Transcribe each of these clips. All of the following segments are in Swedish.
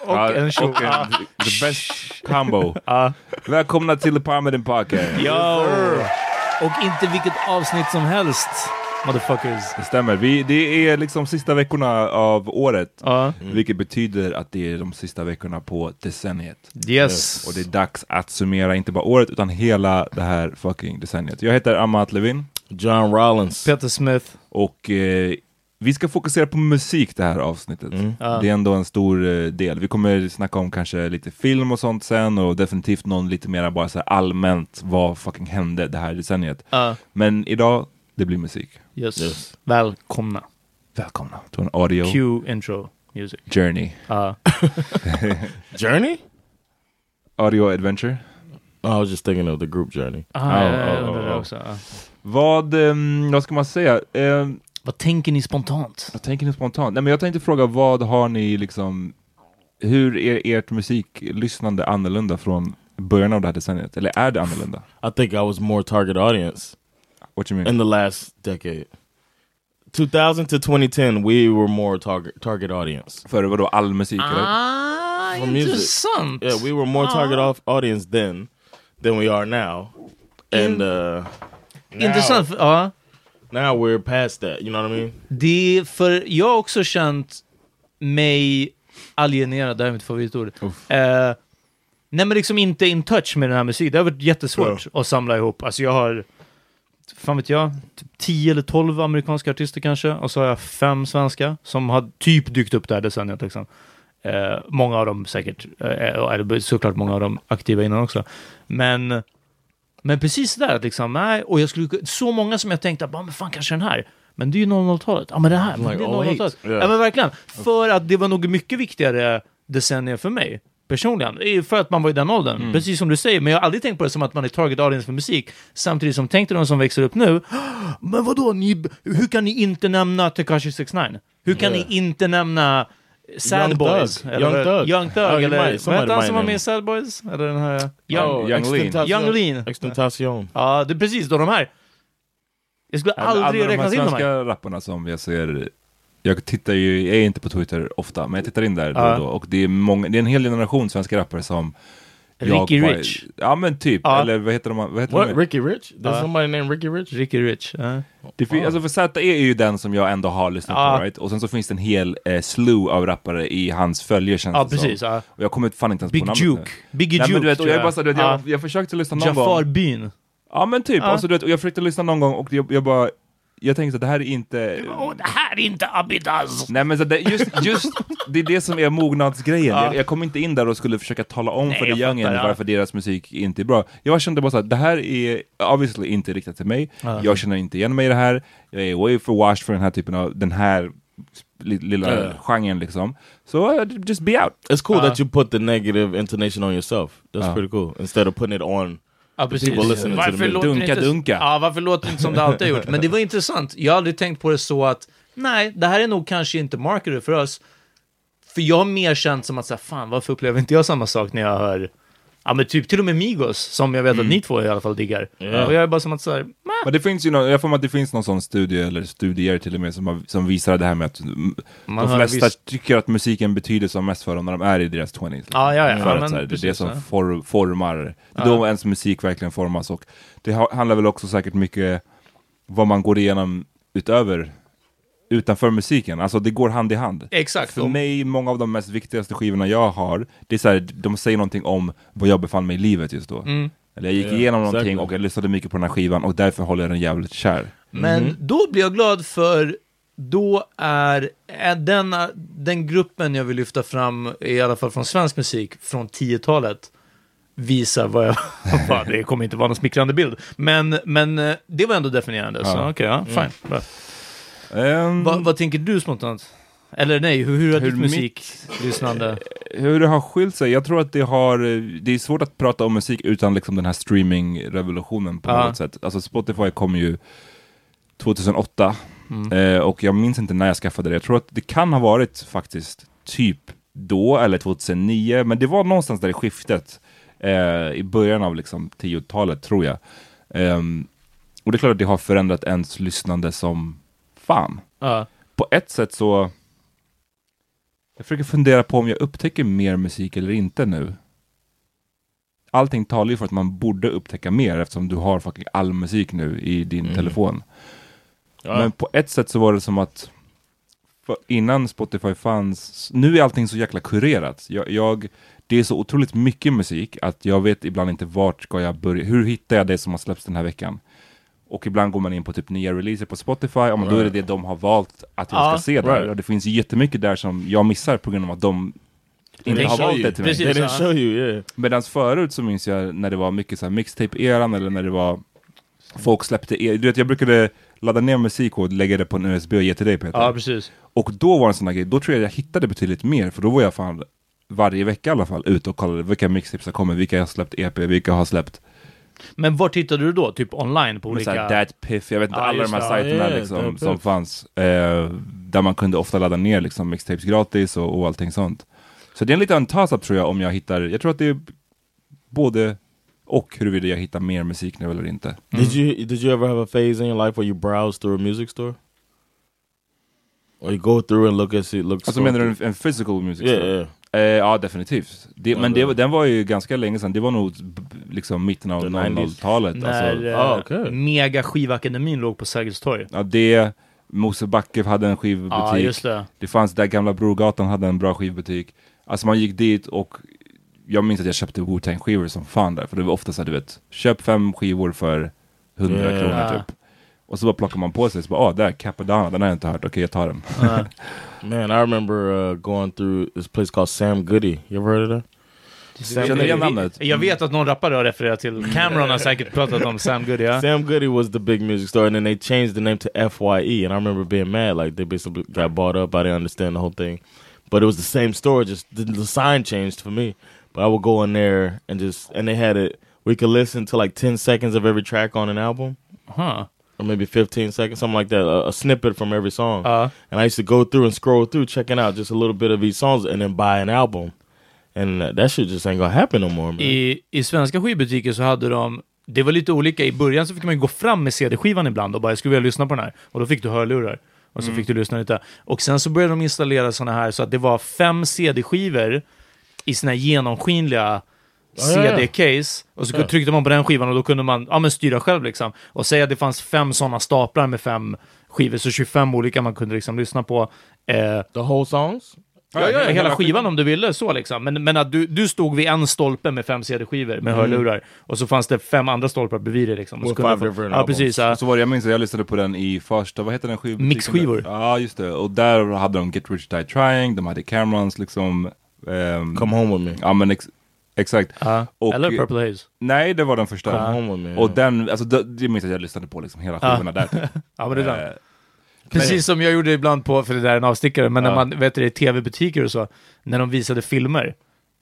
Och Ja, en tjo. och en- the best combo. Välkomna till The Parmeden Podcast. Ja! Och inte vilket avsnitt som helst, motherfuckers. Det stämmer. Vi, det är liksom sista veckorna av året. Ja. Vilket betyder att det är de sista veckorna på decenniet. Yes. Och det är dags att summera inte bara året utan hela det här fucking decenniet. Jag heter Amat Levin John Rollins. Peter Smith. och eh, vi ska fokusera på musik det här avsnittet. Det är ändå en stor eh, del. Vi kommer snacka om kanske lite film och sånt sen och definitivt någon lite mer bara så här allmänt vad fucking hände det här decenniet. Ja. Men idag, det blir musik. Yes. Välkomna. Välkomna till en audio Cue intro music. journey. Ja. Journey? Audio adventure. Oh, I was just thinking of the group Journey. Ah, Oh, jag oh, oh, oh. också. Ja. Vad, ehm, vad ska man säga? Ehm, Vad tänker ni spontant? jag tänker nu spontant. Nej, men jag tänkte fråga, vad har ni liksom, hur är ert musiklyssnande annorlunda från början av det här decenniet? Eller är det annorlunda? I think I was more target audience What you mean? in the last decade. 2000 to 2010, we were more target target audience. För vadå, all musik eller? Ah, music. intressant! Yeah, we were more target off audience then than we are now. And uh now, Intressant. Ja. Now we're past that, you know what I mean? Det är för jag har också känt mig alienerad, det här är mitt favoritord. Eh, nej men liksom inte in touch med den här musiken. Det har varit jättesvårt att samla ihop. Alltså jag har, fan vet jag, typ 10 eller 12 amerikanska artister kanske. Och så har jag fem svenska som har typ dykt upp det här decenniet. Liksom. Eh, många av dem säkert, eh, eller såklart många av dem aktiva innan också. Men, men precis där, att liksom, nej, och jag skulle, så många som jag tänkte, bara, men fan kanske den här. Men det är ju 00-talet. Ja men det här, Like det är 08. 00-talet. Yeah. Ja men verkligen. För att det var nog mycket viktigare decennier för mig. Personligen. Det För att man var i den åldern. Mm. Precis som du säger. Men jag har aldrig tänkt på det som att man är target audience för musik. Samtidigt som tänkte de som växer upp nu. Men vadå, ni, hur kan ni inte nämna Tekashi 69? Hur kan Yeah. ni inte nämna Sad Young Boys? Young Thug. Young Thug, Oh, eller vad hette han som var med i. Sad Boys? Eller den här... Young, Oh, Young Lean. Extentation- Young Lean. Extentation. Ja, det är precis då de här. Jag skulle aldrig Alla de räkna här in de svenska rapparna som jag ser jag tittar ju, jag är inte på Twitter ofta, men jag tittar in där då Ja. och då. Och det är, många, det är en hel generation svenska rappare som Ricky bara- Rich. Ja men typ, Ja. eller vad heter de? Vad heter What? de? Ricky Rich? There's Uh, somebody named Ricky Rich? Ricky Rich. ja. Det fin- alltså för Z är ju den som jag ändå har lyssnat Ja. på, right? Och sen så finns det en hel eh, slew av rappare i hans följe känns Ja, det som. precis. Ja. Och jag kommer fan inte ens Big på namnet Juke. nu. Biggie Nej, Juke. men du vet, och tror jag, bara, så, du vet, jag, Ja. jag försökte lyssna någon Jafar gång. Byn. Ja men typ, Ja. alltså, du vet, och jag försökte lyssna någon gång och jag, jag bara, jag tänkte att det här är inte... Åh, det här är inte Abidaz! Nej men så det, just, just det är det som är mognadsgrejen. Ja. Jag, jag kom inte in där och skulle försöka tala om Nej, för the young fattar, ja. varför deras musik inte är bra. Jag kände bara så att det här är obviously inte riktat till mig. Ja. Jag känner inte igen mig i det här. Jag är way for washed för den här typen av, den här li- lilla Ja. genren liksom. Så uh, just be out. It's cool Uh, that you put the negative intonation on yourself. That's Uh. pretty cool. Instead of putting it on. Ja, precis. people listening to the Varför music. låter Dunka, inte, dunka. Ja, varför låter det inte som det alltid har gjort? Men det var intressant. Jag har aldrig tänkt på det så att, nej, det här är nog kanske inte marketed för oss. För jag har mer känt som att, så här, fan, varför upplever inte jag samma sak när jag hör, ja men typ till och med Migos, som jag vet Mm. att ni två i alla fall diggar. Ja. Och jag är bara som att så här, Men det finns ju någon, jag får mig att det finns någon sån studie, eller studier till och med, som, har, som visar det här med att mm, Man de flesta visst- tycker att musiken betyder som mest för dem när de är i deras 20s. Ja, ja, ja. För Ja, att, men här, det är det som ja. for, formar, det är då ens musik verkligen formas. Och det ha- handlar väl också säkert mycket vad man går igenom utöver, utanför musiken. Alltså det går hand i hand. exakt. För mig, många av de mest viktigaste skivorna jag har, det är så här, de säger någonting om var jag befann mig i livet just då. Mm. Eller jag gick Ja, igenom någonting exactly. och jag lyssnade mycket på den här skivan och därför håller jag den jävligt kär. Men då blir jag glad för då är, är den, den gruppen jag vill lyfta fram, i alla fall från svensk musik, från 10-talet, visar vad jag... Det kommer inte vara någon smickrande bild. Men, men eh, det var ändå definierande, så Ja. okej, ja, fine. Bra. Ehm, Va, vad tänker du spontant? Eller nej, hur, hur har Hur ditt musiklyssnande... hur det har skilt sig? Jag tror att det har, det är svårt att prata om musik utan liksom den här streaming-revolutionen på Ja. något sätt. Alltså Spotify kom ju 2008 Mm. eh, och jag minns inte när jag skaffade det. Jag tror att det kan ha varit faktiskt typ då eller 2009, men det var någonstans där i skiftet eh, i början av liksom 10-talet tror jag. Ehm, och det är klart att det har förändrat ens lyssnande som fan Ja. på ett sätt så... Jag försöker fundera på om jag upptäcker mer musik eller inte nu. Allting talar ju för att man borde upptäcka mer eftersom du har fucking all musik nu i din Mm. telefon. Ja. Men på ett sätt så var det som att innan Spotify fanns, nu är allting så jäkla kurerat. Jag, jag, det är så otroligt mycket musik att jag vet ibland inte vart ska jag börja. Hur hittar jag det som har släppts den här veckan? Och ibland går man in på typ nya releaser på Spotify, men då är det det de har valt att jag Ja, ska se där. right. Och det finns jättemycket där som jag missar på grund av att de inte har valt det till mig. They didn't show you, yeah. Medan förut så minns jag när det var mycket så här mixtape-eran eller när det var folk släppte, e- du vet jag brukade ladda ner musik och lägga det på en USB och ge till dig Peter. ja, precis. Och då var det en sån här grej, då tror jag jag hittade betydligt mer, för då var jag fan varje vecka i alla fall ute och kollade vilka mixtapes som kommer, vilka har släppt EP, vilka har släppt Men var tittade du då? Typ online på olika... såhär Dat Piff, jag vet inte, Ja, alla de här det. Sajterna ja, liksom, som fanns. Eh, där man kunde ofta ladda ner liksom mixtapes gratis och, och allting sånt. Så det är en liten toss-up tror jag om jag hittar, jag tror att det är både och huruvida jag hittar mer musik nu eller inte. Did you did you ever have a phase in your life where you browse through a music store? Or you go through and look at see look Alltså menar du en, en physical music Yeah, store? yeah. Eh, ja, definitivt. Det, men det- den var ju ganska länge sedan, det var nog liksom mitten av The 90s. 00-talet. När Alltså, eh, Ah, okej. Mega skivakademin låg på Sergels torg. ja, det, Mosebacke hade en skivbutik. Just det. Det fanns där gamla Brogatan hade en bra skivbutik. Alltså man gick dit och jag minns att jag köpte Wu-Tang skivor som fan där. För det var ofta så här, du vet, köp fem skivor för 100 Yeah. kronor typ. Och så bara plockar man på sig, så bara, ah, där, Capadonna, den har jag inte hört, okej jag tar den. Ja. Man, I remember uh, going through this place called Sam Goody. You ever heard of that? Känner igen namnet? Jag vet att någon rappare har refererat till, Cameron har säkert pratat om Sam Goody. Ja? Sam Goody was the big music store and then they changed the name to FYE, and I remember being mad, like they basically got bought up. I didn't understand the whole thing, but it was the same store, just the, the sign changed for me. But I would go in there and just, and they had it. We could listen to like ten seconds of every track on an album, Huh. Or maybe fifteen seconds, something like that, a, a snippet from every song. Uh. and I used to go through and scroll through, checking out just a little bit of each songs, and then buy an album. And that shit just ain't gonna happen no more, man. I, I svenska skivbutiker så hade de, det var lite olika. I början så fick man ju gå fram med CD-skivan ibland och bara, jag skulle vilja lyssna på den här. Och då fick du hörlurar. Och så fick du lyssna lite. Och sen så började de installera såna här så att det var fem CD-skivor i såna här genomskinliga. CD-case. Och så Ja. tryckte man på den skivan och då kunde man ja, men styra själv liksom. Och säga att det fanns fem sådana staplar med fem skivor, så 25 olika man kunde liksom lyssna på. Eh, the whole songs? Ja, ja, hela skivan om du ville så liksom. Men, men att du, du stod vid en stolpe med fem CD-skivor med hörlurar och så fanns det fem andra stolpar bredvid dig liksom. Och så kunde different Ja, precis. Ja. Så var det, jag minns att jag lyssnade på den i första, vad heter den skivbutiken? Mixskivor. Ja, just det. Och där hade de Get Rich Die Trying, de hade Camerons liksom. ehm, Come home with me. Ja men exakt. Ja. Och- Eller Purple Haze. Nej, det var den första. Me. Och den, alltså det, det minns jag att jag lyssnade på liksom hela skivorna där. Ja, men det är den. Eh, Precis som jag gjorde ibland på, för det där är en avstickare, men när man, vet du, i tv-butiker och så, när de visade filmer,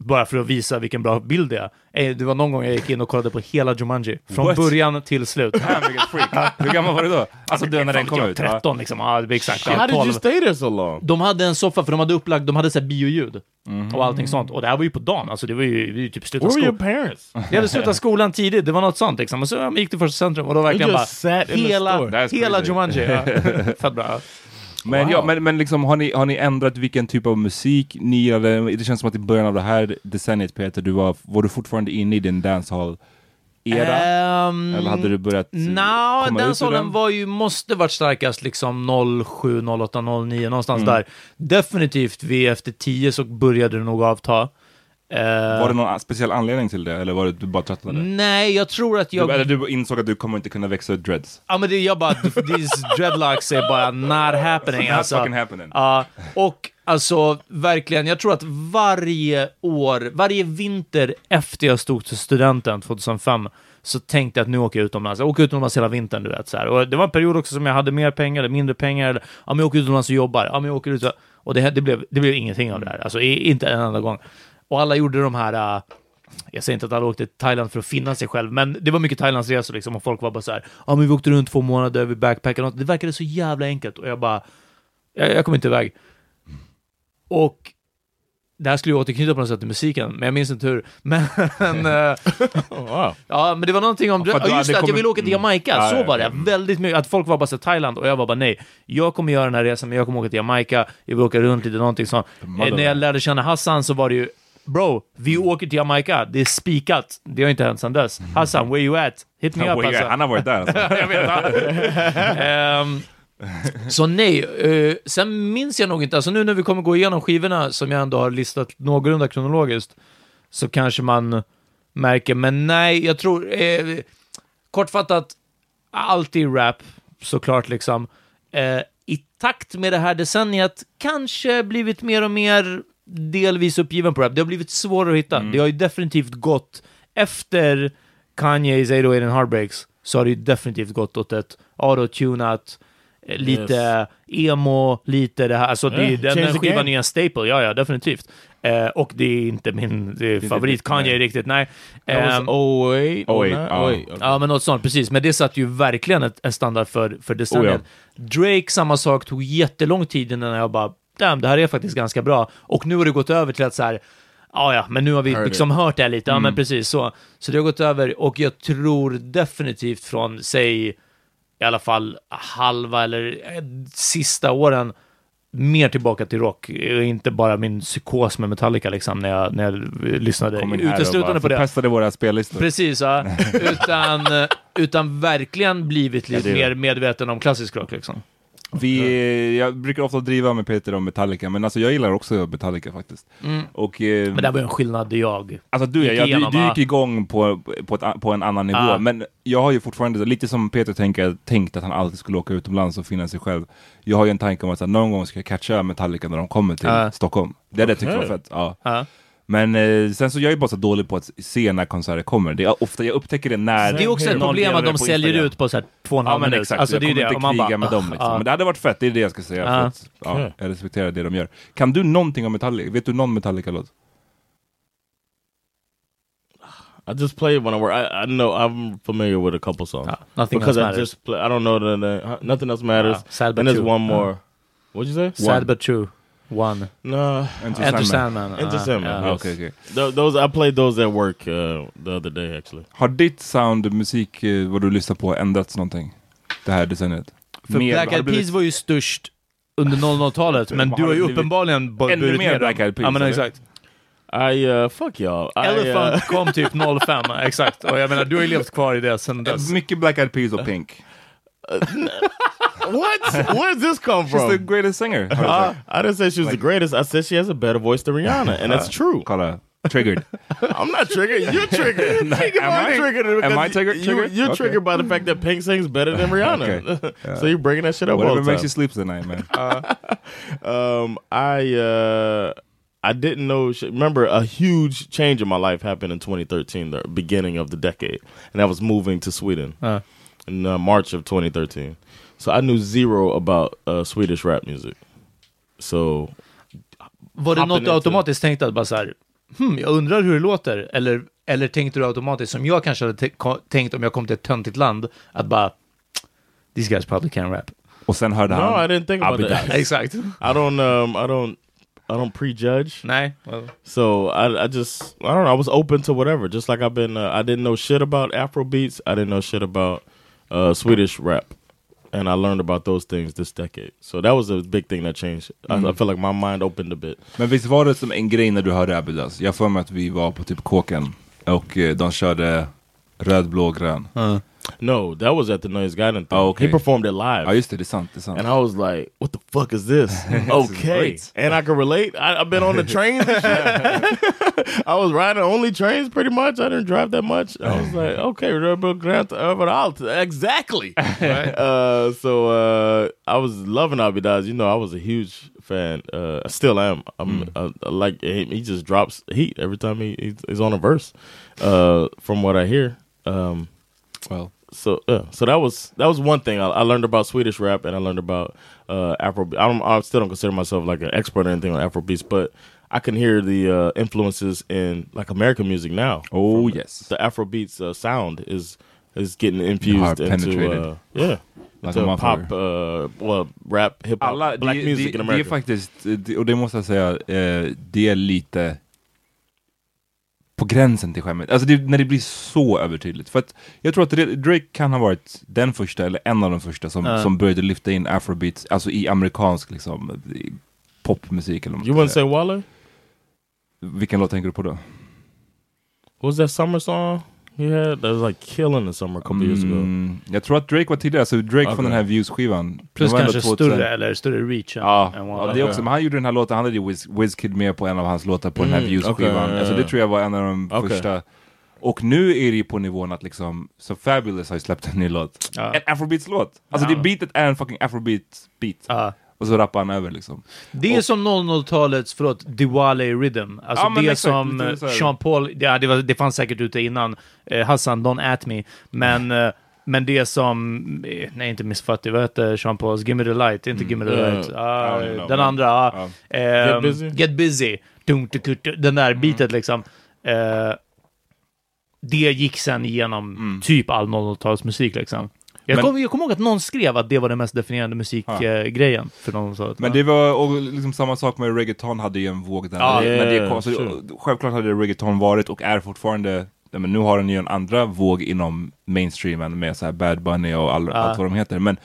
bara för att visa vilken bra bild det är. Eh, Det var någon gång jag gick in och kollade på hela Jumanji, från What? början till slut. Fan vilket freak. Hur gammal var du då? Alltså du när den kom Jag ut? var ja. 13 liksom, ja, det blir exakt. How did you 12. stay there so long? De hade en soffa, för de hade upplagt, de hade så här bioljud. Mhm. Och allting sånt. Och det här var ju på dagen, alltså det var ju, det var ju typ slutet av Where were your skolan. parents? Jag hade slutat skolan tidigt, det var något sånt liksom. Och så gick till första centrum och då verkligen bara, hela, hela. Jumanji. Ja. Fett bra. Men, Wow. ja, men, men liksom, har, ni, har ni ändrat vilken typ av musik ni gillade? Det känns som att i början av det här decenniet Peter, du var, var du fortfarande inne i din dancehall-era? Ehm, Eller hade du börjat Nja, komma den ut ur den? var ju, måste varit starkast liksom 07, 08, 09, någonstans Mm. där. Definitivt vid efter 10 så började det nog avta. Eh, Var det någon speciell anledning till det? Eller var det du bara tröttnade? Nej, jag tror att jag... Du, eller du insåg att du kommer inte kunna växa dreads? Ja men det, jag bara, these dreadlocks är bara not happening Not alltså. fucking happening. Ja, och alltså verkligen, jag tror att varje år, varje vinter efter jag stod till studenten 2005, så tänkte jag att nu åker jag utomlands. Jag åker utomlands hela vintern, du vet. Så här. Och det var en period också som jag hade mer pengar eller mindre pengar. Eller, ja, men jag åker utomlands och jobbar. Ja, men jag åker ut och, det, det, blev, det blev ingenting av det här. Alltså inte en enda gång. Och alla gjorde de här, äh, jag säger inte att alla åkte till Thailand för att finna sig själv, men det var mycket Thailandsresor liksom och folk var bara så här, ja men vi åkte runt två månader, vi backpackade och något. Det verkade så jävla enkelt och jag bara, jag, jag kom inte iväg. Och det här skulle ju återknyta på något sätt till musiken, men jag minns inte hur. Men, wow. ja, men det var någonting om, ja, just det, att jag ville åka till Jamaica, Mm. Ja, så var det. ja. Väldigt mycket, att folk var bara så Thailand, och jag var bara nej, jag kommer göra den här resan, men jag kommer åka till Jamaica, jag vill åka runt lite, någonting sånt. Eh, när jag lärde känna Hassan så var det ju, bro, vi åker till Jamaica, det är spikat. Det har inte hänt sedan dess. Hassan, where you at? Hit me up alltså. Han har varit där alltså. jag vet. Ehm, så nej, eh, sen minns jag nog inte, alltså nu när vi kommer gå igenom skivorna som jag ändå har listat någorlunda kronologiskt, så kanske man märker, men nej, jag tror, eh, kortfattat, alltid rap, såklart liksom. Eh, I takt med det här decenniet, kanske blivit mer och mer delvis uppgiven på rap. Det har blivit svårare att hitta. Det har ju definitivt gått, efter Kanye's 808 and Heartbreaks, så har det ju definitivt gått åt ett autotunat, eh, lite emo, lite det här, alltså det, Yeah, den, change den the skivan är en staple, ja ja, definitivt. Eh, och det är inte min det är favorit Kanye nej. riktigt, nej. Was Ehm, 08, 08, 09, ja. 08. Okay. Ja, men något sånt, precis. Men det satt ju verkligen ett, en standard för, för decenniet. Drake, samma sak, tog jättelång tid innan jag bara, damn, det här är faktiskt ganska bra. Och nu har det gått över till att så här, ja, ja, men nu har vi liksom hört det här lite, ja men precis så. Så det har gått över, och jag tror definitivt från, säg, i alla fall halva eller eh, sista åren, mer tillbaka till rock, Eh, inte bara min psykos med Metallica liksom, när jag, när jag lyssnade uteslutande på det. förpestade våra spellistor. Precis, ja. utan, utan verkligen blivit lite är mer medveten om klassisk rock liksom. Vi, jag brukar ofta driva med Peter om Metallica, men alltså jag gillar också Metallica faktiskt. Och, eh, Mm. Men det var en skillnad jag. Alltså du, gick ja, du, igenom, du va? gick igång på, på, ett, på en annan nivå, Ja. men jag har ju fortfarande, lite som Peter tänker, tänkt att han alltid skulle åka utomlands och finna sig själv. Jag har ju en tanke om att här, någon gång ska jag catcha Metallica när de kommer till Ja. Stockholm. Det är det jag tycker var fett. Ja. Ja. Men eh, sen så jag är bara så dålig på att se när konserter kommer. Det är ofta, jag upptäcker det när... Det är också ett problem att de säljer Instagram. ut på så här två och en Ja halv men minut. exakt, Alltså, jag det är kommer det. inte kriga bara, med dem liksom. ah, Men det hade varit fett, det är det jag ska säga. För Ja. att, ja, jag respekterar det de gör. Kan du någonting om Metallica? Vet du någon Metallica-låt? I just play it when I work. I, I know I'm familiar with a couple songs. Ah, nothing because else I just play. I don't know the, the nothing else matters. Ah, sad but and there's true. one more. Ah. What'd you say? Sad but true. One. No, Enter Enter Sandman. Sandman. Enter Ah, Sandman. ja. yes. Okej, okej. Th- those I played those at work uh, the other day actually. Har ditt sound, musik, eh, vad du lyssnar på ändrats någonting? Det här decenniet? För Mer- Black Eyed blivit- Peas var ju störst under 00-talet, men du har ju uppenbarligen burit mer Black. Eyed Peas, Ja men exakt. I uh, fuck y'all. I, Elephant uh, kom typ 05, exakt. Och jag menar, du har ju levt kvar i det sen dess. Mycket Black Eyed Peas och Pink. what? Where does this come from? She's the greatest singer. har Uh. I didn't say she was the greatest. I said she has a better voice than Rihanna, and that's true. Kolla, triggered. I'm not triggered. You're triggered. Think am about I? triggered Am because I triggered- You, triggered? you're Okay. triggered by the fact that Pink sings better than Rihanna. so you're bringing that shit up all Whatever the makes you sleep tonight man. Um, I uh, I didn't know. Remember, a huge change in my life happened in 2013, the beginning of the decade, and that was moving to Sweden Uh. In uh, March of 2013. So I knew zero about uh, Swedish rap music. So Var det Hopping något du into- automatiskt tänkte att bara så här, hmm, jag undrar hur det låter? Eller, eller tänkte du automatiskt, som jag kanske hade t- ko- tänkt om jag kom till ett töntigt land, att bara, these guys probably can rap. Och sen hörde no, han... I didn't think I'll about be that. back. Exakt. I don't. Um, I don't. I don't prejudge. Nej. Well, So I, I just I don't know. I was open to whatever. Just like I've been. Uh, I didn't know shit about Afro beats. I didn't know shit about uh, Swedish rap, and I learned about those things this decade. So that was a big thing that changed. I, I feel like my mind opened a bit. Men visst var det som en grej när du hörde Abidas? Jag får mig att vi var på typ kåken och eh, de körde röd, blå, grön. No, that was at the Noise Garden thing. Oh, okay. He performed it live. I used to sant. Det. And I was like, "What the fuck is this?" okay, great. and I can relate. I, I've been on the trains. I was riding only trains pretty much. I didn't drive that much. I was like, "Okay, Rebel Grant överallt." Exactly. uh, so uh, I was loving Abidaz. You know, I was a huge fan. Uh, I still am. I'm I, I like him. He just drops heat every time he, he's, he's on a verse. Uh, from what I hear. Um, Well. So yeah, so that was that was one thing I, I learned about Swedish rap, and I learned about uh, Afro. I don't, I still don't consider myself like an expert or anything on Afro beats, but I can hear the uh, influences in like American music now. Oh From yes. the Afro beats uh, sound is is getting infused Hard into penetrated. uh, yeah, Like a pop, uh, well, rap, hip hop, Alla, black det, music det, in det är America. faktiskt, det, och det måste jag säga, eh, det är lite på gränsen till skämmet. Alltså det, när det blir så övertydligt. För att jag tror att Drake kan ha varit den första, eller en av de första, som, Ja. som började lyfta in afrobeats, alltså i amerikansk liksom, i popmusik. Eller you wouldn't say Waller? Vilken låt tänker du på då? What was that summer song had? That was like killing the summer a couple years ago. Mm, jag tror att Drake var tidigare, så Drake från Okay. den här Views-skivan. plus kanske 2000. större, eller större reach Ja, ja, det också. Men han gjorde den här låten, han hade ju Wiz, Wizkid med på en av hans låtar på den här Mm, Views-skivan. okej, alltså ja, det tror jag var en av de Okej. första. Och nu är det ju på nivån att liksom, så Fabulous har ju släppt en ny låt. Ja. En afrobeats-låt! Alltså Ja. det beatet är en fucking afrobeat-beat. Ja. Och så rappar han över liksom. Det är Och- som 00-talets, förlåt, Diwali Rhythm. Alltså Ja, det exakt, som eh. Sean Paul, ja, det, var, det fanns säkert ute innan, eh, Hassan, don't at me, men, eh, men det som, eh, nej inte Miss Fatty, vad heter Sean Pauls, Give me the light, inte Give me the Mm. light, Ah, know, den men- andra, ah, ja. ehm, Get busy? Get busy, den där beatet liksom. Eh, det gick sen igenom typ all 00-talsmusik liksom. Jag Men- kommer kommer ihåg att någon skrev att det var den mest definierande musikgrejen för 00-talet. Men va? det var och liksom samma sak med reggaeton hade ju en våg där. Ja, när, det, yeah, kom, så. Självklart hade reggaeton varit och är fortfarande ja, men nu har den ju en andra våg inom mainstreamen med så här Bad Bunny och all, allt vad de heter. Men,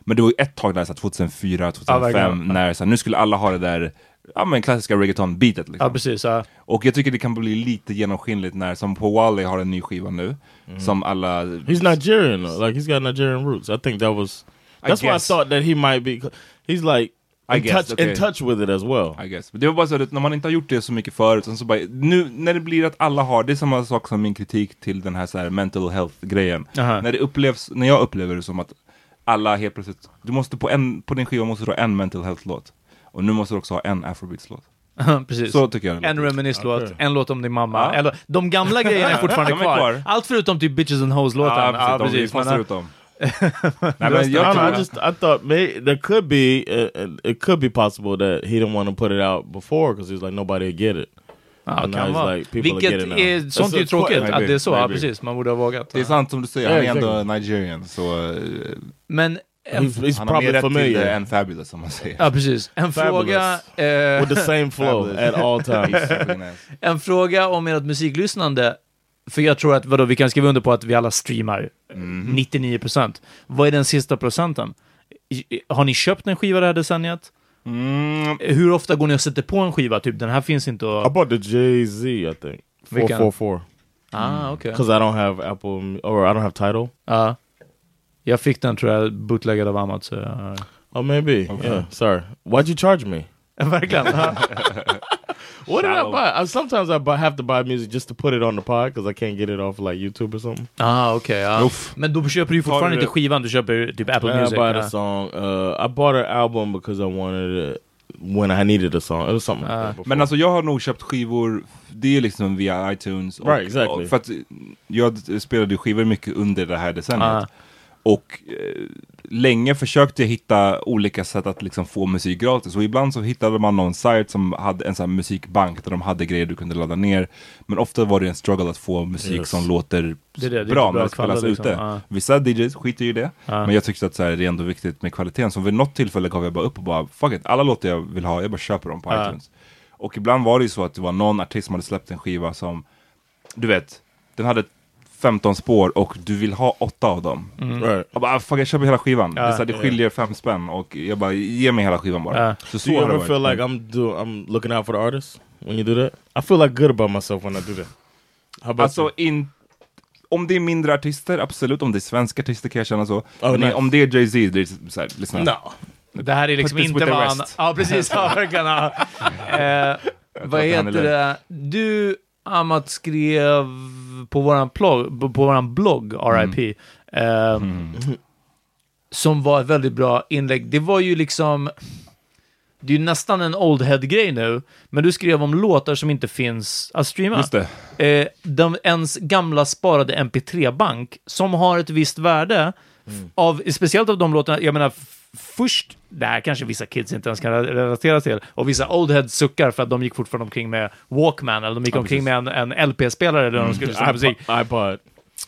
men det var ju ett tag där, så här 2004, 2005, verkligen. när så här, nu skulle alla ha det där ja, men klassiska reggaeton-beatet. Liksom. Ja, precis. Ja. Och jag tycker det kan bli lite genomskinligt när, som på Wally har en ny skiva nu, som alla... He's Nigerian though. Like he's got Nigerian roots. I think that was I that's why I thought that he might be he's like I in guess, touch okay. in touch with it as well. I guess. Men det var bara så att när man inte har gjort det så mycket förut, så bara, nu när det blir att alla har, det är samma sak som min kritik till den här, så här mental health-grejen. Aha. När det upplevs, när jag upplever det som att alla helt plötsligt, du måste på, en, på din skiva måste du ha en mental health-låt. Och nu måste du också ha en afrobeats-låt. Precis. Så tycker jag. En. Reminisce-låt, Okej. en låt om din mamma. Ja. Eller, de gamla grejerna är fortfarande De är kvar. kvar. Allt förutom typ Bitches and Hoes-låten. Ja, precis. De ut dem. resten- Nej, men I just I thought maybe there could be uh, uh, it could be possible that he didn't want to put it out before because he's like nobody would get it. Ja, now kan vara. like, people Vilket get it now. är, sånt är ju tråkigt que- att det är så. Ja, maybe. precis. Man borde ha vågat. Det är sant som du säger, han är Ja, ändå. Nigerian. Så eh, Men, en, He's, he's han har mer rätt till det än Fabulous som man säger. ja, precis. En Fabulous. fråga... Eh, with the same flow Fabulous. at all times. En fråga om ert musiklyssnande. För jag tror att, vadå, vi kan skriva under på att vi alla streamar. Mhm. 99%. Vad är den sista procenten? I- Har ni köpt en skiva det här decenniet? Mm, Hur ofta går ni och sätter på en skiva? Typ, den här finns inte I att... bought the Jay Z, I think four Vilken? four four Ah, okej. because I don't have Apple or I don't have Title. Ja. Jag fick den, tror jag, bootleggad av Amat. Så jag... Oh, maybe. Yeah. Sorry. Why'd you charge me? Verkligen. What did I buy? I, sometimes I buy, have to buy music just to put it on the pod because I can't get it off like YouTube or something. ah, okej. ja. Uff. Men då köper du ju fortfarande inte skivan, du köper typ Apple Yeah, I Music. bought ja. a song. Uh, I bought an album because I wanted it when I needed a song. It was something like Ah. Men alltså jag har nog köpt skivor, det är liksom via iTunes. Och, Right, exactly. och för att jag spelade skivor mycket under det här decenniet. Ah. Och eh, länge försökte jag hitta olika sätt att liksom få musik gratis. Och ibland så hittade man någon sajt som hade en sån här musikbank där de hade grejer du kunde ladda ner. Men ofta var det en struggle att få musik Yes. som låter Det det, det bra när det spelas liksom. ute. Ja. Vissa DJs skiter ju i det. Ja. Men jag tyckte att så här, det är ändå viktigt med kvaliteten. Så vid något tillfälle gav jag bara upp och bara fuck it, alla låtar jag vill ha, jag bara köper dem på Ja. iTunes. Och ibland var det ju så att det var någon artist som hade släppt en skiva som, du vet, den hade 15 spår och du vill ha åtta av dem. right. Jag bara, "Ah, fuck jag köper hela skivan. Ja, det, är så här, det skiljer fem spänn och jag bara, ge mig hela skivan bara. Ja. Så Do så you har det ever feel like I'm do I'm looking out for the artist when you do that? I feel like good about myself when I do that. How about Alltså, you? in, om det är mindre artister, absolut. Om det är svenska artister kan jag känna så. Oh, Men nice. om det är Jay-Z, det är så här, lyssna. No. Det här är liksom Put inte vad han... Ja, precis. Ja, verkligen. Ja. Eh, vad att han är heter det? Du, Amat, skrev på våran, blogg, på våran blogg, RIP, eh, som var ett väldigt bra inlägg. Det var ju liksom... Det är ju nästan en old head-grej nu, men du skrev om låtar som inte finns att streama. Just det. eh, de, ens gamla sparade MP3-bank som har ett visst värde, Mm. av, speciellt av de låtarna, jag menar, först, det här kanske vissa kids inte ens kan relatera till, och vissa old heads suckar för att de gick fortfarande omkring med Walkman, eller de gick Ja, omkring precis. med en, en LP-spelare där de skulle lyssna på musik. iPod.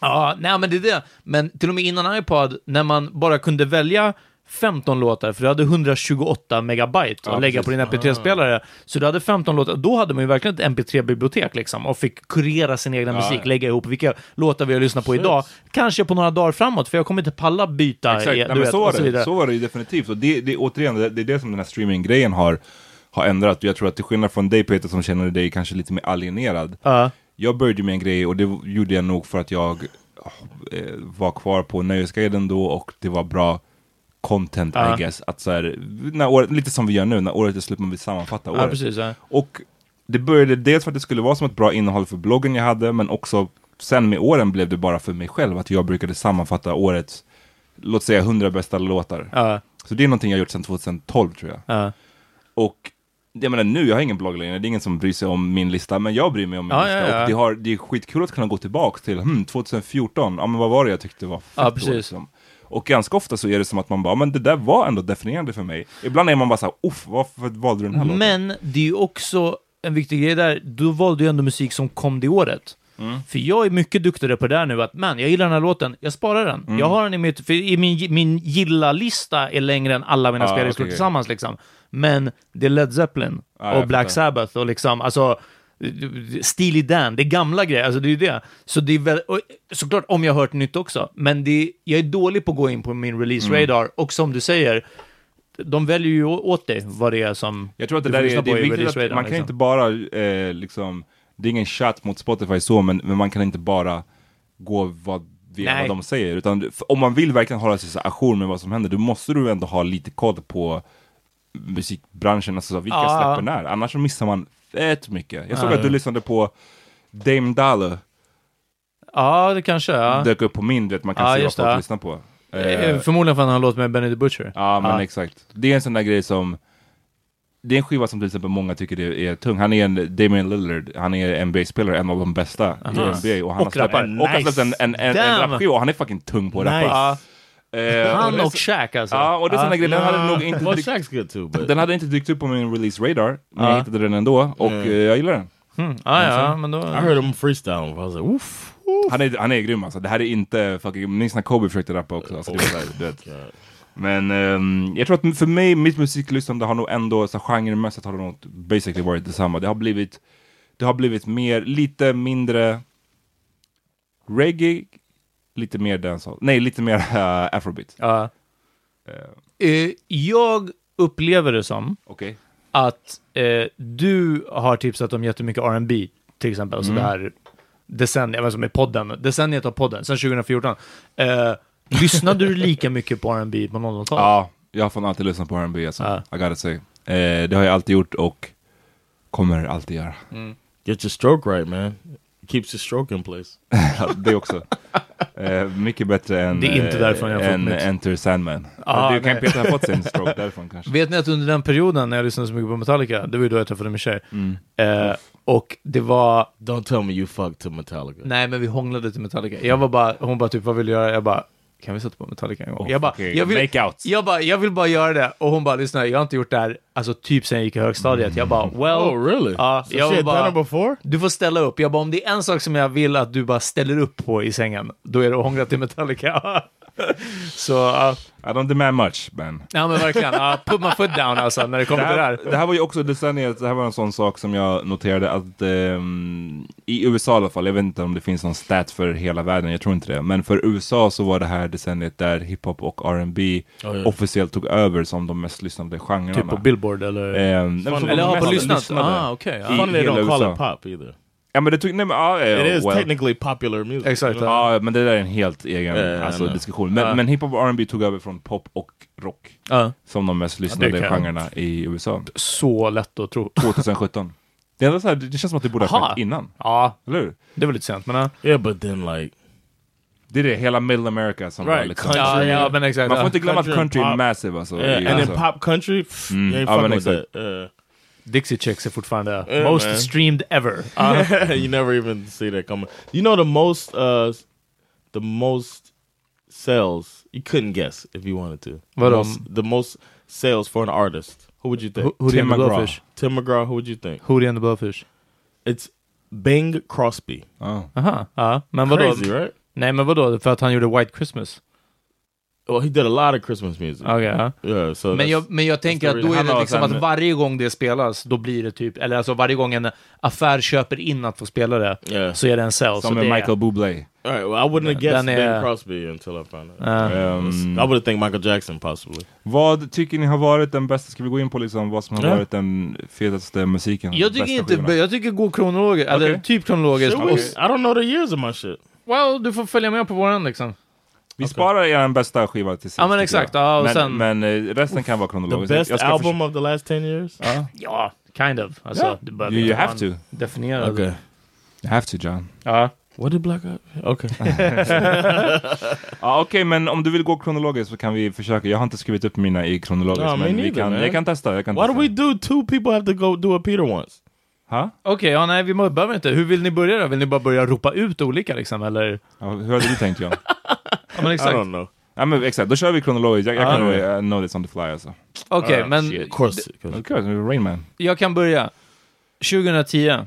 Ja, nej men det är det. Men till och med innan iPod, när man bara kunde välja 15 låtar, för du hade 128 megabyte att Ja, lägga precis. på din MP3-spelare. Så du hade 15 låtar, då hade man ju verkligen ett MP3-bibliotek liksom, och fick kurera sin egna musik, ja. lägga ihop vilka låtar vi har lyssnat på idag. Kanske på några dagar framåt, för jag kommer inte palla byta, Exakt, i, Nej, vet, så, var så det. vidare. så var det ju definitivt. Och det, det, återigen, det, det är det som den här streaminggrejen har, har ändrat. Jag tror att till skillnad från dig Peter som känner dig kanske lite mer alienerad. Ja. Jag började med en grej och det gjorde jag nog för att jag eh, var kvar på Nöjesguiden då och det var bra content Ja. I guess. Att så här, när året, lite som vi gör nu, när året är slut man vill sammanfatta året. ja, precis. Ja. Och det började dels för att det skulle vara som ett bra innehåll för bloggen jag hade, men också sen med åren blev det bara för mig själv, att jag brukade sammanfatta årets, låt säga 100 bästa låtar. Så det är någonting jag gjort sedan 2012 tror jag. ja. Och jag menar nu, jag har ingen blogg längre, det är ingen som bryr sig om min lista, men jag bryr mig om min Ja, lista. ja, ja. Och det, har, det är skitkul att kunna gå tillbaka till, hmm, 2014, ja men vad var det jag tyckte var fett då, precis. liksom. Och ganska ofta så är det som att man bara, men det där var ändå definierande för mig. Ibland är man bara såhär, uff, varför valde du den här låten? Men det är ju också en viktig grej där, du valde ju ändå musik som kom det året. Mm. För jag är mycket duktigare på det där nu, att man, jag gillar den här låten, jag sparar den. Mm. Jag har den i mitt, för i min, min gilla-lista är längre än alla mina Ja, spellistor okej. tillsammans liksom. Men det är Led Zeppelin jag och Black. Sabbath och liksom, alltså Steely Dan, det är gamla grejer, alltså det är ju det. Så det är väl, såklart om jag har hört nytt också, men det, jag är dålig på att gå in på min release Mm. radar, och som du säger, de väljer ju åt dig vad det är som Jag tror att det där är, det är viktigt att man kan liksom. inte bara eh, liksom, det är ingen chat mot Spotify så, men, men man kan inte bara gå vad, via vad de säger. Utan om man vill verkligen hålla sig så ajour med vad som händer, då måste du ändå ha lite koll på musikbranschen, alltså vilka Ja. släpper när. Annars så missar man fett mycket. Jag såg Ja. att du lyssnade på Dame Dollar, Ja, det kanske, ja. dök upp på min, vet, man kan Ja, se vad folk det. lyssnar på. Eh, Eh, Förmodligen för att han har låt med Benny the Butcher. Ja, men exakt. Det är en sån där grej som det är en skiva som till exempel många tycker är, är tung. Han är en Damian Lillard, han är NBA-spelare, en av de bästa i NBA. Och han Och har släppt, släppt en, en, en, en rapskiva och han är fucking tung på att Nice. rappa. Ja, Eh, han det och så- Shaq alltså. Ja, och det är sådana grejer, den hade nog inte Well, dykt, Shaq's good too, but den hade inte dykt upp på min release radar, men Ja. jag hittade den ändå och eh, jag gillar den. Mm. Ah, ja, men då... I heard him freestyle. I was like, oof. oof. Han är, han är grym alltså, det här är inte fucking, minns när Kobe försökte rappa också. Alltså, det var så här, du vet. Men ehm, jag tror att för mig, mitt musiklyssnande har nog ändå, så genremässigt har det nog basically varit detsamma. Det har blivit, det har blivit mer, lite mindre reggae, lite mer dancehall, nej lite mer uh, afrobeat. Ja. Eh, jag upplever det som Okej. att du har tipsat om jättemycket R&B till exempel, alltså det här decenniet, alltså med podden, decenniet av podden, sedan 2014. Eh, lyssnade du lika mycket på R&B på 00-talet? Ja, jag har fan alltid lyssnat på R&B alltså, Ja. I gotta say. Eh, det har jag alltid gjort och kommer alltid göra. Get your stroke right, man. Keeps your stroke in place. Det också. Eh, mycket bättre än, Det är inte därifrån jag fått än mitt. Enter Sandman. Ah, du kan. Peter ha fått sin stroke därifrån kanske. Vet ni att under den perioden när jag lyssnade så mycket på Metallica, det var ju då jag träffade min tjej. Mm. Eh, och det var, Don't tell me you fucked to Metallica. nej men vi hånglade till Metallica. Jag var bara, hon bara typ, vad vill du göra? Jag bara, kan vi sätta på Metallica en gång? Oh, jag bara, okej. jag vill. Jag bara, jag vill bara göra det. Och hon bara, lyssna, jag har inte gjort det här, alltså typ sen jag gick i högstadiet. Jag bara, well, Oh, really? Ja, so jag had bara- before? du får ställa upp. Jag bara, om det är en sak som jag vill att du bara ställer upp på i sängen, då är det att hångla till Metallica. Så, ja, I don't demand much, man. ja men verkligen, ja, put my foot down alltså, när det Det kommer till det här, här. det här var ju också decenniet, det här var en sån sak som jag noterade att ehm, i USA i alla fall, jag vet inte om det finns någon stat för hela världen, jag tror inte det, men för USA så var det här decenniet där hiphop och R&B Oh, yeah. officiellt tog över som de mest lyssnade genrerna. Typ på Billboard eller? Som Eller har på lyssnat? lyssnade. Ah, ja. I Funny they hela don't call it pop either. Ja men det tog, nej men ja, ja, It is well. technically popular music. Exakt, you know? Ja, men det där är en helt egen Ja, ja, alltså, diskussion. Men, Ja. men hiphop och R&B tog över från pop och rock Ja. som de mest lyssnade kan- genrerna i USA. Så lätt att tro. 2017. Det, är så här, det känns som att det borde ha skett innan. Ja, Eller hur? det var lite sent, men ja. Yeah, but then like Det är det, hela middle America som var Right, liksom... country. Ja, ja, men exakt. Man får ja. inte glömma att Country är massive alltså. yeah, i and in USA. pop country, pff, Mm, you ain't ja, men fucking with exakt. That. Uh, Dixie Chicks är fortfarande Yeah, most man. streamed ever. Ja. you never even see that coming. You know the most uh the most sales you couldn't guess if you wanted to. What, the, um, most, the most sales for an artist. Who would you think? Ho- Hootie Tim and the McGraw. Blowfish. Tim McGraw. Who would you think? Hootie and the Blowfish. It's Bing Crosby. Ja. Aha, ja. Men vadå? Crazy, right? Nej, men vadå? För att han gjorde White Christmas? Well, he did a lot of Christmas music. Okej, ja. Yeah, so Men jag, men jag tänker att då är det liksom att varje gång det spelas, då blir det typ, eller alltså varje gång en affär köper in att få spela det, Yeah. så är det en sell. Som med det är- Michael Bublé. All right. Well, I wouldn't have guessed är- Bing Crosby until I found out. Ja. Ehm, I would have think Michael Jackson possibly. vad tycker ni har varit den bästa? Ska vi gå in på liksom vad som har varit den fetaste musiken? Jag tycker bästa inte, skivorna? jag tycker gå kronologiskt, eller Okej. typ kronologiskt. I don't know the years of my shit. Well, du får följa med på våran liksom. Vi sparar er bästa skiva till sist. Ja, men exakt. Ja, och men, sen- men eh, resten kan vara The kronologiskt. best Jag ska album of the last 10 years? Ja, kind of. Alltså, Ja. det behöver You- you have to. Definierad. Okay. You have to John. Ja. What did Black Eyed? Okay. Ja, Okej, men om du vill gå kronologiskt så kan vi försöka. Jag har inte skrivit upp mina i kronologiskt, Ja, me men vi kan, man. jag kan testa. Jag kan Why do testa. we do two people have to go do a Peter once? Ha? Okej, ja nej, vi behöver inte. Hur vill ni börja då? Vill ni bara börja ropa ut olika liksom, eller? Ja, hur hade du tänkt John? Ja, men I exakt. don't know. ja, men exakt, då kör vi kronologiskt. Jag, jag Ja. kan nog uh, know this on the fly alltså. Okej, Ah, men Of course. 'cause- Okej, Rain Man. jag kan börja. 2010.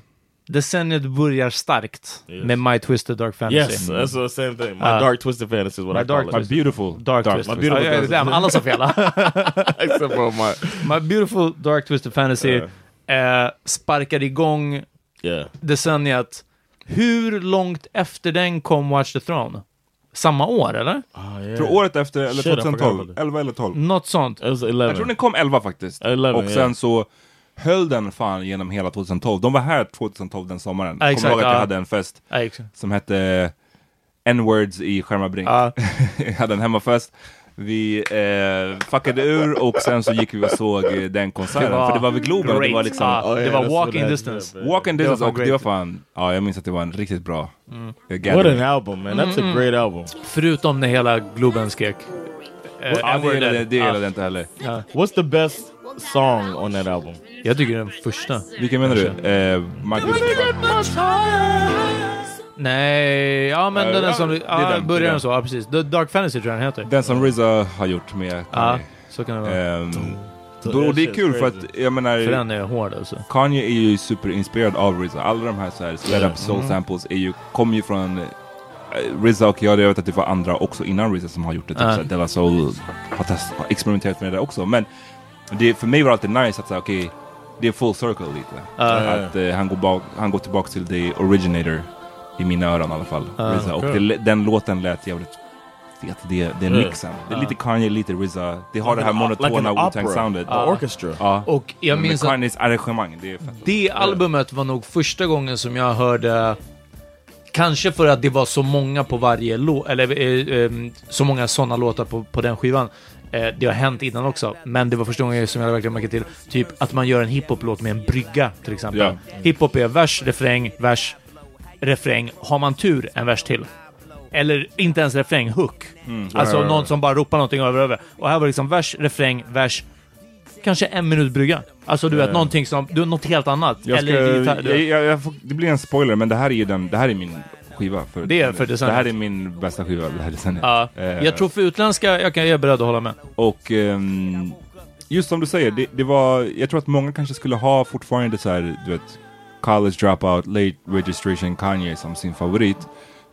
Decenniet börjar starkt Yes. med My Twisted Dark Fantasy. Yes, that's the same thing. My Uh, dark twisted fantasy is what my I call dark it. My beautiful Dark, dark Twisted. My beautiful ja, Dark damn, alla sa fel. Except for my My Beautiful Dark Twisted Fantasy eh, sparkar igång yeah. decenniet. Hur långt efter den kom Watch the Throne? Samma år, eller? Oh, yeah. Tror året efter, eller Shit, I forgot 2012. about that. 11 eller 12. Något sånt. It was 11. Jag tror den kom 11 faktiskt. 11, och sen yeah. så höll den fan genom hela 2012. De var här 2012 den sommaren. Ja, Kommer ihåg att jag ja. hade en fest exakt. som hette N-words i Skärmarbrink. Ja. jag hade en hemmafest. Vi eh, fuckade ur och sen så gick vi och såg eh, den konserten. Det var För det var vid Globen. och Det var liksom Ja, Oh, det yeah, var walking distance. did, walk and Det var distance och det var fan, ja jag minns att det var en riktigt bra Mm. What an album, man. That's a great album. Förutom när hela Globen skrek. Ja, det gillade, Ja. jag inte heller. What's the best song on that album? Jag tycker den första. Vilken menar du? Eh, Michael... Nej, ja men den är ja, som... det är Ja, den, det är börjar den den. så, ja precis. The Dark Fantasy tror jag den heter. Den som RZA har gjort med Ja, så kan det vara. Ehm, då, och det är kul för att, jag menar... För den är hård alltså. Kanye är ju superinspirerad av RZA. Alla de här, så här sped up soul Mm. samples är ju, kommer ju från eh, RZA och jag, jag vet att det var andra också innan RZA som har gjort det. Typ Ja. såhär, Della Soul har, test, har experimenterat med det också. Men det, för mig var det alltid nice att säga okej, det är full circle lite. Ja. Att eh, han, går bak, han går tillbaka till the originator i mina öron i alla fall. Ja, RZA. Och det, den låten lät jävligt fet. Det, det är Ja. mixen. Det är lite Kanye, lite RZA. Det har Like det här like monotona opera. Wu-Tang-soundet. The orchestra. Ja. Och jag Men minns att Kanyes arrangemang, det är fett. det albumet var nog första gången som jag hörde Kanske för att det var så många på varje låt, eller eh, eh, så många sådana låtar på, på den skivan. Eh, det har hänt innan också, men det var första gången som jag verkligen märkte till. Typ att man gör en hiphop-låt med en brygga, till exempel. Ja. Hiphop är vers, refräng, vers, refräng. Har man tur, en vers till. Eller inte ens refräng, hook. Alltså någon som bara ropar någonting över över. Och här var det liksom vers, refräng, vers, kanske en minut brygga. Alltså du vet, någonting som, du något helt annat. Jag ska, Eller gitarr, jag, jag, jag får, det blir en spoiler, men det här är ju den, det här är min skiva. För, Det är för Det decenniet. här är min bästa skiva det här decenniet. Ja, Eh, jag tror för utländska, jag, kan, jag är beredd att hålla med. Och ehm, just som du säger, det, det var, jag tror att många kanske skulle ha fortfarande så här, du vet, college dropout, late registration Kanye som sin favorit.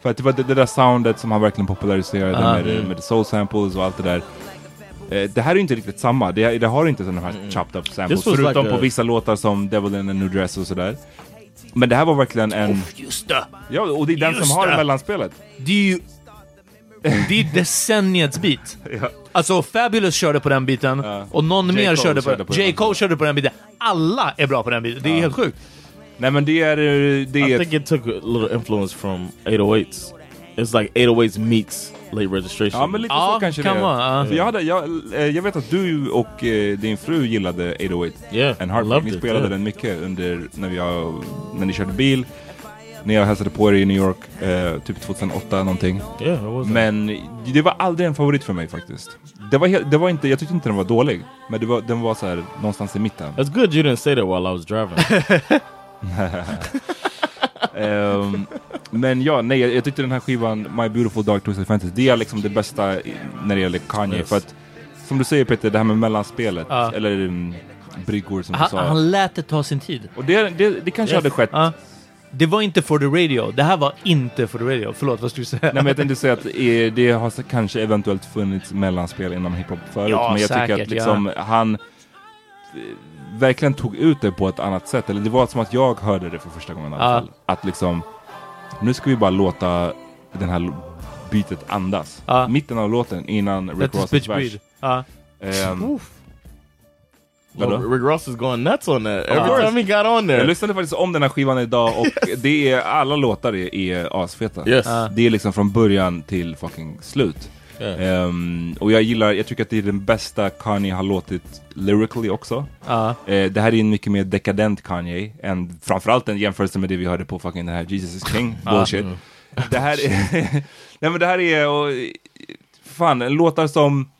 För att det var det, det där soundet som han verkligen populariserade Ah. med, Mm. med soul samples och allt det där. Eh, det här är inte riktigt samma, det, det har inte sådana här Mm. chopped up samples, förutom like på vissa låtar som Devil in a new dress och sådär. Men det här var verkligen en... Just det! Ja, och det är den Just som har det. mellanspelet. Det är ju... Det är decenniets beat. Ja. Alltså Fabulous körde på den biten, Ja. och någon J. mer Cole körde på, körde på J. Cole körde på den biten. Alla är bra på den biten. Det är Ja. helt sjukt. Nej men det är... Det I är think it took a little influence from 808s. It's like 808s meets late registration. Ja men lite så kanske kan det är. vara, ja. För jag, hade, jag, eh, jag vet att du och eh, din fru gillade 808 Yeah, and I Heartbreak. loved Ni it, spelade yeah. den mycket under när, har, när ni körde bil. När jag hälsade på er i New York, eh, typ 2008 någonting. Yeah, it was. Men det var aldrig en favorit för mig faktiskt. Det var, det var inte, jag tyckte inte den var dålig. Men det var, den var så här, någonstans i mitten. It's good you didn't say that while I was driving. Ehm, men ja, nej, jag, tyckte den här skivan, My Beautiful Dark Twisted Fantasy, det är liksom det bästa i, när det gäller Kanye. Yes. För att, som du säger Peter, det här med mellanspelet, Ja. eller um, bryggor som du Han, sa. han lät det ta sin tid. Och det, det, det kanske Yes. hade skett. Ja. Det var inte for the radio. Det här var inte for the radio. Förlåt, vad skulle du säga? Nej men jag tänkte säga att eh, det har kanske eventuellt funnits mellanspel inom hiphop förut. Ja, men jag tycker säkert, att liksom han eh, verkligen tog ut det på ett annat sätt. Eller det var som att jag hörde det för första gången i alla fall. Att liksom, nu ska vi bara låta den här bytet andas. Mitten av låten innan Rick Let the Ross bitch vers. Vadå? Rick Ross is going nuts on that. Every course. time he got on Jag there. lyssnade faktiskt om den här skivan idag och det är, alla låtar är, är asfeta. Yes. Ja. Det är liksom från början till fucking slut. Yeah. Ehm, och jag gillar, jag tycker att det är den bästa Kanye har låtit lyrically också. Ja. Eh, det här är en mycket mer dekadent Kanye, än framförallt en jämförelse med det vi hörde på fucking den här Jesus is King bullshit. Det här är, nej men det här är, och, fan, låtar som,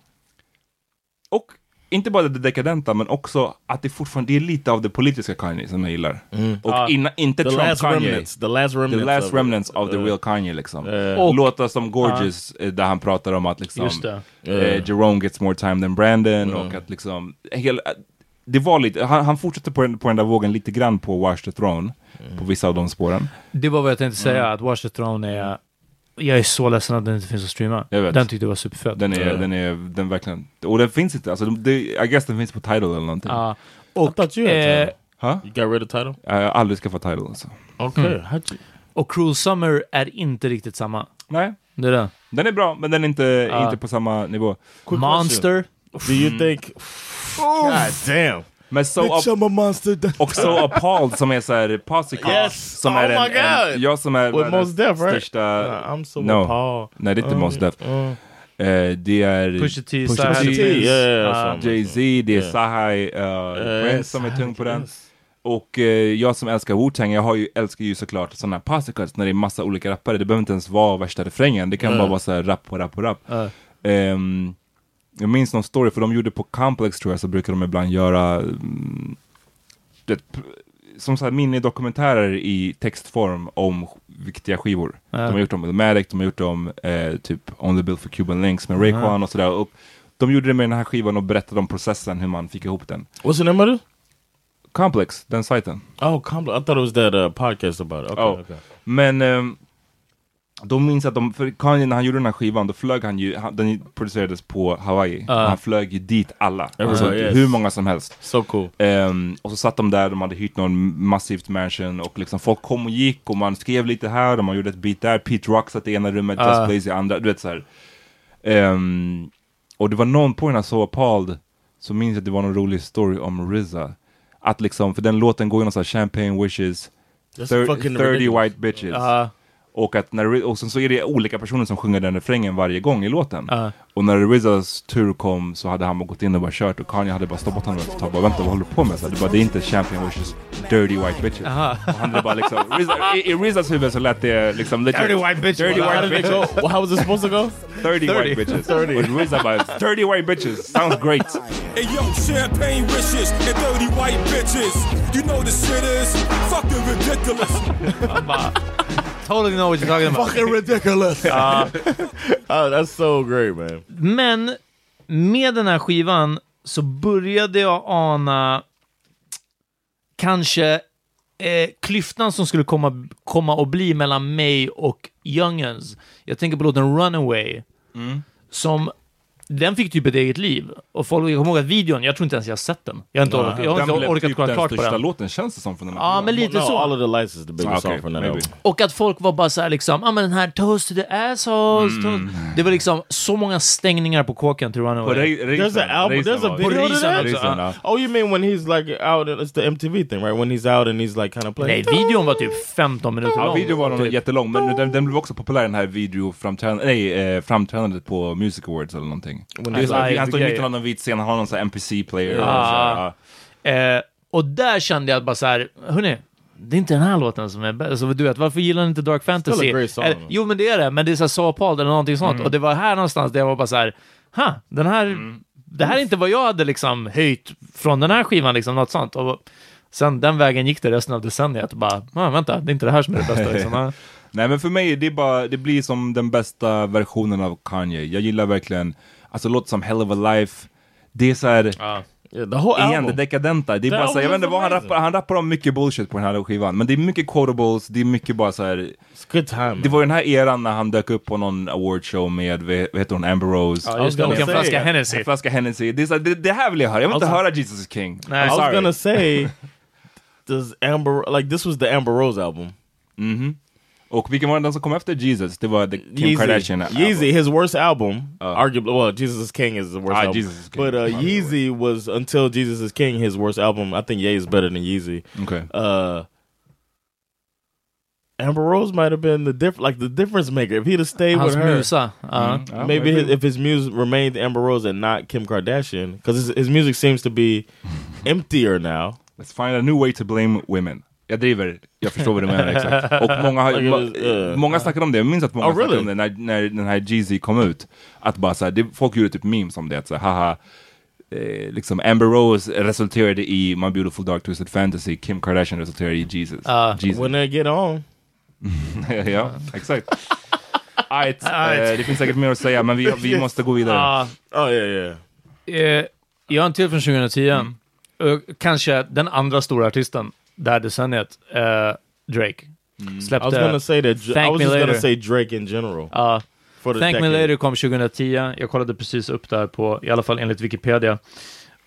och inte bara det dekadenta, men också att det fortfarande, det är lite av det politiska Kanye som jag gillar. Och Ja. inna, inte The Trump last Kanye. remnants. The last remnants. The last of of the Uh, real Kanye liksom. uh, Och- Låtar som Gorgeous, eh, där han pratar om att liksom eh, Jerome gets more time than Brandon och att liksom hel, det var lite, han, han fortsätter på den, på den där vågen lite grann på Watch the Throne, på vissa av de spåren. Det var vad jag tänkte säga, Mm. att Watch the Throne är... Jag är så ledsen att den inte finns att streama. Jag vet. Den tyckte jag var superfett. Den är, Ja. den är, den verkligen, och den finns inte, alltså det, I guess den finns på Tidal eller någonting. Ja. Och, thought you had eh, Tidal. Ha? You got rid of title? Jag har aldrig skaffat Tidal alltså. Okay. Mm. Och Cruel Summer är inte riktigt samma. Nej, Det är det. den är bra, men den är inte, Ja. inte på samma nivå. Monster. Do you think? God damn. Men so Bitch, I'm a monster. Och så Appalled som är såhär Posse Yes! som Oh är my en, God! en, jag som är With Mos Def, right? största, I'm so No. appalled. nej det är inte Uh, Mos Def. uh, Eh, det är Pusha T, Pusha T, Ah. Jay-Z, det är. Sahai, uh, Uh, Prince som är tung på den. yes. Och eh, jag som älskar Wu-Tang, jag har ju, älskar ju såklart sådana här posse cuts när det är massa olika rappare. Det behöver inte ens vara värsta refrängen, det kan Mm. bara vara så här rap på rap på rap. Ja. Ehm, jag minns någon story, för de gjorde på Complex tror jag, så brukar de ibland göra mm, det, som så här minidokumentärer i textform om viktiga skivor. Ja. De har gjort om Illmatic, de har gjort om eh, typ On the Bill for Cuban Links med Raekwon och sådär. Och de gjorde det med den här skivan och berättade om processen, hur man fick ihop den. What's the name of it? Complex, den sajten. Oh, compl- I thought it was that uh, podcast about it. Okay, Ja. okay. Men ehm, de minns att de, för Kanye när han gjorde den här skivan, då flög han ju, han, den producerades på Hawaii. Och han flög ju dit alla. Everybody, Alltså, yes. Hur många som helst. So cool. Ehm, och så satt de där, de hade hyrt någon massivt mansion och liksom folk kom och gick och man skrev lite här och man gjorde ett beat där. Pete Rock satt i ena rummet, Ah. Just Blaze i andra, du vet så. Ehm, och det var någon på den här So Appalled, så minns jag att det var någon rolig story om RZA. Att liksom, för den låten går ju någon sån här Champagne Wishes, That's thir- fucking 30 ridiculous. white bitches. Ja, Och, att när, och sen så är det olika personer som sjunger den refrängen varje gång i låten. Ja. Och när RZAs tur kom så hade han bara gått in och bara kört och Kanye hade bara stoppat honom och bara vänta vad håller du på med? Så det, bara, det är inte Champagne Wishes, Dirty White Bitches. Aha. Och han bara liksom, RZA, i, i RZAs huvud så lät det liksom legit. Dirty white bitches. Dirty How white bitches. Well, how was it supposed to go? 30, 30. white bitches. 30. Och RZA bara, 30 white bitches, sounds great. Hey yo, champagne wishes and dirty white bitches. You know the shit is fucking ridiculous. Totally know what you're talking about. Fucking ridiculous. oh, that's so great, man. Men med den här skivan så började jag ana kanske eh, klyftan som skulle komma, komma att bli mellan mig och Youngens. Jag tänker på låten Runaway, som den fick typ ett eget liv. Och folk, jag kommer ihåg att videon, jag tror inte ens jag har sett den. Jag har inte, orkat, jag har Den inte blev orkat typ kolla den klart på största den. låten känns det som från den här Ja, men lite no, så. all of the lights is the biggest Ah, okay, song from that album. Och att folk var bara så här liksom, ja ah, men den här Toast to the assholes. Mm. Det var liksom så många stängningar på kåken till På Runaway. Re- There's an album. Reisen There's a video to that. ja. ja. Oh, you mean when he's like out? It's the MTV thing, right? When he's out and he's like kind of playing. Nej, videon var typ 15 minuter Ja, lång. videon var nog typ. jättelång, men den, den blev också populär den här videoframträdandet, nej, eh, framträdandet på Music Awards eller någonting. When Det är så här, live han står i mitten av någon vit scen, han har någon sån här NPC-player. Ja. och. Eh, och där kände jag bara så här, hörni, det är inte den här låten som är bäst. Alltså, du vet, varför gillar ni inte Dark Fantasy? Eh, jo, men det är det, men det är så här eller någonting sånt. Mm. Och det var här någonstans där jag var bara så här, ha, den här, det här är inte vad jag hade liksom höjt från den här skivan, liksom, något sånt. Och sen den vägen gick det resten av decenniet. Och bara, ah, vänta, det är inte det här som är det bästa. Liksom. Ah. Nej men för mig, det, är bara, det blir som den bästa versionen av Kanye. Jag gillar verkligen, alltså låter som Hell of a Life. Det är så här, Yeah, the whole igen, album. det dekadenta. Det är The bara så jag vet inte vad han rappar, han rappar om mycket bullshit på den här skivan. Men det är mycket quotables, det är mycket bara så här. It's good time. Det var ju den här eran när han dök upp på någon awardshow med, vad heter hon, Amber Rose. Ja, just det, I was och en gonna say- flaska Hennessy. En flaska Hennessy. Det, är så här, det, det här vill jag höra, jag vill inte höra Jesus is King. Nej. I was gonna say, does Amber like this was the Amber Rose album? Mhm. Och vilken var den som kom efter Jesus? Det var the Kim Yeezy. Kardashian album. Yeezy, his worst album, Oh. arguably. Well, Jesus is King is the worst Ah, album. Jesus is King. But uh, Probably Yeezy was until Jesus is King his worst album. I think Ye is better than Yeezy. Okay. Uh, Amber Rose might have been the diff like the difference maker if he'd have stayed Hans with her. musa. Ja. Mm. Ja, Maybe maybe. his, if his music remained Amber Rose and not Kim Kardashian, because his, his music seems to be emptier now. Let's find a new way to blame women. Jag driver, jag förstår vad du menar exakt. Och många, har, ma- uh, många snackade om det, jag minns att många Oh, snackade really? om det när, när den här Jeezy kom ut. Att bara såhär, det, folk gjorde typ memes om det, att så här, haha, eh, liksom Amber Rose resulterade i My Beautiful Dark Twisted Fantasy, Kim Kardashian resulterade i Jesus. Ja. Jesus. When they get on, ja, exakt. Alright, eh, det finns säkert mer att säga, men vi, vi måste gå vidare. Ja. oh yeah, yeah. Eh, jag har en till från 2010. Eh, kanske den andra stora artisten det här decenniet. Eh, Drake. I Släppte was gonna say that. I Thank was Me just Later. gonna say Drake in general. The Thank Me decade. Later kom 2010. Jag kollade precis upp där på, i alla fall enligt Wikipedia.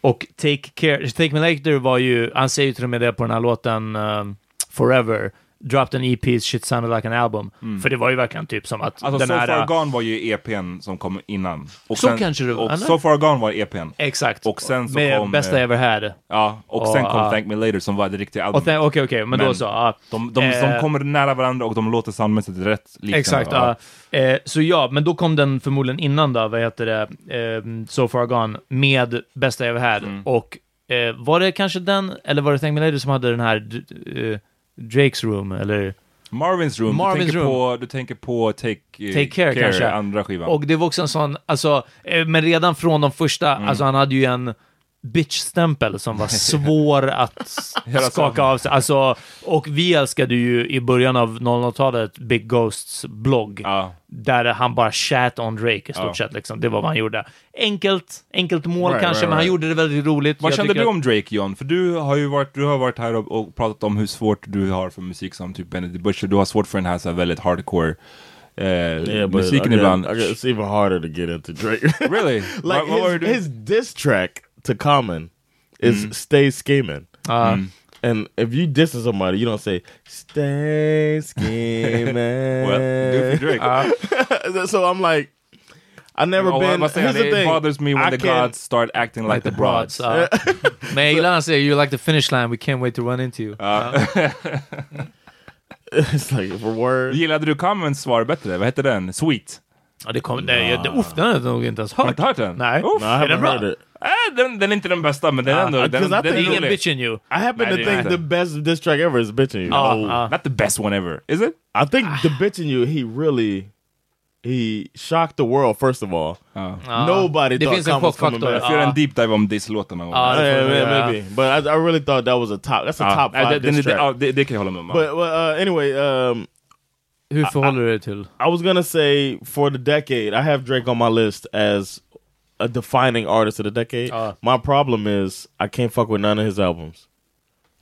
Och Take Care, Take Me Later var ju, han säger ju till och med det på den här låten um, Forever. Dropped an EP, shit sounded like an album. För det var ju verkligen typ som att Alltså den So här... Far Gone var ju EPn som kom innan. Och Så kanske det var, Och? So Far Gone var EPn. Exakt. Och sen så med kom, bästa eh, jag ever had. Ja, och Och, sen kom ja. Thank Me Later som var det riktiga albumet. sen- Okej, okej, men, då Men så. Ja. De, de, Eh, de kommer nära varandra och de låter soundmässigt rätt liknande. Exakt, ja. Eh, så ja, men då kom den förmodligen innan då, vad heter det, eh, So Far Gone, med bästa jag ever had. Mm. Och eh, var det kanske den, eller var det Thank Me Later som hade den här eh, Drake's Room, eller? Marvin's Room, Marvin's du, tänker Room. På, du tänker på Take, eh, Take Care, kanske. andra skivan. Och det var också en sån, alltså, eh, men redan från de första, Mm. alltså han hade ju en bitch-stämpel som var svår att skaka av sig. Alltså, och vi älskade ju i början av 00-talet Big Ghosts blogg, ja. där han bara chat on Drake i stort Ja. sett. Liksom. Det var vad han gjorde. Enkelt, enkelt mål Right, kanske, right, men han right. gjorde det väldigt roligt. Vad Jag kände du att- om Drake John? För du har ju varit, du har varit här och, och pratat om hur svårt du har för musik som typ Benedict Butcher. Du har svårt för den här, så här väldigt hardcore eh, Yeah, but musiken I get- ibland. I get- it's even harder to get into Drake. Really? like his, his diss track to Common is mm. "Stay Scheming," Ja. Mm. and if you diss somebody, you don't say "Stay Scheming." Well, good for Drake. so I'm like, I never Och been. vad säger Here's han? the It thing. bothers me when I the gods start acting like, the broads. ja. Men jag gillar han säger “You like the finish line, we can't wait to run into you”. Uh, uh-huh. it's like for word. Gillade du Commons svar bättre? Vad hette den? Sweet? Ja, det kom, nej, det, uff, den har jag nog inte ens Har du hört. inte hört den? Nej. Uff, No, I är den bra? heard it. äh, den, den är inte den bästa, men den är ändå... Den, den think är Ingen rolig. bitching you. I happen Nej, to think inte. the best diss track ever is "Bitching You." Oh, ja. Not the best one ever. Is it? I think the "Bitching You" he really he shocked the world. First of all. Ja. nobody Det thought finns en Common was coming chockfaktor. back. Jag får göra en deep dive om Diss-låtarna. det Yeah, yeah, maybe, but I, I really thought that was a top. That's a top nej, five den diss track. det, kan jag hålla med om. But uh, anyway, um, Hur förhåller du dig till? I was gonna say for the decade, I have Drake on my list as a defining artist of the decade. Uh. my problem is I can't fuck with none of his albums.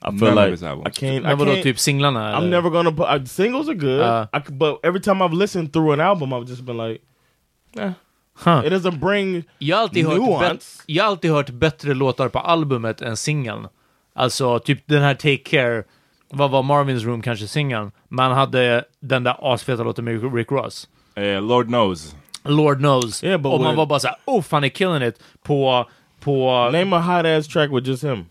I feel like his albums. I can't. I can't typ singlarna, I'm eller? never gonna put uh, singles are good. Uh. I c but every time I've listened through an album, I've just been like, eh. Huh. It doesn't bring Jag har, alltid hört nuance. bet- jag har alltid hört bättre låtar på albumet än singeln. Alltså, typ den här Take Care, vad var Marvin's Room kanske singeln? Man hade den där asfeta låten med Rick Ross. Eh, Lord knows. Lord knows. Yeah, but och man var bara såhär, oh fan är killing it. På, på... name a hot ass track with just him.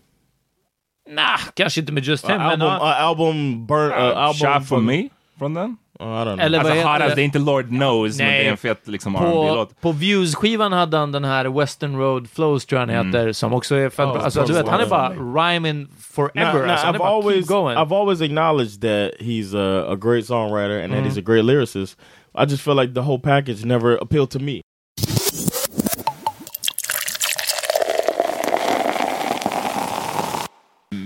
Nah, kanske inte med Just A Him, men... album, ja. a album burn. Uh, album Shot for from- me? Från den? Oh. Eller Alltså as, det? är inte Lord knows, men Nej. det är en fet liksom På, på Views-skivan hade han den här Western Road Flows, tror jag han heter, som också är fett bra. Alltså, du vet, han är bara rhyming forever. Now, now, alltså, I've bara always. I've always acknowledged that he's a, a great songwriter and that he's a great lyricist. I just feel like the whole package never appealed to me.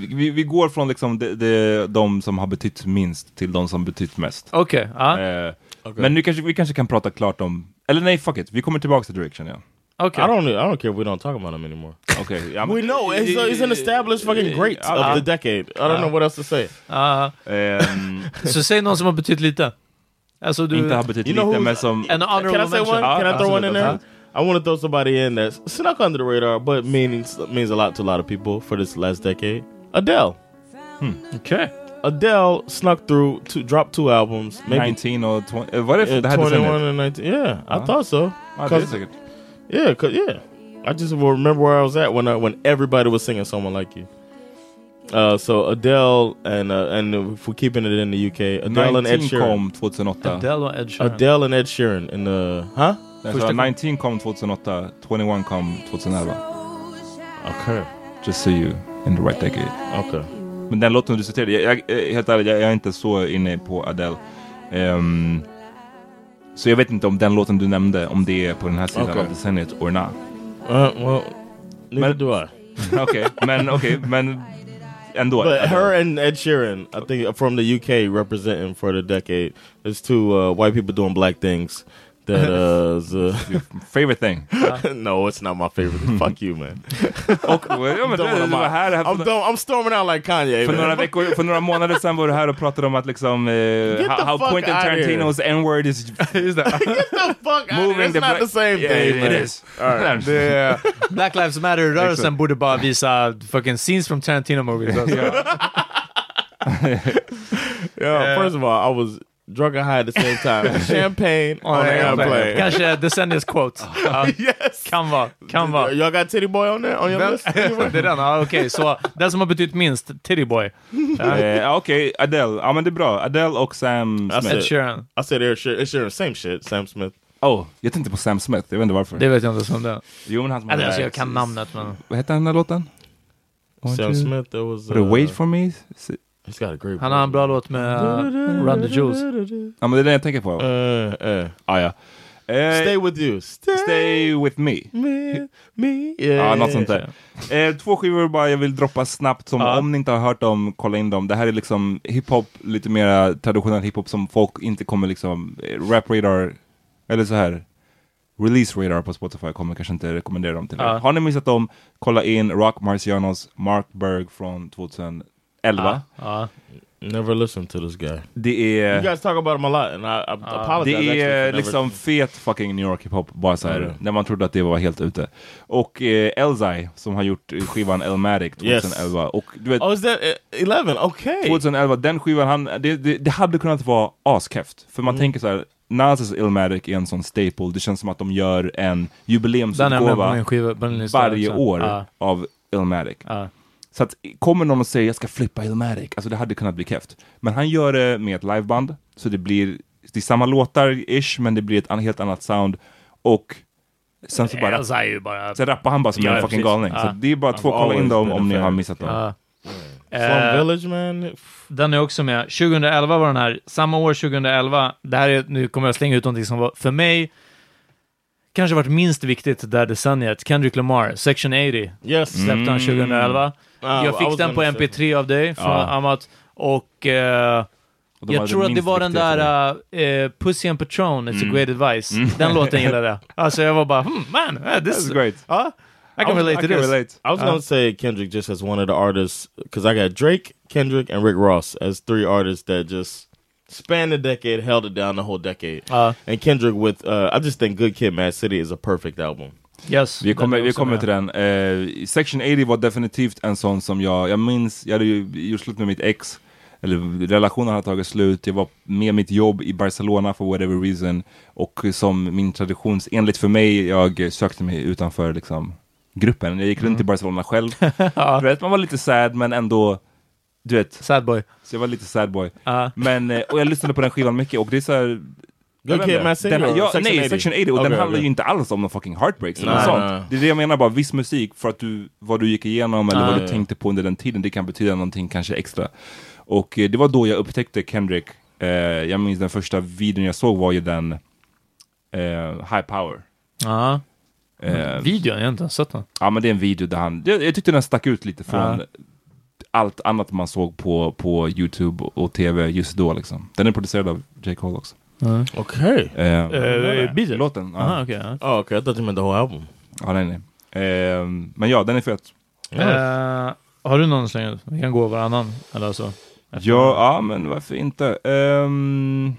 Vi, vi går från liksom de, de, de som har betytt minst till de som betytt mest. Okej, ja. Eh, Men nu kanske, vi kanske kan prata klart om... Eller nej, fuck it. Vi kommer tillbaka till Drake känner jag. Okej. I don't, I don't care if we don't talk about him anymore. Okej. ja, men- We know it's, a, it's an established fucking great Uh, of the decade. I don't know what else to say. Ja. Ehm, Så säg någon som har betytt lite. Alltså du... inte har betytt You know lite, men som... En honorable Can I say mention. one? Can I throw one in there? I want to throw somebody in that snuck under the radar, but means means a lot to a lot of people for this last decade. Adele. Okay. Adele snuck through, to drop two albums, maybe 19 or 20... What if är det? uh, Det här 21 decenniet? and 19. Yeah, I thought so. Ja, det är 'Cause- säkert. Yeah, cause yeah, I just will remember where I was at when I, when everybody was singing "Someone Like You." Uh, so Adele and uh, and if we're keeping it in the UK, Adele and Ed 19 Sheeran. kom 2008. Adele och Ed Sheeran. Adele and Ed Sheeran in the huh? Alltså, Första- 19 kom 2008, 21 kom 2011. Okay, Just so you in the right decade. okay. Men den låten du citerade, jag, jag, helt ärligt, jag, jag är inte så inne på Adele. Ehm, så jag vet inte om den låten du nämnde, om det är på den här sidan Okej. av decenniet or not. Uh, well, neither Men- do I. Okej, men okej, men ändå. But Adele. her and Ed Sheeran, I think from the UK representing for the decade. There's two uh, white people doing black things. That uh, is, uh Favorite thing. no, it's not my favorite. Fuck you, man. Och, ja, men I'm, du, done with du my- var här, här I'm, för, done- I'm storming out like Kanye. för man. några veckor, för några månader sedan var du här och pratade om att liksom eh, the how, how fuck Quentin outta here. Tarantinos n-word is Just det. Get the fuck out moving It's not the same Yeah, thing, it man. is. Det, Black Lives Matter-rörelsen borde bara visa fucking scenes from Tarantino movies. Alltså. Yeah, first of all, I was drunk and high at the same time. Champagne on the airplane. Kanske decenniets quote. Yes. kan vara, kan vara. Y'all got Titty Boy on there on your list? det är den, ja, okej. Så den som har betytt minst, Titty Boy. Eh, Okej, Adele. Ja men det är bra. Adele och Sam Smith. Ed Sheeran. I said Ed Sheeran, same shit. Sam Smith. Oh, jag tänkte på Sam Smith. Jag vet inte varför. Det vet jag inte som det. Jo men han som Alltså, hade- jag kan namnet men... Vad hette den där låten? Sam Smith, there was... Uh, Wait for me? He's got a great Han har en bra låt med uh, Run the Jewels. Ja men det är den jag tänker på. Uh, uh. Ah, ja. Eh, Stay with you. Stay, Stay with me. with me. Yeah. Ja, något sånt där. Eh, två skivor bara jag vill droppa snabbt som Ja. om ni inte har hört dem, kolla in dem. Det här är liksom hiphop, lite mer traditionell hiphop som folk inte kommer liksom, eh, rap radar, eller så här release radar på Spotify kommer kanske inte rekommendera dem till er. Har ni missat dem, kolla in Rock Marcianos Mark Berg från 2011. Ja. Never listened to this guy. Det You är guys talk about him a lot, and I, I apologize. actually Det är never- liksom fet fucking New York hiphop, bara så här, Mm. när man trodde att det var helt ute. Och eh, Elzai, som har gjort eh, skivan Elmatic 2011. Och du vet, Oh, is that uh, 11? Okay. 2011, den skivan, han, det, det, det hade kunnat vara askeft. För Mm. man tänker så här, Nas Illmatic är en sån staple, det känns som att de gör en jubileumsutgåva varje också. år Ja. av Illmatic. Ja. Så att kommer någon och säger jag ska flippa Illmatic, alltså det hade kunnat bli keft. Men han gör det med ett liveband, så det blir, det är samma låtar-ish, men det blir ett helt annat sound. Och sen så bara, Elsa är ju bara... sen rappar han bara som Ja, en fucking precis. galning. Ja. Så det är bara två, kolla in dem om ni har missat dem. Slum Eh, Village, man. Den är också med. 2011 var den här. Samma år, 2011. Det här är, nu kommer jag slänga ut någonting som var, för mig, kanske varit minst viktigt det här decenniet. Kendrick Lamar, Section 80, Yes. släppte han 2011. Uh, jag fick den på gonna say- MP3 av dig, från Ja. Amat. Och eh, Och de jag tror att det minst var den viktiga där uh, Pussy and Patron, It's Mm. a great advice. Den låten gillade jag. Alltså jag var bara, hmm, man, uh, this That's great. Ja, I can I was- relate to this. relate. I was gonna say Kendrick just as one of the artists because I got Drake, Kendrick, and Rick Ross as three artists that just spanned the decade, held it down the whole decade. Ja, And Kendrick with uh, I just think Good Kid, Mad City is a perfect album. Yes. Vi kommer, vi kommer till den. Eh, Section 80 var definitivt en sån som jag, jag minns, jag hade ju gjort slut med mitt ex, eller relationen hade tagit slut, jag var med mitt jobb i Barcelona for whatever reason, och som min traditions, enligt för mig, jag sökte mig utanför liksom gruppen. Jag gick runt i Barcelona själv. Du vet, man var lite sad men ändå, du vet, Sad boy. så jag var lite sad boy. Ja. Men, eh, och jag lyssnade på den skivan mycket och det är så här, Kid, inte. Mad City Den, ja, Section nej, 80? Section 80, och den Okay, handlar okay. ju inte alls om någon fucking heartbreaks eller Nej, sånt. nej. Det är det jag menar, bara viss musik för att du, vad du gick igenom eller Ah, vad du ja. tänkte på under den tiden, det kan betyda någonting kanske extra. Och eh, det var då jag upptäckte Kendrick. Eh, jag minns den första videon jag såg var ju den eh, High Power. Ja. Eh, Videon, jag har inte ens sett den. ja men det är en video där han, jag, jag tyckte den stack ut lite från Ja. allt annat man såg på, på YouTube och, och TV just då liksom. Den är producerad av J. Cole också. Okay. Eh, Eh, beatet? Låten. Ja. Aha, okej. ja. Oh, okay. Thought you meant the whole album. Ja, nej, nej. Ehm, men ja, den är fet. Eh, har du någon slänga ut? Vi kan gå varannan. Eller så. Efter- Ja, ja, men varför inte? Ehm,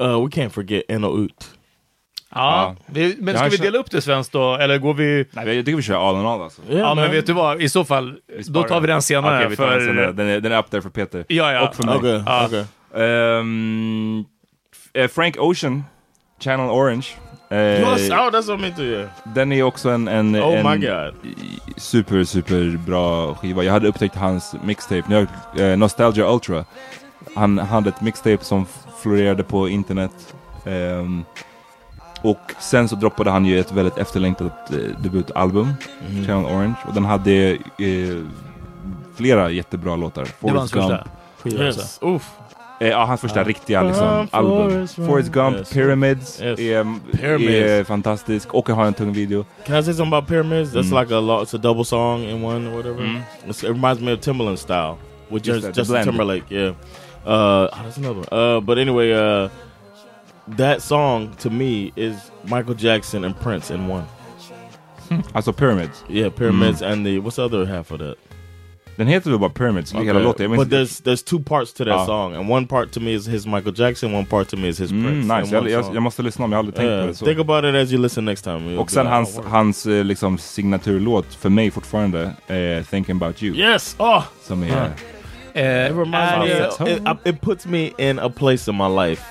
Uh, we can't forget Eno Ut. Ja, vi, men Jag ska vi dela upp det svenskt då? Eller går vi... nej, jag tycker vi kör all in all alltså. Ja, men vet du vad? I så fall, då tar vi den senare. Okej, vi tar för... den senare. Den är, den är up there för Peter. Ja, ja. Och för mig. Okay. Ja. Okay. Ehm, f- eh, Frank Ocean, Channel Orange. Eh, oh, meant to. Yeah. Den är också en, en, Oh en my god. super, super bra skiva. Jag hade upptäckt hans mixtape, eh, Nostalgia Ultra. Han hade ett mixtape som florerade på internet. Ehm, och sen så droppade han ju ett väldigt efterlängtat eh, debutalbum, Mm. Channel Orange. Och den hade eh, flera jättebra låtar. Det var hans Forrest första skiva. alltså. Yes. Eh, ja, hans första Ja. riktiga liksom, album. Forrest Gump. Forrest Gump, Yes. Pyramids, Yes. Är, Pyramids. är fantastisk och har en tung video. Can I say something about pyramids? That's Mm. like a lot. It's a double song in one or whatever. Mm. It reminds me of Timberland style with Just just, that, Justin. Timberlake. Yeah. Uh, oh, that's another one. Uh, but anyway, uh, that song to me is Michael Jackson and Prince in one. Alltså Pyramids. Yeah, pyramids and the what's the other half of that? Den heter väl bara Pyramids, hela Okay. låten. Jag minns But there's there's two parts to that Ah. song, and one part to me is his Michael Jackson, one part to me is his Mm, Prince. nice, in jag, one jag, song. jag måste lyssna om jag har aldrig tänkt Yeah, på det så. Think about it as you listen next time. You'll Och sen like, hans, oh, word. hans eh, liksom signaturlåt för mig fortfarande, eh, Thinking about you. Yes! Oh! Som är... Yeah. Eh, It reminds är me. det- Of, it, it puts me in a place in my life.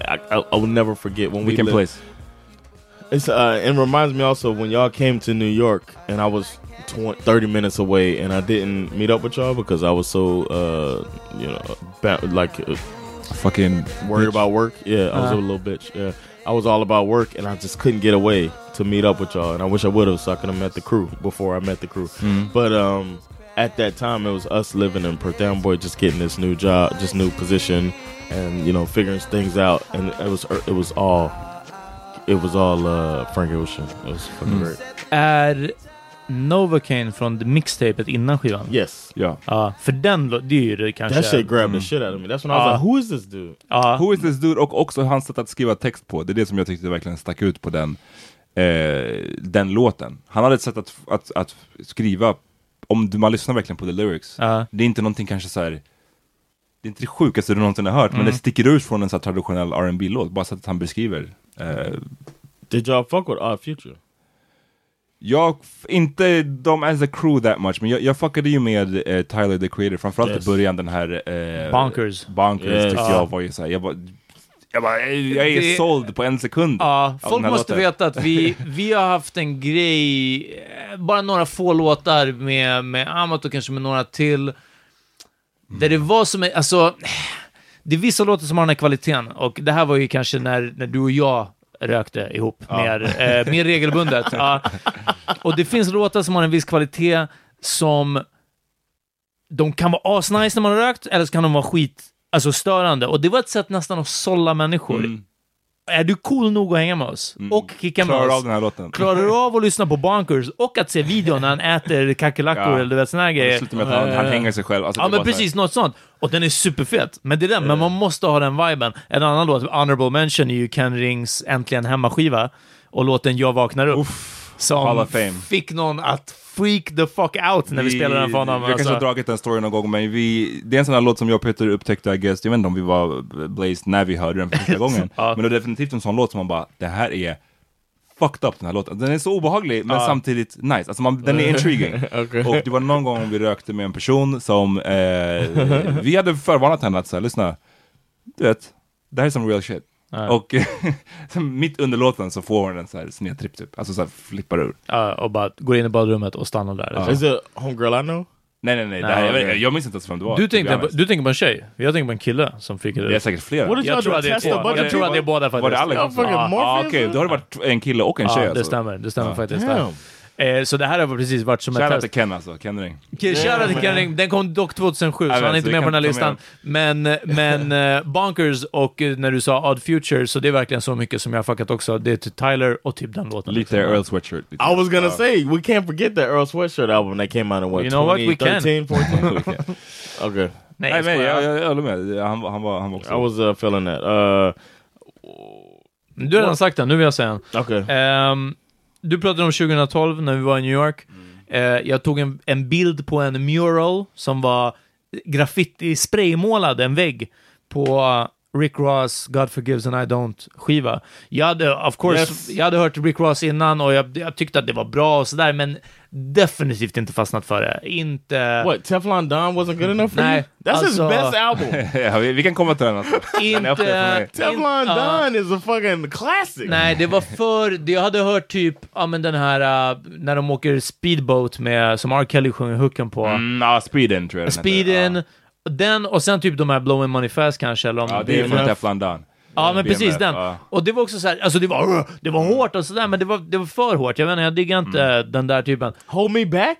I, I, I will never forget when we Vilken lived- place? It's uh, it reminds me also when y'all came to New York and I was 20, 30 minutes away and I didn't meet up with y'all because I was so uh, you know ba- like uh, Fucking... worried bitch. about work. Yeah, I was Uh. a little bitch. Yeah, I was all about work and I just couldn't get away to meet up with y'all. And I wish I would have so I could have met the crew before I met the crew. Mm. But um, at that time it was us living in Perth Amboy, just getting this new job, just new position, and you know figuring things out. And it was it was all it was all uh, Frank Ocean. It was fucking Mm. great. Är Novocaine från mixtapet innan skivan? Yes. Ja. Ja, för den det är ju det kanske... That shit grabbed the shit out of me. That's when I was Ja. like, who is this dude? Ja, Who is this dude? Och också hans sätt att skriva text på. Det är det som jag tyckte verkligen stack ut på den, eh, den låten. Han hade ett sätt att, att, att skriva, om du- man lyssnar verkligen på the lyrics. Ja. Det är inte någonting kanske så här. Det är inte det sjukaste du någonsin har hört, men det sticker ut från en så här traditionell rb låt bara så att han beskriver. Eh, Did y'all fuck with Odd Future? Jag, inte de as a crew that much, men jag, jag fuckade ju med eh, Tyler the Creator, framförallt Yes. i början den här... Eh, Bonkers. Bonkers Yes. tyckte Ja. jag var ju såhär, jag bara, jag, bara, jag är Det- såld på en sekund. Ja, folk måste låten. veta att vi, vi har haft en grej, eh, bara några få låtar med, med Amat och kanske med några till, där det var som, alltså, det är vissa låtar som har den här kvaliteten, och det här var ju kanske när, när du och jag rökte ihop mer, eh, mer regelbundet. Ja. Och det finns låtar som har en viss kvalitet som de kan vara asnice när man har rökt, eller så kan de vara skit, alltså störande. Och det var ett sätt nästan att sålla människor. Mm. Är du cool nog att hänga med oss? Och kicka med Klarar oss? av den här låten. Klarar du av att lyssna på Bonkers och att se videon när han äter kackerlackor Ja. eller du vet såna här grejer? slutar med att han, han hänger sig själv. Alltså, Ja men precis, något sånt. Och den är superfet. Men det är den, men man måste ha den viben. En annan låt, Honorable Mention, är ju Ken Rings Äntligen Hemma-skiva. Och låten Jag vaknar upp. Som Hall of Fame. fick någon att freak the fuck out när vi, spelade den för honom. Vi har kanske Alltså. har dragit den storyn någon gång, men vi, det är en sån här låt som jag och Peter upptäckte, I guess, jag vet inte om vi var blazed när vi hörde den för första gången. Ja. Men det är definitivt en sån låt som man bara, det här är fucked up den här låten. Den är så obehaglig, men Ja. samtidigt nice. Alltså man, den är intriguing. Okej. Och det var någon gång vi rökte med en person som, eh, vi hade förvarnat henne att säga, lyssna, du vet, det här är som real shit. Ja. Och mitt under låten så får hon en så här snedtripp typ, alltså så här flippar ur. Ja, och bara går in i badrummet och stannar där. Ja. Is it Homegirl I know? Nej nej nej, det Nej, här, jag, okej. vet- jag minns inte ens vem det var. Du to be tänker, på, du tänker på en tjej, jag tänker på en kille som freakade Det är ut. säkert flera. Jag tror att det är två. Jag tror att det är båda faktiskt. Var det Alex? Ja, Ja, Morpheus, Okej, då har det varit en kille och en tjej Ja, det alltså. stämmer. Det stämmer faktiskt. Eh, så det här har precis varit som ett test. till Ken alltså, Ken Ring. Shoutout till Ken Ring. Den kom dock 2007, så vet, han är inte med på den här listan. Men, men eh, Bonkers och eh, när du sa Odd Future, så det är verkligen så mycket som jag har fuckat också. Det är till Tyler och typ den låten. Lite liksom. Earl Sweatshirt. lite. I was gonna say we can't forget that Earl Sweatshirt album that came out in what You know what? We can. 2013, 14? okay, Nej, Nej men skojar. jag, jag, jag håller med, han, var- han, var, han var också... I was uh, feeling that. Uh, Du har redan sagt den, nu vill jag säga den. okay. Ehm, du pratade om 2012 när vi var i New York. Eh, jag tog en, en bild på en mural som var graffiti spraymålad en vägg på Rick Ross God Forgives and I Don't skiva. Jag hade, of course, Yes. jag hade hört Rick Ross innan och jag, jag tyckte att det var bra och sådär, men definitivt inte fastnat för det. Inte... What Teflon Don wasn't good enough for Nej, you? That's his alltså- best album. ja, vi, vi kan komma till den alltså. Mig. Teflon ja. Don is a fucking classic. Nej, det var för... Jag hade hört typ, ja men den här, uh, när de åker speedboat med, som R. Kelly sjunger hooken på. Mm, ja, Speeden tror jag. Speeden, den och sen typ de här Blowing Money Fast kanske, eller om Ja, det är från. Teflon Don. Ja, men BMF, precis den. ja. Och det var också så här, alltså det var, det var hårt och sådär, men det var, det var för hårt. Jag vet inte, jag diggar inte Mm. den där typen. Hold me back.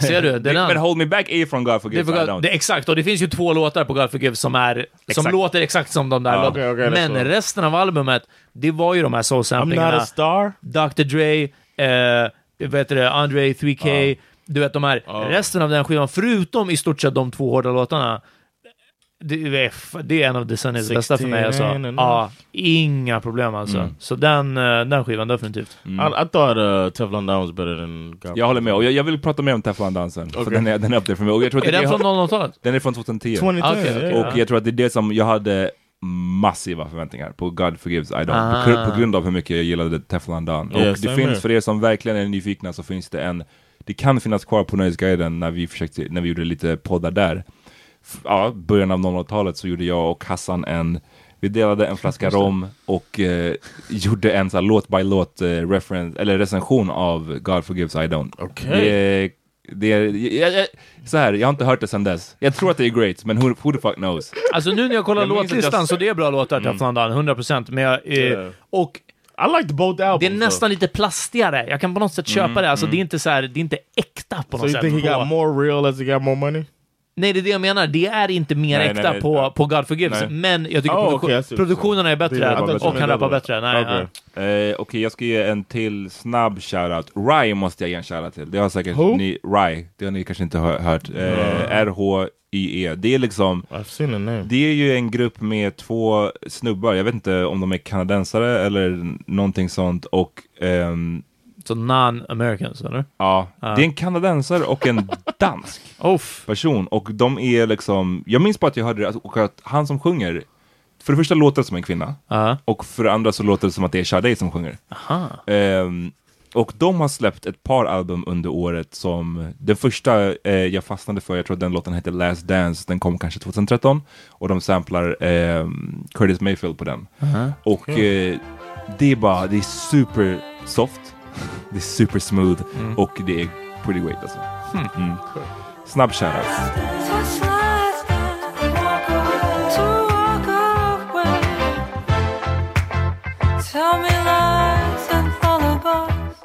Ser du? Det är Men den. Hold Me Back är från God Det är, Forgives I Don't. det är exakt, och det finns ju två låtar på God Forgive som är, som Exakt. låter exakt som de där låtarna. okej, okej, men det är så. resten av albumet, det var ju de här I'm not soul-samplingarna. a star. Dr Dre, eh, vad heter det, Andre 3K, du vet de här, resten av den skivan, förutom i stort sett de två hårda låtarna, det är, det är en av decenniets bästa för mig alltså. 69 and Ja, inga problem alltså. Mm. Så den, eh, den skivan definitivt. I, I thought uh, Teflon Don was better than God. Jag håller med, och jag, jag vill prata mer om Teflon Don sen. För Okej. den är, den är upp där för mig. Och jag tror att Är den från 00-talet? Den är från 2010. 2010. Okej, okej. yeah. Och jag tror att det är det som jag hade massiva förväntningar på God Forgives I Don't. Ah. På, gru- på grund av hur mycket jag gillade Teflon Don. Yeah, och det finns, för er som verkligen är nyfikna, så finns det en, det kan finnas kvar på Nöjesguiden när vi försökte, när vi gjorde lite poddar där. F- Ja, början av 00-talet så gjorde jag och Hassan en, vi delade en flaska rom och eh, gjorde en så här låt by låt eh, reference, eller recension av God Forgives I Don't. Okej. Det är, det är, jag, jag, så här, jag har inte hört det sedan dess. Jag tror att det är great, men who, who the fuck knows? Alltså nu när jag kollar Jag låtlistan så det är bra låtar, Teflon Don, 100%. Men jag, eh, Yeah. Och I liked both albums. Det är nästan lite plastigare. Jag kan på något sätt köpa det. Alltså, Det är inte så här, det är inte äkta på So något you sätt. think he got more real as he got more money? Nej, det är det jag menar. Det är inte mer Nej, äkta nej, nej. på, God Forgives. Nej. Men jag tycker Oh, produktion, okay, produktionerna är bättre och han rappar bättre. Nej, Okay. ja. Eh, Okej, jag ska ge en till snabb shoutout. Rye måste jag ge en shoutout till. Det har säkert Who? ni, Rye, det har ni kanske inte hör, hört. Eh, R-H-Y-E. Det är liksom, I've seen the name. det är ju en grupp med två snubbar, jag vet inte om de är kanadensare eller någonting sånt. Och ehm, Så non-Americans, eller? ja, det är en kanadensare och en dansk person. Och de är liksom, jag minns bara att jag hörde det, alltså, och att han som sjunger, för det första låter det som en kvinna. Ja. Och för det andra så låter det som att det är Sade som sjunger. Aha. Ehm, och de har släppt ett par album under året som, den första eh, jag fastnade för, jag tror den låten heter Last Dance, den kom kanske 2013. Och de samplar ehm, Curtis Mayfield på den. Och eh, det är bara, det är super soft, det är super smooth och det är pretty great alltså. Mm. Snabb shoutout.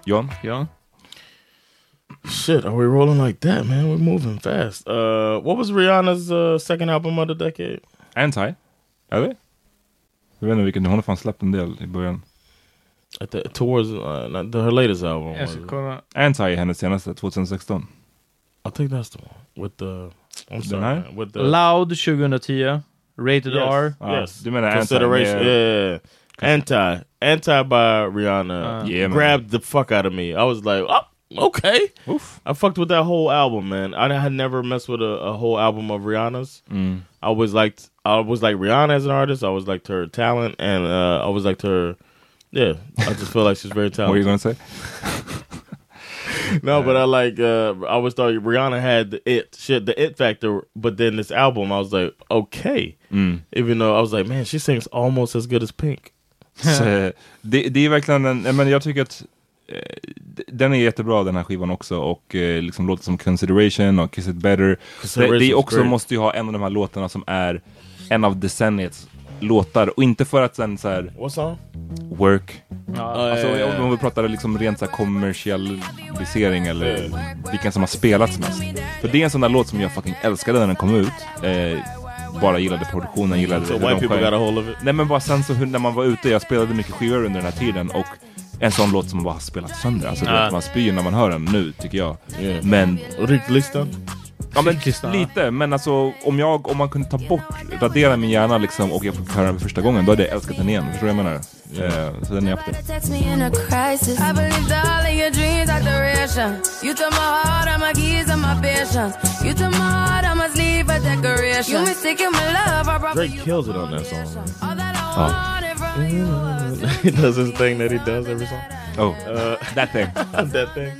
John? Ja. Shit, are we rolling like that, man? We're moving fast. Uh, what was Rihanna's uh, second album of the decade? Anti? Eller? Jag vet inte vilken, hon har fan släppt en del i början. At the, towards uh, not the, her latest album. Jag ska kolla. Anti är hennes senaste, 2016. I think that's the one with the. I'm sorry, här? man, with the Loud 2010. Rated yes, R. Ah, yes. du menar Anti consideration. med- Yeah, anti, anti by Rihanna. Uh, Yeah, man. grabbed the fuck out of me. I was like, oh, okay. Oof. I fucked with that whole album, man. I had never messed with a, a whole album of Rihanna's. Mm. I was like, I was like Rihanna as an artist. I was like her talent, and uh, I was like her. Yeah, I just feel like she's very talented. What are you gonna say? no, but I like. Uh, I always thought Rihanna had the it shit, the it factor. But then this album, I was like, okay. Mm. Even though I was like, man, she sings almost as good as Pink. Så, det, det är verkligen en, men jag tycker att eh, den är jättebra den här skivan också och eh, liksom låter som Consideration och Kiss It Better. Det, det också, great. måste ju ha en av de här låtarna som är en av decenniets låtar och inte för att sen så här work. Ja, Alltså ja, ja. om vi pratar liksom rent så här kommersialisering eller vilken som har spelats mest. För det är en sån där låt som jag fucking älskade när den kom ut. Eh, bara gillade produktionen, gillade So hur de sjöng. Nej men bara sen så när man var ute, jag spelade mycket skivor under den här tiden och en sån låt som man bara har spelat sönder. Alltså Ja. vet, man spyr när man hör den nu tycker jag. Yeah. Men, Ricklistan. Ja, men lite, men alltså om jag, om man kunde ta bort, radera min hjärna liksom och jag fick höra den för första gången, då hade jag älskat den igen. Förstår du vad jag menar? Eh, så den är efter. Text me in a crisis. I believed all of your dreams are duration. You took my heart, all my keys, and my patience. You took my heart, I must leave a decoration. You mistaken my love, I brought for Drake you. kills it on that song. You. he does his thing that he does every song. Oh, Uh, that thing. that thing.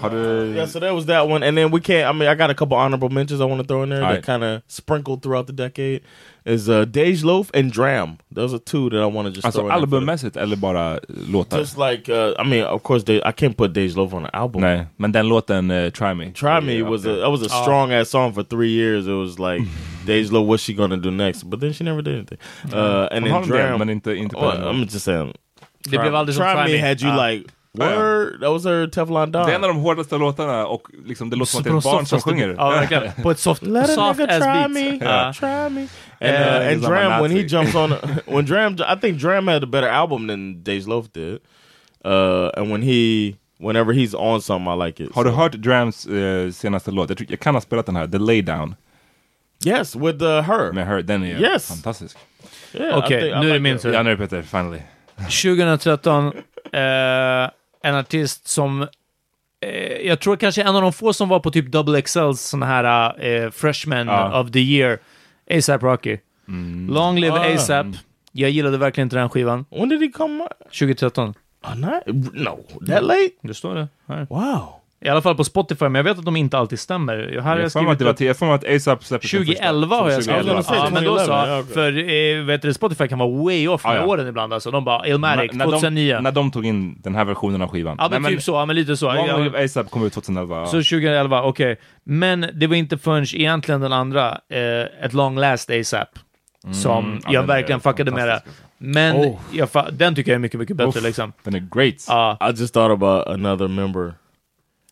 Har. Yeah, so that was that one, and then we can't. I mean, I got a couple honorable mentions I want to throw in there Alright. that kind of sprinkled throughout the decade. Is uh, Dej Loaf and Dram. Those are two that I want to just Alltså throw in there for albummässigt eller bara låtar? Just like uh, I mean, of course, they, I can't put Dej Loaf on an album. Nej, men den låten uh, Try Me. Try Me was a that was a strong ass song for three years. It was like Dej Loaf, what's she gonna do next? But then she never did anything. Uh, and Hon then en del, Dram, men inte, inte på well, den. I'm just saying. Det blev aldrig som Try Try Me Me. had you Ja. like word. That was her Teflon Don. Det är en av de hårdaste låtarna och liksom, det låter som att det är ett barn som sjunger. Ja, verkligen. På ett soft, Let a nigga try beat. me, Ja. try me. Uh, And, uh, and Dram when he jumps on, when Dram, I think Dram had a better album than Dej Loaf did. Uh, and when he, whenever he's on something, I like it. Har du So- hört Drams eh, senaste låt? Jag, tror, jag kan ha spelat den här, The Laydown. Yes, with uh, her. Med her, den är Yes. fantastisk. Yeah, Okej, I nu är det min tur. Ja, nu är det Peter, finally. 2013, eh, en artist som eh, jag tror kanske en av de få som var på typ Double XLs sån här eh, freshman Ja. of the year, ASAP Rocky. Long live Ah. ASAP. Jag gillade verkligen inte den skivan. When did he come? out? 2013. Oh, not, no, that late? Det står det. Här. Wow. I alla fall på Spotify, men jag vet att de inte alltid stämmer. Jag, har Jag att skrivit till- jag får att ASAP släppte sin första. 2011 har jag skrivit. 2011. säga Ja, men då 2011, så. ja. För eh, vet du, Spotify kan vara way off med Ja, ja. åren ibland. Alltså. De bara, Illmatic, när, 2009. de, när de tog in den här versionen av skivan. ja, men Nej, typ så. Ja, men lite så. Ja. ASAP kom ut 2011. Ja. Så 2011, okej. Men det var inte förrän egentligen den andra, eh, ett long last ASAP, som Mm, ja, jag verkligen fuckade med det. fantastisk, Men Oh. jag fa- den tycker jag är mycket, mycket bättre Uff. liksom. Den är great. Ja, I just thought about another member.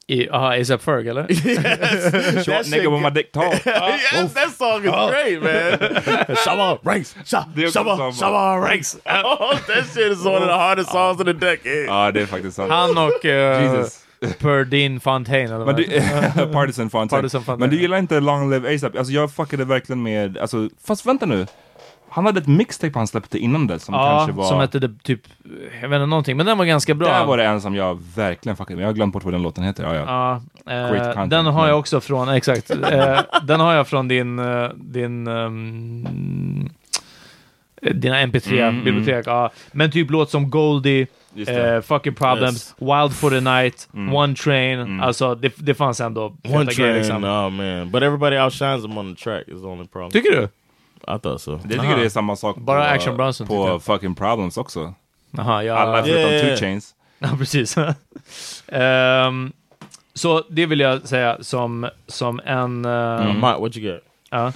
I- Jaha, ASAP Ferg eller? Short nigga with my dick tall. yes, that song is great, man. Shabba ranks, Shabba. Shabba ranks. Oh, that shit is one of the hardest songs in the decade. Ja, det är faktiskt sant. Han och uh, Jesus. Perdine Fontaine eller Men du. Partisan Fontaine. Partisan Fontaine. Men du gillar inte Long Live ASAP? Alltså jag fuckade verkligen med, alltså, fast vänta nu. Han hade ett mixtape han släppte innan det som Ja, kanske var... som hette det typ, jag vet inte någonting, men den var ganska bra. Där var det en som jag verkligen fuckade med. Jag har glömt bort vad den låten heter. Ja, ja. Ja, eh, Great content, den har men- jag också från, exakt. Eh, den har jag från din, eh, din eh, dina MP3-bibliotek. Ja. Men typ låt som Goldie, eh, Fucking Problems, Wild for the Night, One Train. Alltså det, det fanns ändå One grejer, train, liksom. oh man. But everybody outshines him on the track is the only problem. Tycker du? Thought so. Det tycker det är samma sak Bara på, Action Bronson, på jag. fucking Problems också. Jaha, ja. Alla förutom Yeah, yeah, Two yeah. Chains. Ja, precis. Ehm, så det vill jag säga som, som en... eh, Mike, what you got? ja.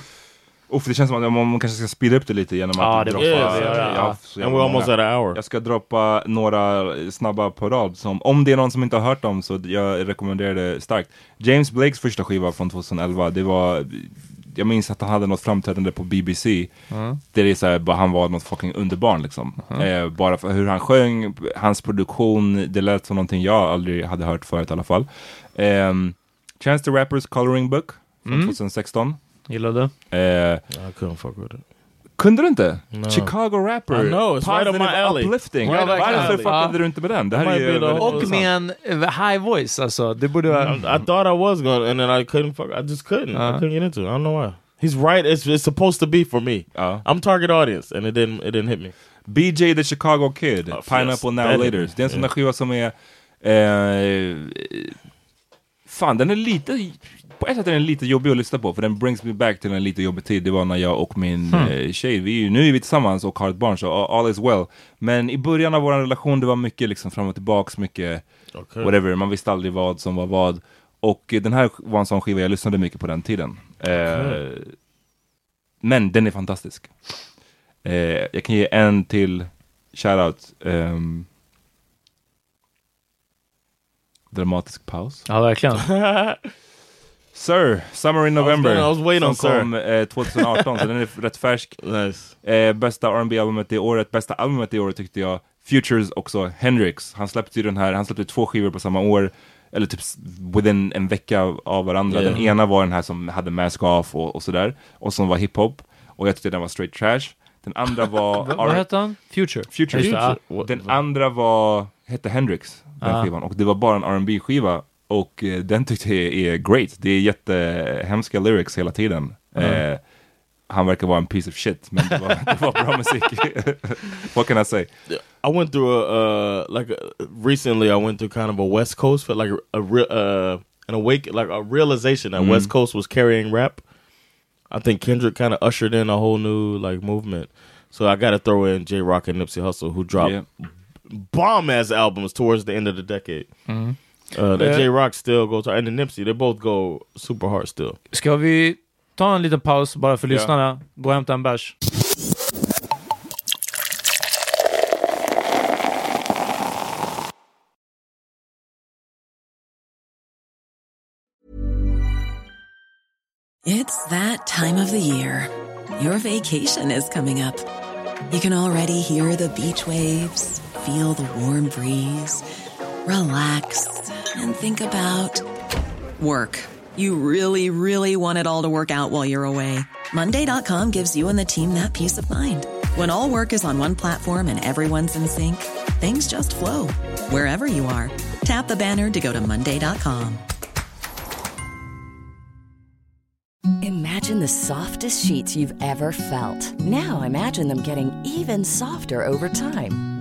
Uff, det känns som att man, man kanske ska speeda upp det lite genom Ja, att det droppa... måste jag göra, jag har And we're almost många. at an hour. Jag ska droppa några snabba på rad. Som, om det är någon som inte har hört dem så jag rekommenderar det starkt. James Blakes första skiva från 2011, det var... Jag minns att han hade något framträdande på BBC. Där det är så här, bara, han var något fucking underbarn liksom. Eh, bara för hur han sjöng, hans produktion, det lät som någonting jag aldrig hade hört förut i alla fall. Um, Chance the Rappers Coloring Book från 2016. Gillar du? Eh, I couldn't fuck with it. Kunde du inte? No. Chicago Rapper. I know, it's right Positive my alley. Uplifting. Right Varför alley. fuckade du inte med den? Det här är ju Och med en eh, high voice alltså. Det borde vara... I, I thought I was going, and then I couldn't fuck. I just couldn't. I couldn't get into it. I don't know why. He's right. It's it's supposed to be for me. Ja. I'm target audience, and it didn't it didn't hit me. BJ the Chicago Kid, Oh, Pineapple yes, Now Later. Det är en sån där skiva som är... Eh, fan, den är lite... På ett sätt är den lite jobbig att lyssna på, för den brings me back till en lite jobbig tid. Det var när jag och min eh, tjej, vi nu är vi tillsammans och har ett barn, så all is well. Men i början av vår relation, det var mycket liksom fram och tillbaks, mycket Okay. whatever, man visste aldrig vad som var vad. Och eh, den här var en sån skiva jag lyssnade mycket på den tiden. Eh, men den är fantastisk. Eh, jag kan ge en till shoutout. Um, dramatisk paus. Ja, verkligen. Sir, Summer in November. I was waiting som on kom eh, 2018, så den är rätt färsk. Nice. Eh, bästa R&B albumet det året, bästa albumet det året tyckte jag Futures också, Hendrix. Han släppte ju den här, han släppte två skivor på samma år, eller typ within en vecka av- varandra. Yeah. Den ena var den här som hade mask off och, och sådär, och som var hiphop. Och jag tyckte den var straight trash. Den andra var... Va- Vad hette han? Future? Det, ja. What- Den andra var, hette Hendrix, den Ah. skivan. Och det var bara en R&B skiva Och eh, den tyckte jag är great. Det är jättehemska lyrics hela tiden. Eh, han verkar vara en piece of shit, men det var, det var bra musik. What can I say? I went through a uh, like a, recently. I went through kind of a West Coast, felt like a, a uh, an awake, like a realization that Mhm. West Coast was carrying rap. I think Kendrick kind of ushered in a whole new like movement. So I got to throw in J Rock and Nipsey Hussle, who dropped Yeah. bomb ass albums towards the end of the decade. Mhm. Uh, that. J Rock still goes, and the Nipsey, they both go super hard still. Ska vi ta en liten paus bara för Ja. lyssnarna? Gå och hämta en bärs. It's that time of the year. Your vacation is coming up. You can already hear the beach waves, feel the warm breeze, relax, and think about work. You really, really want it all to work out while you're away. Monday.com gives you and the team that peace of mind. When all work is on one platform and everyone's in sync, things just flow wherever you are. Tap the banner to go to Monday.com. Imagine the softest sheets you've ever felt. Now imagine them getting even softer over time.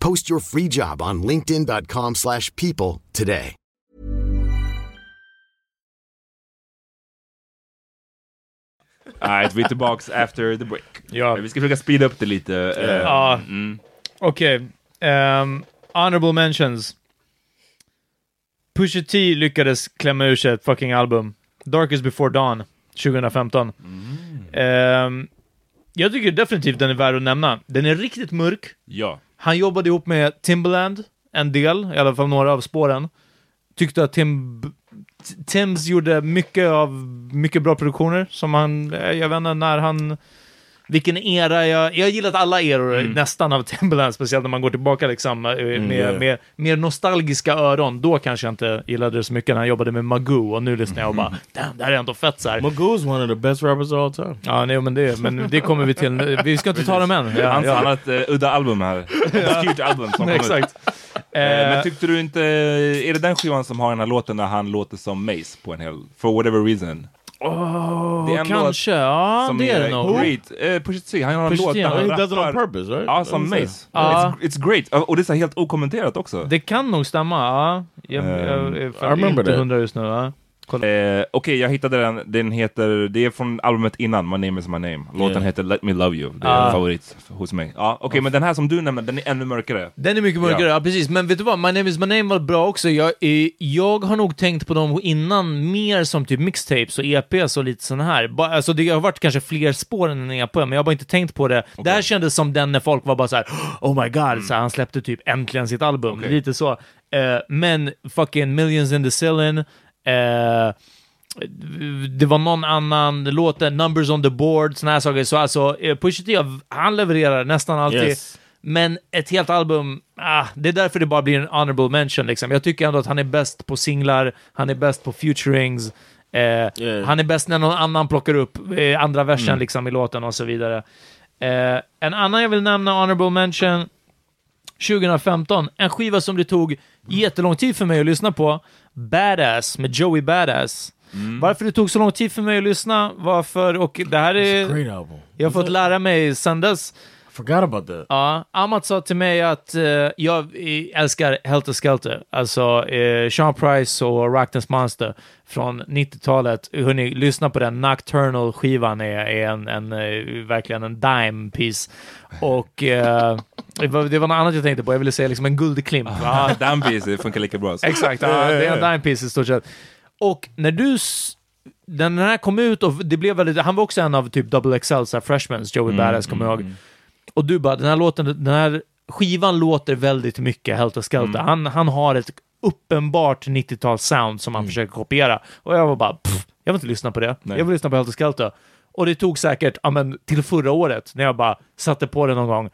Post your free job on linkedin.com/people slash people today. Nej, vi är tillbaks after the break. Ja. Vi ska försöka speeda upp det lite. eh, Ja. mm. Okej. Ehm, honorable mentions. Pusha T lyckades klämma ur sig ett fucking album. Darkest before dawn, 2015. Ehm, jag tycker definitivt den är värd att nämna. Den är riktigt mörk. Ja. Han jobbade ihop med Timbaland en del, i alla fall några av spåren. Tyckte att Tim, Tims gjorde mycket av mycket bra produktioner som han, jag vet inte när han, vilken era jag, jag har gillat alla eror nästan av Timbaland, speciellt när man går tillbaka liksom eh, med, yeah. med mer nostalgiska öron. Då kanske jag inte gillade det så mycket när han jobbade med Magoo och nu lyssnar jag och bara, damn, det här är ändå fett så här. Magoo is one of the best rappers of all time. Ja, nej, men det, men det kommer vi till. Vi ska inte ta dem än. Ja, Hans ja. han har ett eh, udda album här. Obscurt album som ut. Exakt. Eh, Eh, men tyckte du inte, är det den skivan som har den här låten när han låter som Mace på en hel, for whatever reason? Åh, Det är en kanske. Ja, som det är det nog. great. Eh, Pusha T, han har en Pusha låt där han He does it on rappar. purpose, right? Ja, som Mace. It's, it's great. Och det är så helt okommenterat också. Det kan nog stämma, ja. Jag, jag, jag, I jag remember är inte hundra just nu. Ja. Kolla. Eh, Okej, jag hittade den. Den heter, det är från albumet innan, My name is my name. Låten Yeah. heter Let me love you. Det är Ah. en favorit hos mig. Ja, Okej, men den här som du nämnde, den är ännu mörkare. Den är mycket mörkare, Ja. ja. precis. Men vet du vad? My name is my name var bra också. Jag, eh, jag har nog tänkt på dem innan mer som typ mixtapes och EPs och lite sådana här. Ba, alltså det har varit kanske fler spår än en EP, men jag har bara inte tänkt på det. Det här kändes som den när folk var bara så här: oh my god, så här, han släppte typ äntligen sitt album. Lite så. Eh, men fucking Millions in the Ceiling, eh, det var någon annan låt, Numbers on the board, såna här saker. Så alltså, eh, Pusha T, han levererar nästan alltid. Yes. Men ett helt album, ah, det är därför det bara blir en honorable mention. Liksom. Jag tycker ändå att han är bäst på singlar, han är bäst på futurings, eh, Yeah. han är bäst när någon annan plockar upp eh, andra versen Mm. liksom, i låten och så vidare. Eh, en annan jag vill nämna, honorable mention, 2015, en skiva som det tog jättelång tid för mig att lyssna på, Badass med Joey Badass. Mm. Varför det tog så lång tid för mig att lyssna var för, och det här är, jag har fått lära mig sen dess, Forgot about that. Ja, Amat sa till mig att eh, jag älskar Helter Skelter, alltså eh, Sean Price och Rockness Monster från 90-talet. Hörni, lyssna på den. Nocturnal-skivan är, är en, en, eh, verkligen en dime piece. Och eh, det, var, det var något annat jag tänkte på, jag ville säga liksom en guldklimp. Ja, Piece, det funkar lika bra. Så. Exakt, ja, det är en dime piece i stort sett. Och när du... Den här kom ut och det blev väldigt... Han var också en av typ Double XL, så freshmans, Joey Badass, kommer jag ihåg. Och du bara, den här låten, den här skivan låter väldigt mycket Helter Skelter. Han, han har ett uppenbart 90-tals sound som han försöker kopiera. Och jag var bara, pff, jag vill inte lyssna på det. Nej. Jag vill lyssna på Helter Skelter. Och det tog säkert, ja men, till förra året, när jag bara satte på den någon gång.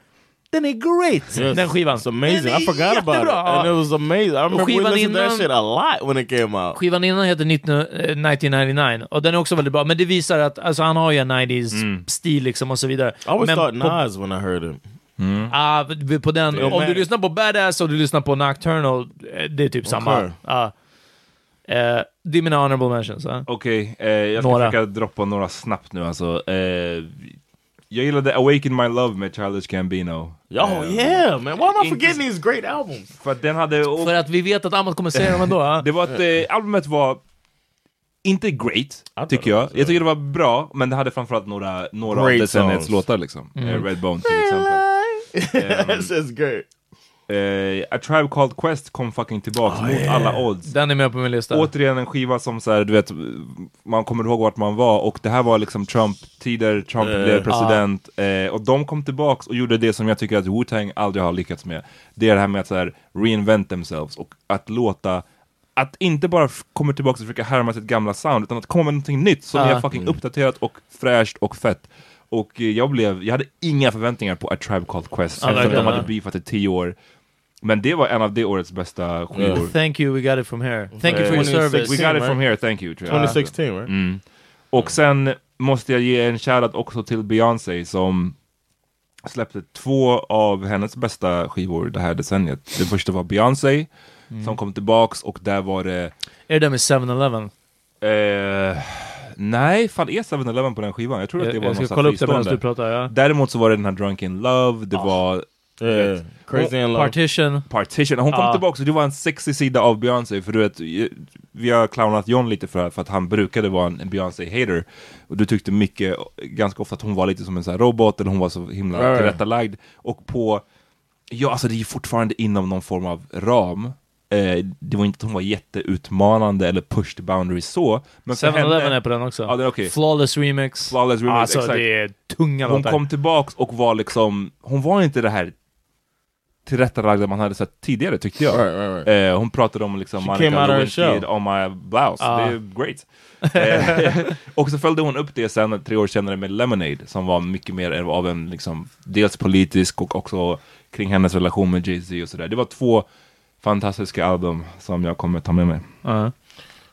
Den är great, Yes. den skivan. It's amazing. I forgot about it. jättebra. And it was amazing. I remember we skivan listened to that innan- shit a lot when it came out. Skivan innan heter 19, eh, 1999 och den är också väldigt bra, men det visar att alltså, han har ju en 90s-stil liksom och så vidare. I always men thought på, Nas when I heard him. ah, v- på den, om du lyssnar på Badass och du lyssnar på Nocturnal, eh, det är typ samma. Okej. Ja. Eh, det är mina honorable mentions. Ja. Okej, eh, jag ska Några. försöka droppa några snabbt nu alltså. Eh, jag gillade Awaken My Love med Childish Gambino. Oh Eh, yeah, man. Why am I inte- forgetting these great albums? För att den hade... För att vi vet att Amat kommer säga dem ändå. Ja. Det var att eh, albumet var inte great, tycker jag. Jag tycker det var bra, men det hade framförallt några, några av decenniets låtar liksom. Mm. Eh, Redbone till exempel. That's just great. Eh, A Tribe Called Quest kom fucking tillbaks mot alla odds. Den är med på min lista. Återigen en skiva som så här, du vet, man kommer ihåg vart man var och det här var liksom Trump-tider, Trump Eh. blev president eh, och de kom tillbaks och gjorde det som jag tycker att Wu-Tang aldrig har lyckats med. Det är det här med att så här, reinvent themselves och att låta att inte bara komma tillbaka och försöka härma sitt gamla sound utan att komma med någonting nytt som är fucking uppdaterat och fräscht och fett. Och jag blev, jag hade inga förväntningar på A Tribe Called Quest efter att de hade beefat i tio år. Men det var en av det årets bästa skivor. Thank you, we got it from here. Thank you for your service. We got it right? from here, thank you. tror jag. 2016, right? Mm. Och sen måste jag ge en shoutout också till Beyoncé som släppte två av hennes bästa skivor det här decenniet. Den första var Beyoncé Mm. som kom tillbaks och där var det Är det med 7-Eleven? eh, Nej, fan är 7-Eleven på den skivan? Jag tror att det Jag, var jag ska kolla upp det medan du pratar. Ja. Däremot så var det den här Drunken Love, det var Yeah. Crazy in love. Partition. Partition. Hon kom Ja. tillbaka och det var en sexig sida av Beyoncé för du vet, vi har clownat John lite för, för att han brukade vara en, Beyoncé-hater. Och du tyckte mycket, ganska ofta att hon var lite som en sån här robot eller hon var så himla ja. tillrättalagd. Och på, ja alltså det är fortfarande inom någon form av ram. Eh, det var inte att hon var jätteutmanande eller push the boundaries så. Men för 7-Eleven henne- är på den också. Ja, är okej. Flawless remix. Flawless remix, Alltså exakt. det är tunga Hon låtar. kom tillbaks och var liksom, hon var inte det här tillrättalagda man hade sett tidigare tyckte jag. Right, right, right. Eh, hon pratade om liksom She Monica Lewinsky on my blouse. Ah. Det är great. Eh, och så följde hon upp det sen tre år senare med Lemonade som var mycket mer av en liksom, dels politisk och också kring hennes relation med Jay-Z och sådär. Det var två fantastiska album som jag kommer ta med mig.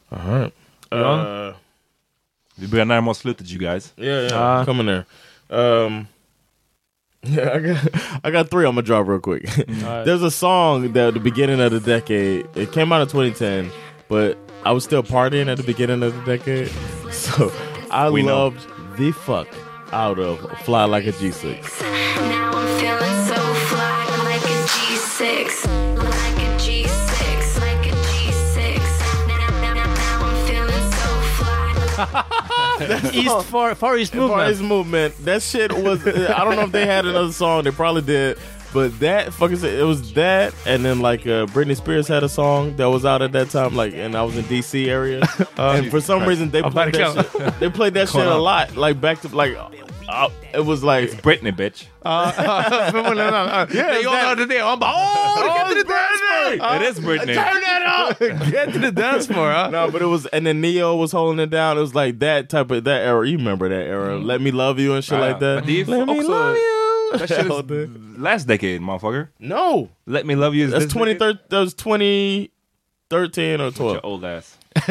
Right. Ja. Uh, Vi börjar närma oss slutet you guys. Yeah, yeah, Uh, coming there. Um, yeah, I got, I got three. I'm gonna drop real quick. There's a song that at the beginning of the decade. It came out in 2010, but I was still partying at the beginning of the decade, so I We know. loved the fuck out of "Fly Like a G6." East Far, Far East Movement. Movement. His movement. That shit was. I don't know if they had another song. They probably did. But that fucking it was that, and then like uh, Britney Spears had a song that was out at that time, like, and I was in DC area, and for some reason they Oh, played that shit, they played that shit a lot, like back to like, uh, it was like Britney bitch. Förmodligen. Ja, Yeah, jag that- hörde det och han bara åh, get to the dance floor! It is Britney. turn that up. Get to the dance floor! ja. no, but it was, and then Neo was holding it down. It was like that type of that era. You remember that era? Let me love you and shit Ja, like that. Men det är Let me love you. That shit Hell, is dude. last decade motherfucker. no, Let me love you is that's this twenty. That was twenty thirteen or twelve. Your old ass.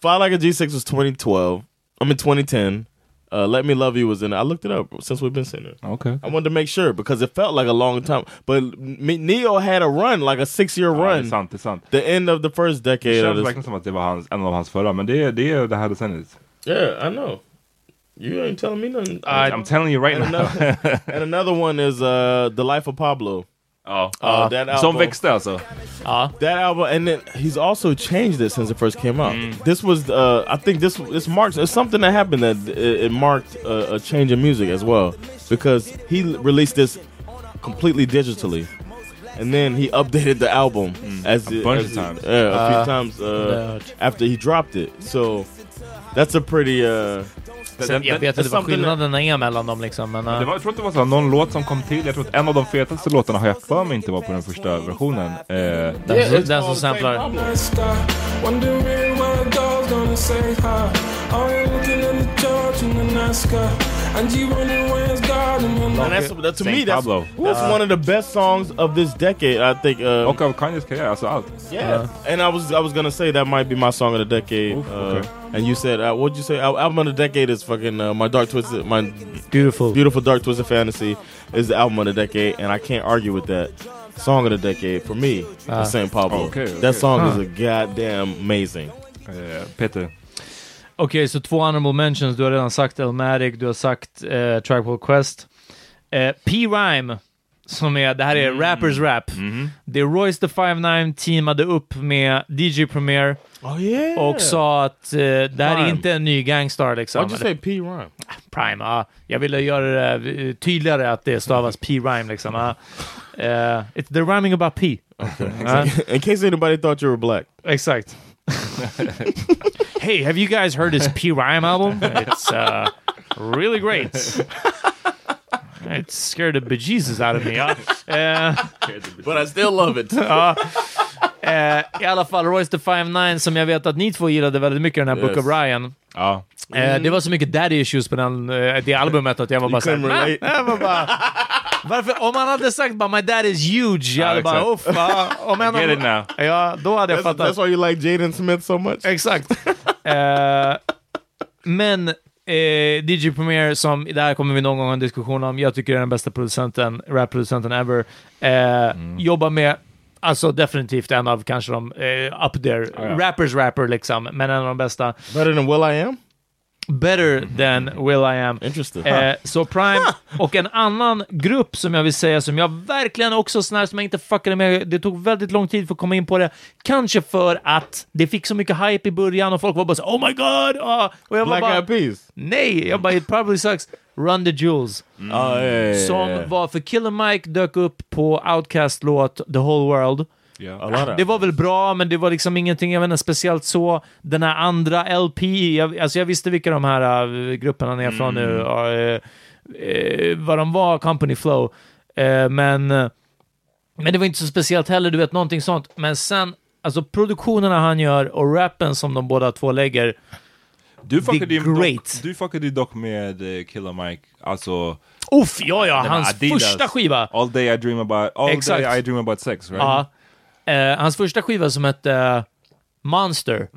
Fly Like a G6 was 2012. I mean 2010. Uh, Let Me Love You was in. I looked it up since we've been sitting there. Okay. I wanted to make sure because it felt like a long time. But me, Neo had a run, like a six year Ja, det är run. sant, det är sant. the end of the first Det decade of känns this. verkligen som att det var hans, en av hans förra, men det är det, är det här decenniet. Yeah, I know. You ain't telling me nothing. I'm telling you right and, now. another, and another one is uh, The Life of Pablo. Oh, Uh, that album, Som växte alltså. Ja. That album, and then he's also changed it since it first came out. Mm. This was, uh, I think this this marks it's something that happened that it, it marked a, a change in music as well because he released this completely digitally, and then he updated the album as Mm. A it- bunch as of it- times. yeah, a few Uh, times uh, after he dropped it. So that's a pretty. Sen, jag vet inte vad skillnaderna är mellan dem liksom, men... Det Uh, var, jag tror att det var så någon låt som kom till, jag tror att en av de fetaste låtarna har jag för mig inte var på den första versionen. Eh, den, den som samplar. Problem. sky. Wondering what a dog's gonna say hi. Oh, you're looking at the judge in the night sky. And you wondering where's God in your and life. that's that, to Saint me that's, Pablo. that's one of the best songs of this decade. I think. Uh, och av Kanyes karriär, alltså allt. Yeah, and I was I was gonna say that might be my song of the decade. Oof, uh, okay. And you said uh, what'd you say? Al- album of the decade is fucking uh, my dark twisted my Beautiful. beautiful dark twisted fantasy is the album of the decade, and I can't argue with that. Song of the decade for me Ah. is Saint Pablo. Okay, okay. That song Huh. is a goddamn amazing. Eh, Peter. Okej, så två honorable mentions. Du har redan sagt Elmatic, du har sagt uh, Tribal Quest. Eh, P-Rhyme, som är, det här är Rappers Rap. Det är Royce the 5'9 teamade upp med DJ Premier Oh yeah. och sa att eh, det här är Rhyme. inte en ny Gangstar liksom. Why'd you say P rhyme? Prime, ja. Jag ville göra det eh, tydligare att det stavas P-Rhyme liksom. ja. Eh, it's the rhyming about P. Ja, In case anybody thought you were black. exakt. hey, have you guys heard his P-Rhyme album? It's uh, really great. It scared the bejesus out of me. Eh, But I still love it. ja. Eh, I alla fall, Royce the 5'9 som jag vet att ni två gillade väldigt mycket, den här Book Yes. of Ryan. Ja. Eh, det var så mycket daddy issues på den, eh, det albumet att jag var bara såhär... couldn't relate. Jag var bara... Varför, om han hade sagt bara my dad is huge, jag hade bara uff, om Get it now. Ja, då hade jag That's, fattat. that's why you like Jaden Smith so much? Exakt. Eh, men eh, DJ Premier, som det här kommer vi någon gång ha en diskussion om, jag tycker är den bästa producenten, rap-producenten ever. Eh, Jobbar med, alltså definitivt en av kanske de, eh, up there, ja. rappers rapper liksom, men en av de bästa. Better than Will I Am? Better than Will I Am. Interesting. Eh, så Prime och en annan grupp som jag vill säga som jag verkligen också snarare som jag inte fuckade med. Det tog väldigt lång tid för att komma in på det. Kanske för att det fick så mycket hype i början och folk var bara så oh my god! ah." och jag Black bara, Eyed Peas? Nej, jag bara it probably sucks. Run the Jewels. Ja, ja, Som var för Killer Mike dök upp på Outcast-låt The Whole World. Lot of- Det var väl bra, men det var liksom ingenting, jag vet inte, speciellt så. Den här andra LP, jag, alltså jag visste vilka de här uh, grupperna är från nu, och, eh, eh, vad de var, Company Flow. Men, men det var inte så speciellt heller, du vet, någonting sånt. Men sen, alltså produktionerna han gör och rappen som de båda två lägger, Du fuckade, ju great. dock, du fuckade ju dock med eh, Killer Mike, alltså... Uff, ja ja, hans första skiva. All day I dream about, all Exakt. day I dream about sex, right? Ja. Eh, hans första skiva som hette eh, Monster,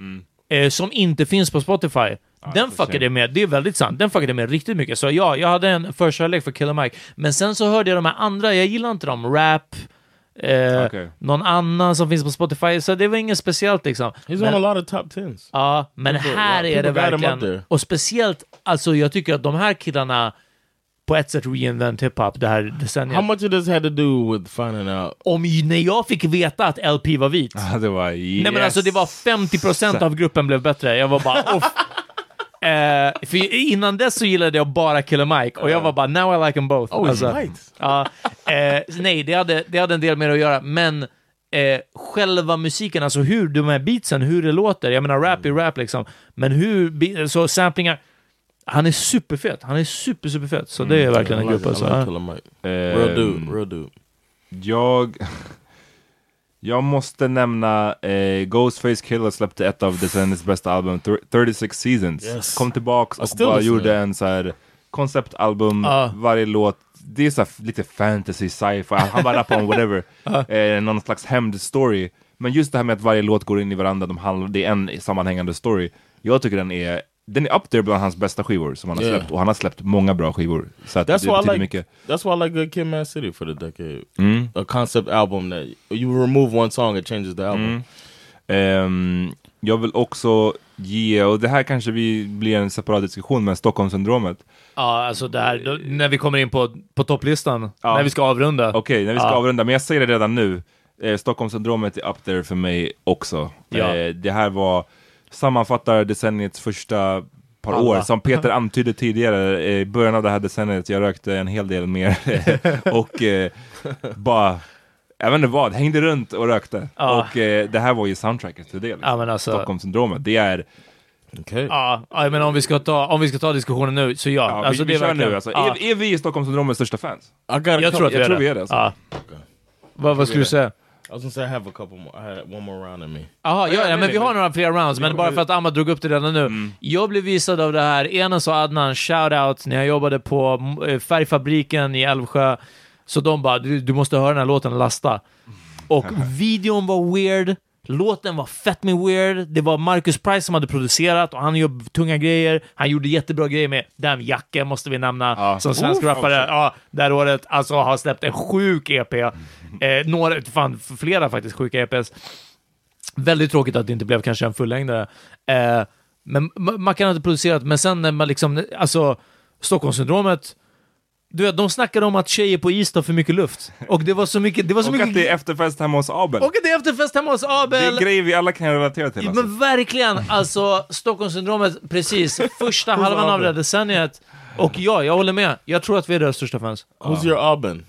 eh, som inte finns på Spotify. den fuckade jag med, det är väldigt sant, den fuckade jag med riktigt mycket. Så ja, jag hade en förkärlek för Killer Mike. Men sen så hörde jag de här andra, jag gillar inte dem, rap, eh, Okej. någon annan som finns på Spotify, så det var inget speciellt liksom. He's Men- on a lot of top tens. Ja, men People- här people är det verkligen... Och speciellt, alltså jag tycker att de här killarna på ett sätt reinvent hiphop det här decenniet. How much of this had to do with finding out? Om när jag fick veta att LP var vit. Ja, det var yes. Nej men alltså det var 50% av gruppen blev bättre. Jag var bara off. Eh, för innan dess så gillade jag bara Killer Mike och jag var bara now I like them both. Oh, Alltså, right. ja, eh, nej, det hade, det hade en del med det att göra, men eh, själva musiken, alltså hur de här beatsen, hur det låter, jag menar rap är rap liksom, men hur, så samplingar, han är superfet, han är super superfet, så det är verkligen en grupp alltså. like ja. Killer Mike. Real dude, real dude. Jag... Jag måste nämna eh, Ghostface Killer släppte ett av decenniets bästa album, thir- 36 Seasons. Yes. Kom tillbaks och bara gjorde en så här konceptalbum, Ja. varje låt. Det är så här lite fantasy, sci-fi, han bara rappar om whatever. eh, någon slags hämndstory. Men just det här med att varje låt går in i varandra, de handlar, det är en sammanhängande story. Jag tycker den är den är up there bland hans bästa skivor som han har Yeah. släppt. Och han har släppt många bra skivor. Så att That's det betyder like. mycket. That's why I like Good Kid, Mad City for the decade. Mm. A concept album that you remove one song, it changes the album. Mm. Ehm, jag vill också ge, och det här kanske vi blir en separat diskussion, men Stockholmssyndromet. Ja, alltså där, då, när vi kommer in på, på topplistan, Ja. när vi ska avrunda. Okej, när vi ska Ja. avrunda, men jag säger det redan nu. Eh, Stockholmssyndromet är up there för mig också. Ja. Eh, det här var, sammanfattar decenniets första par Alla. år. Som Peter antydde tidigare, i början av det här decenniet, jag rökte en hel del mer. och eh, bara, jag vet inte vad, hängde runt och rökte. Ja. Och eh, det här var ju soundtracket till det. Liksom. Ja, men alltså- Stockholmssyndromet, det är Okay. Ja, ja, men om vi ska ta, om vi ska ta diskussionen nu, så ja. Ja, alltså, vi, det vi är kör verkligen, nu alltså. ja. Är, är vi Stockholmssyndromets största fans? Jag tror att vi jag är tror det. vi är det, alltså. Ja. Vad, vad skulle du säga? I was gonna say I have a couple more. I had one more round in me. Jaha, ja, ja, men vi har några fler rounds, men Ja, bara för att Ahmad drog upp det redan nu. Mm. Jag blev visad av det här, Enes och Adnan, shout-out, när jag jobbade på eh, färgfabriken i Älvsjö. Så de bara, du, du måste höra den här låten lasta. Och videon var weird, låten var fett med weird, det var Marcus Price som hade producerat och han gör tunga grejer. Han gjorde jättebra grejer med Damn Jacke, måste vi nämna, som svensk Oof. rappare. Ja, det här året, alltså har släppt en sjuk EP. Eh, några, fan flera faktiskt sjuka EPs. Väldigt tråkigt att det inte blev kanske en fullängdare. Eh, men Ma- Mackan hade producerat, men sen när man liksom, alltså Stockholmssyndromet, du vet, de snackade om att tjejer på is tar för mycket luft. Och det var så mycket, det var så Och mycket... att det är efterfest hemma hos Abel. och att det är efterfest hemma hos Det är Abel. grejer vi alla kan relatera till. Alltså. Men verkligen, alltså Stockholmssyndromet, precis, första halvan av det decenniet. Och ja, jag håller med. Jag tror att vi är deras största fans. Who's your Aben?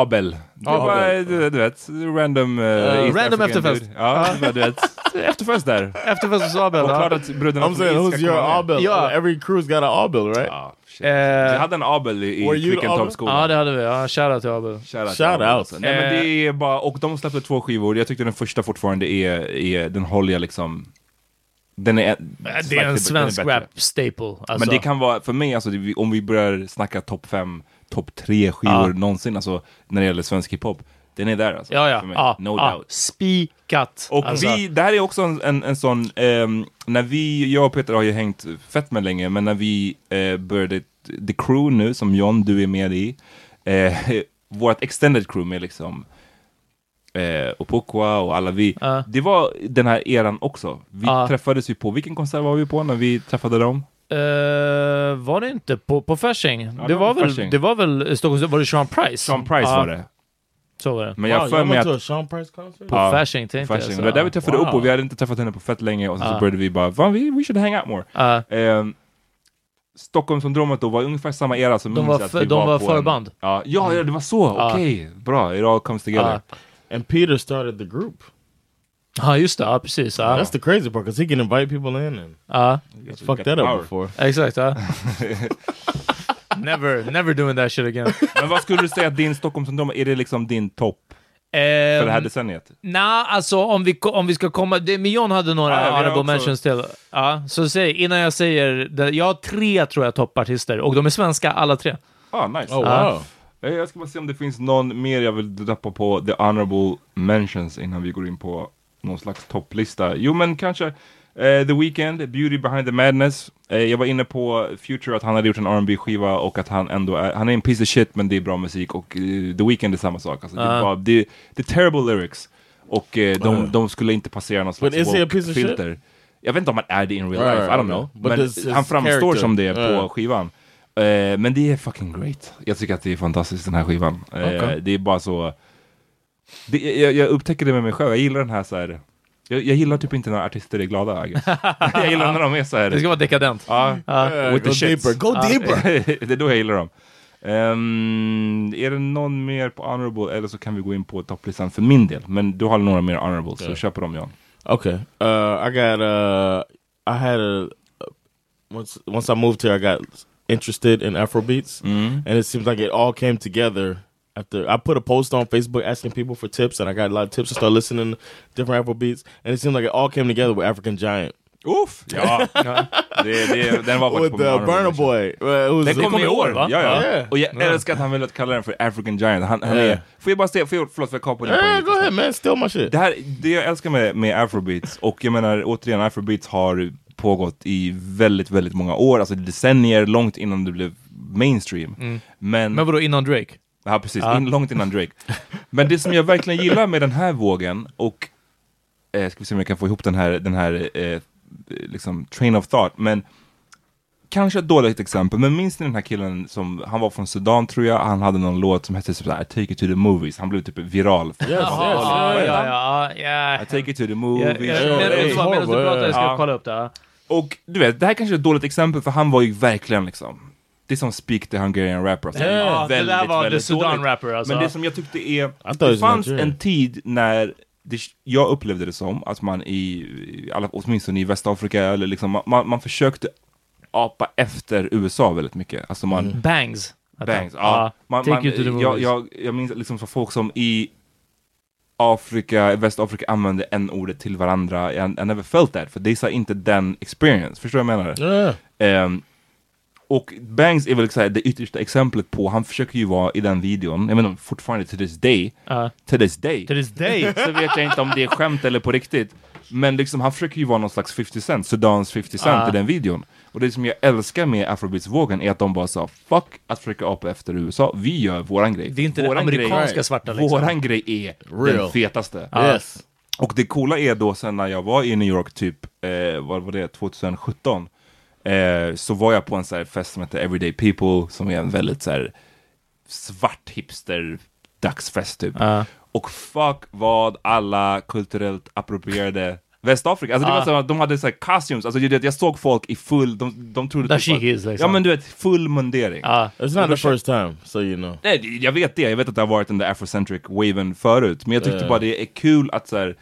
Abel. Det Abel. var, du, du vet, random... Uh, East random efterfest. dude. Ja, du vet, efterfest där. Efterfest hos Abel. Och ja. klart att bröderna I'm saying who's your. Abel? Ja. Every crew's got an Abel, right? Ja, shit. Eh, Vi hade en Abel i, i? Quickentorpsskolan. Ja, det hade vi. Ja, shoutout till Abel. Shoutout Shout out. alltså. Nej, men det är bara, och de släppte två skivor. Jag tyckte den första fortfarande är, är den håller liksom Den är, Det är en svensk bättre. rap staple. Alltså. Men det kan vara, för mig, alltså, om vi börjar snacka topp fem, topp tre skivor Ja. någonsin, alltså när det gäller svensk hiphop. Den är där alltså. Ja, ja. Ja, no ja. doubt. Spikat. Och Alltså, vi, det här är också en, en, en sån, ehm, när vi, jag och Peter har ju hängt fett med länge, men när vi eh, började The Crew nu, som John, du är med i, eh, vårt extended crew med liksom eh, Opokwa och alla vi, Ja. det var den här eran också. Vi Ja. träffades ju på, vilken konsert var vi på när vi träffade dem? Eh, var det inte på, på Fasching? det, det var var väl, Fasching. det var väl Stockholms... Var det Sean Price? Sean Price Ja, var det. Så var det. Men jag Wow, för mig att Sean Price concert? På Fasching tänkte jag. Fasching. så. Det var där vi träffade Wow. upp och vi hade inte träffat henne på fett länge och så, så Ja. började vi bara, Fan, vi, we should hang out more. Ja. Ehm, Stockholmssyndromet då var ungefär samma era som De var att vi de var på förband. En, ja, ja, ja, det var så. Ja. Okej, bra. It all comes together. And Peter started the group. Ja, just det. Ja, precis. Ja. That's the crazy part, because he can invite people in and Ja, he's fucked that up before. exakt. Ja. never, never doing that shit again. Men vad skulle du säga att din Stockholmssyndrom, är det liksom din topp för det här Ehm, decenniet? Nej, alltså om vi, om vi ska komma... Det, men John hade några har honorable också- mentions till. Ja, så säg, innan jag säger... Det, jag har tre, tror jag, toppartister. Och de är svenska, alla tre. Ah, nice. Oh Ja. wow. Eh, Jag ska bara se om det finns någon mer jag vill droppa på the honorable mentions innan vi går in på någon slags topplista. Jo men kanske eh, The Weeknd, Beauty behind the madness. Eh, jag var inne på Future att han hade gjort en R&B skiva och att han ändå är, han är en piece of shit men det är bra musik och eh, The Weeknd är samma sak. Alltså, det, är Ja. bara, det, det är terrible lyrics. Och de, Uh. de skulle inte passera någon slags is he a piece of shit? filter. Jag vet inte om han är det in real life, I don't right, know. okay. But Men han framstår character. som det på Yeah. skivan. Men det är fucking great. Jag tycker att det är fantastiskt den här skivan. Okej. Det är bara så... Det, jag, jag upptäcker det med mig själv, jag gillar den här så här. Jag, jag gillar typ inte när artister är glada. I guess. jag gillar när de är så här. Det ska vara dekadent. Ja. Yeah, with go the deeper, go deeper. det är då jag gillar dem. Ehm, är det någon mer på honorable eller så kan vi gå in på topplistan för min del. Men du har några mer honorable, så Ja. kör på dem Jan. Okay. Uh, I got. Uh, I had a once. Once I moved here, I got interested in Afrobeats, and it seems like it all came together. After I put a post on Facebook asking people for tips, and I got a lot of tips to start listening to different Afrobeats, and it seemed like it all came together with African Giant Uff! Ja, det, det, den var faktiskt with på min honorable Burna mention. Boy. Uh, it was Den kom i i år, år, va? Ja, ja. Ja. Och jag Ja. älskar att han vill att kalla den för African Giant. Han, han Ja. är, får jag bara säga, får jag, förlåt för jag kapar din Yeah, go ahead, man. Steal my shit. Det, här, det jag älskar med, med afrobeats, och jag menar återigen, afrobeats har pågått i väldigt, väldigt många år, alltså decennier, långt innan det blev mainstream. Men, Men vadå, innan Drake? Ja, precis, Ja. In, långt innan Drake. Men det som jag verkligen gillar med den här vågen, och eh, ska vi se om jag kan få ihop den här, den här eh, liksom, train of thought, men Kanske ett dåligt exempel, men minns ni den här killen som, han var från Sudan tror jag, han hade någon låt som hette typ såhär, I take it to the movies, han blev typ viral. Yes, yes, Ja, ja, ja, ja. I take it to the Ja, movies. är vet du vad, Medan du pratar, jag ska kolla upp det. ja. Och du vet, det här kanske är ett dåligt exempel för han var ju verkligen liksom Det är som Speak the Hungarian Rapper alltså. Ja, det där var the Sudan rapper alltså. Men det som jag tyckte är Det fanns en tid när det, Jag upplevde det som att man i, alla, åtminstone i Västafrika eller liksom, man, man försökte apa efter USA väldigt mycket Alltså man Bangs. Bangs, ja. Man, Take man, you to the jag, jag, jag minns liksom så folk som i Afrika, Västafrika använde en ordet till varandra. I, I never felt that, för det är inte den experience. Förstår du vad jag menar? Yeah. Ehm, och Bangs är väl så här, det yttersta exemplet på, han försöker ju vara i den videon, jag menar fortfarande till this day, Ja. till this day, To this day. så vet jag inte om det är skämt eller på riktigt. Men liksom, han försöker ju vara någon slags 50 Cent, Sudans 50 Cent Ah. i den videon. Och det som jag älskar med afrobeats-vågen är att de bara sa fuck att försöka apa efter USA, vi gör våran grej. Det är inte våran amerikanska grej, svarta, liksom. Våran grej är Real. den fetaste. Yes. Och det coola är då sen när jag var i New York typ, eh, vad var det, 2017 eh, Så var jag på en så här fest som heter Everyday People Som är en väldigt så här svart hipster dagsfest typ Ja. Och fuck vad alla kulturellt approprierade Västafrika, alltså det Ja. var så de hade så här costumes, alltså vet, jag såg folk i full, de, de trodde Dashikis, att- liksom. Ja men du vet, full mundering Ja. It's not the first time, so you know. Nej, jag vet det, jag vet att det har varit den där afrocentric waven förut, men jag tyckte Ja. bara det är kul att så här,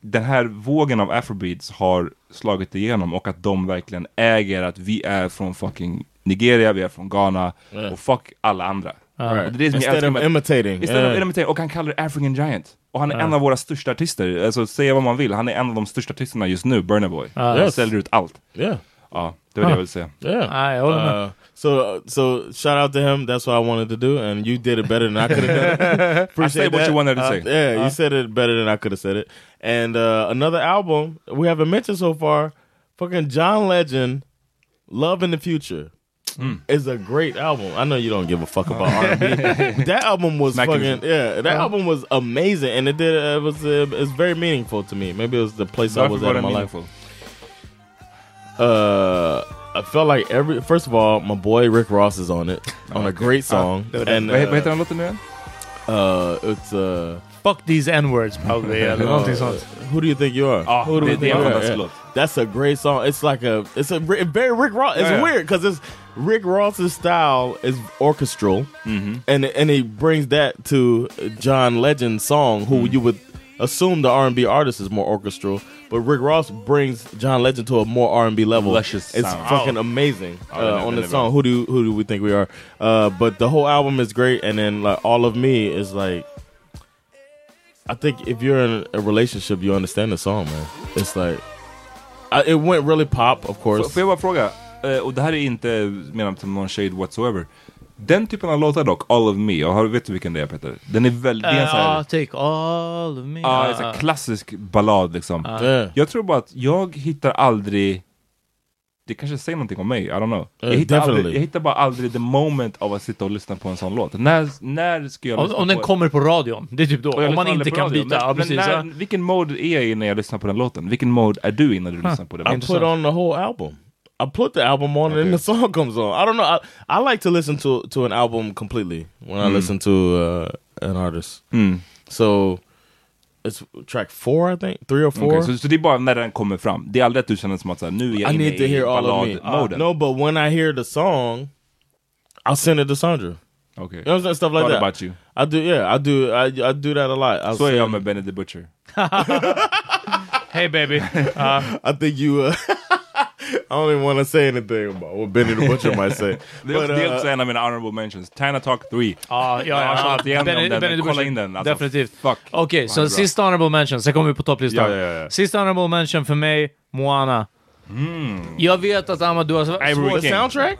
den här vågen av afrobeats har slagit igenom och att de verkligen äger att vi är från fucking Nigeria, vi är från Ghana Ja. och fuck alla andra. Right. Och det är Instead of imitating. Istället Yeah. för imitating. Och han kallar det African Giant. Och han är Ja. en av våra största artister. Alltså säga vad man vill, han är en av de största artisterna just nu, Burna Boy. Ja. Han Yes. säljer ut allt. Yeah. Ja, det var det jag ville säga. Yeah. Uh, so so shout out to him. That's what I wanted to do, and you did it better than I could have done. it. I said what you wanted to Uh, say. Yeah, Uh. you said it better than I could have said it. And uh, another album we haven't mentioned so far, fucking John Legend, "Love in the Future." Mm. Is a great album. I know you don't give a fuck about R&B. that album was Smack fucking yeah. That Uh. album was amazing, and it did uh, it was uh, it's very meaningful to me. Maybe it was the place I was at in my life. Uh, I felt like every first of all, my boy Rick Ross is on it on a great song, Ah, and vad, he- vad uh, den låten nu igen? uh, it's uh, Fuck these n-words probably, eller någonting sånt. Who do you think you are? Ah, Who do det- you det är think en fantastisk låt. That's a great song. It's like a it's a ri- very Rick Ross. It's Yeah, yeah. weird because it's Rick Ross's style is orchestral, and and he brings that to John Legend's song, who you would assume the R and B artist is more orchestral, but Rick Ross brings John Legend to a more R and B level. Luscious it's sound. fucking amazing Oh, den uh, on the song. Who do who do we think we are? Uh, but the whole album is great, and then like all of me is like. I think if you're in a relationship, you understand the song, man. It's like I, it went really pop, of course. Får får jag bara fråga, eh, och det här är inte menat som någon shade whatsoever. Den typen av låtar dock, All of Me, och har, vet du vilken det är Peter? Den är väldigt, här, Ja, take all of me. ja, sån här klassisk ballad liksom. Yeah. Jag tror bara att jag hittar aldrig det kanske säger någonting om mig, I don't know. Jag Uh, hittar, aldrig, jag hittar bara aldrig the moment av att sitta och lyssna på en sån låt. När, när ska jag Om, lyssna om den på kommer på radion, det är typ då. Om man inte kan radio. byta. Men, ja, men precis. när, ja. vilken mode är jag i när jag lyssnar på den låten? Vilken mode är du i när du lyssnar på den? I put on the whole album. I put the album on and then the song comes on. I don't know. I, I like to listen to to an album completely when I Mm. listen to uh, an artist. Mm. So it's track four, I think, three or four. Okej, så, så det är bara när den kommer fram? Det är aldrig att du känner som att här, nu är jag I need to hear all of me. balladmoden? no, but when I hear the song, I'll send it to Sandra. Okay. You know what I'm saying? Stuff like What that. about you? I do. Yeah, I do. I, I do that a lot. I'll Så är jag send- med Benny the Butcher. Hey baby. Uh, I think you. Uh, I don't even want to say anything about what Benny the Butcher might say. Det är, också, But, det är uh, också en av mina honorable mentions. Tana Talk 3. ja, ja, ja. igenom Benny- den, Benny kolla Butcher. in den. Alltså, Definitivt. Fuck. Okej, Fan, så bra. sista honorable mention, sen kommer vi på topplistan. Ja, ja, ja. Sista honorable mention för mig, Moana. Jag vet att Ahmad, du har svårt... Soundtrack.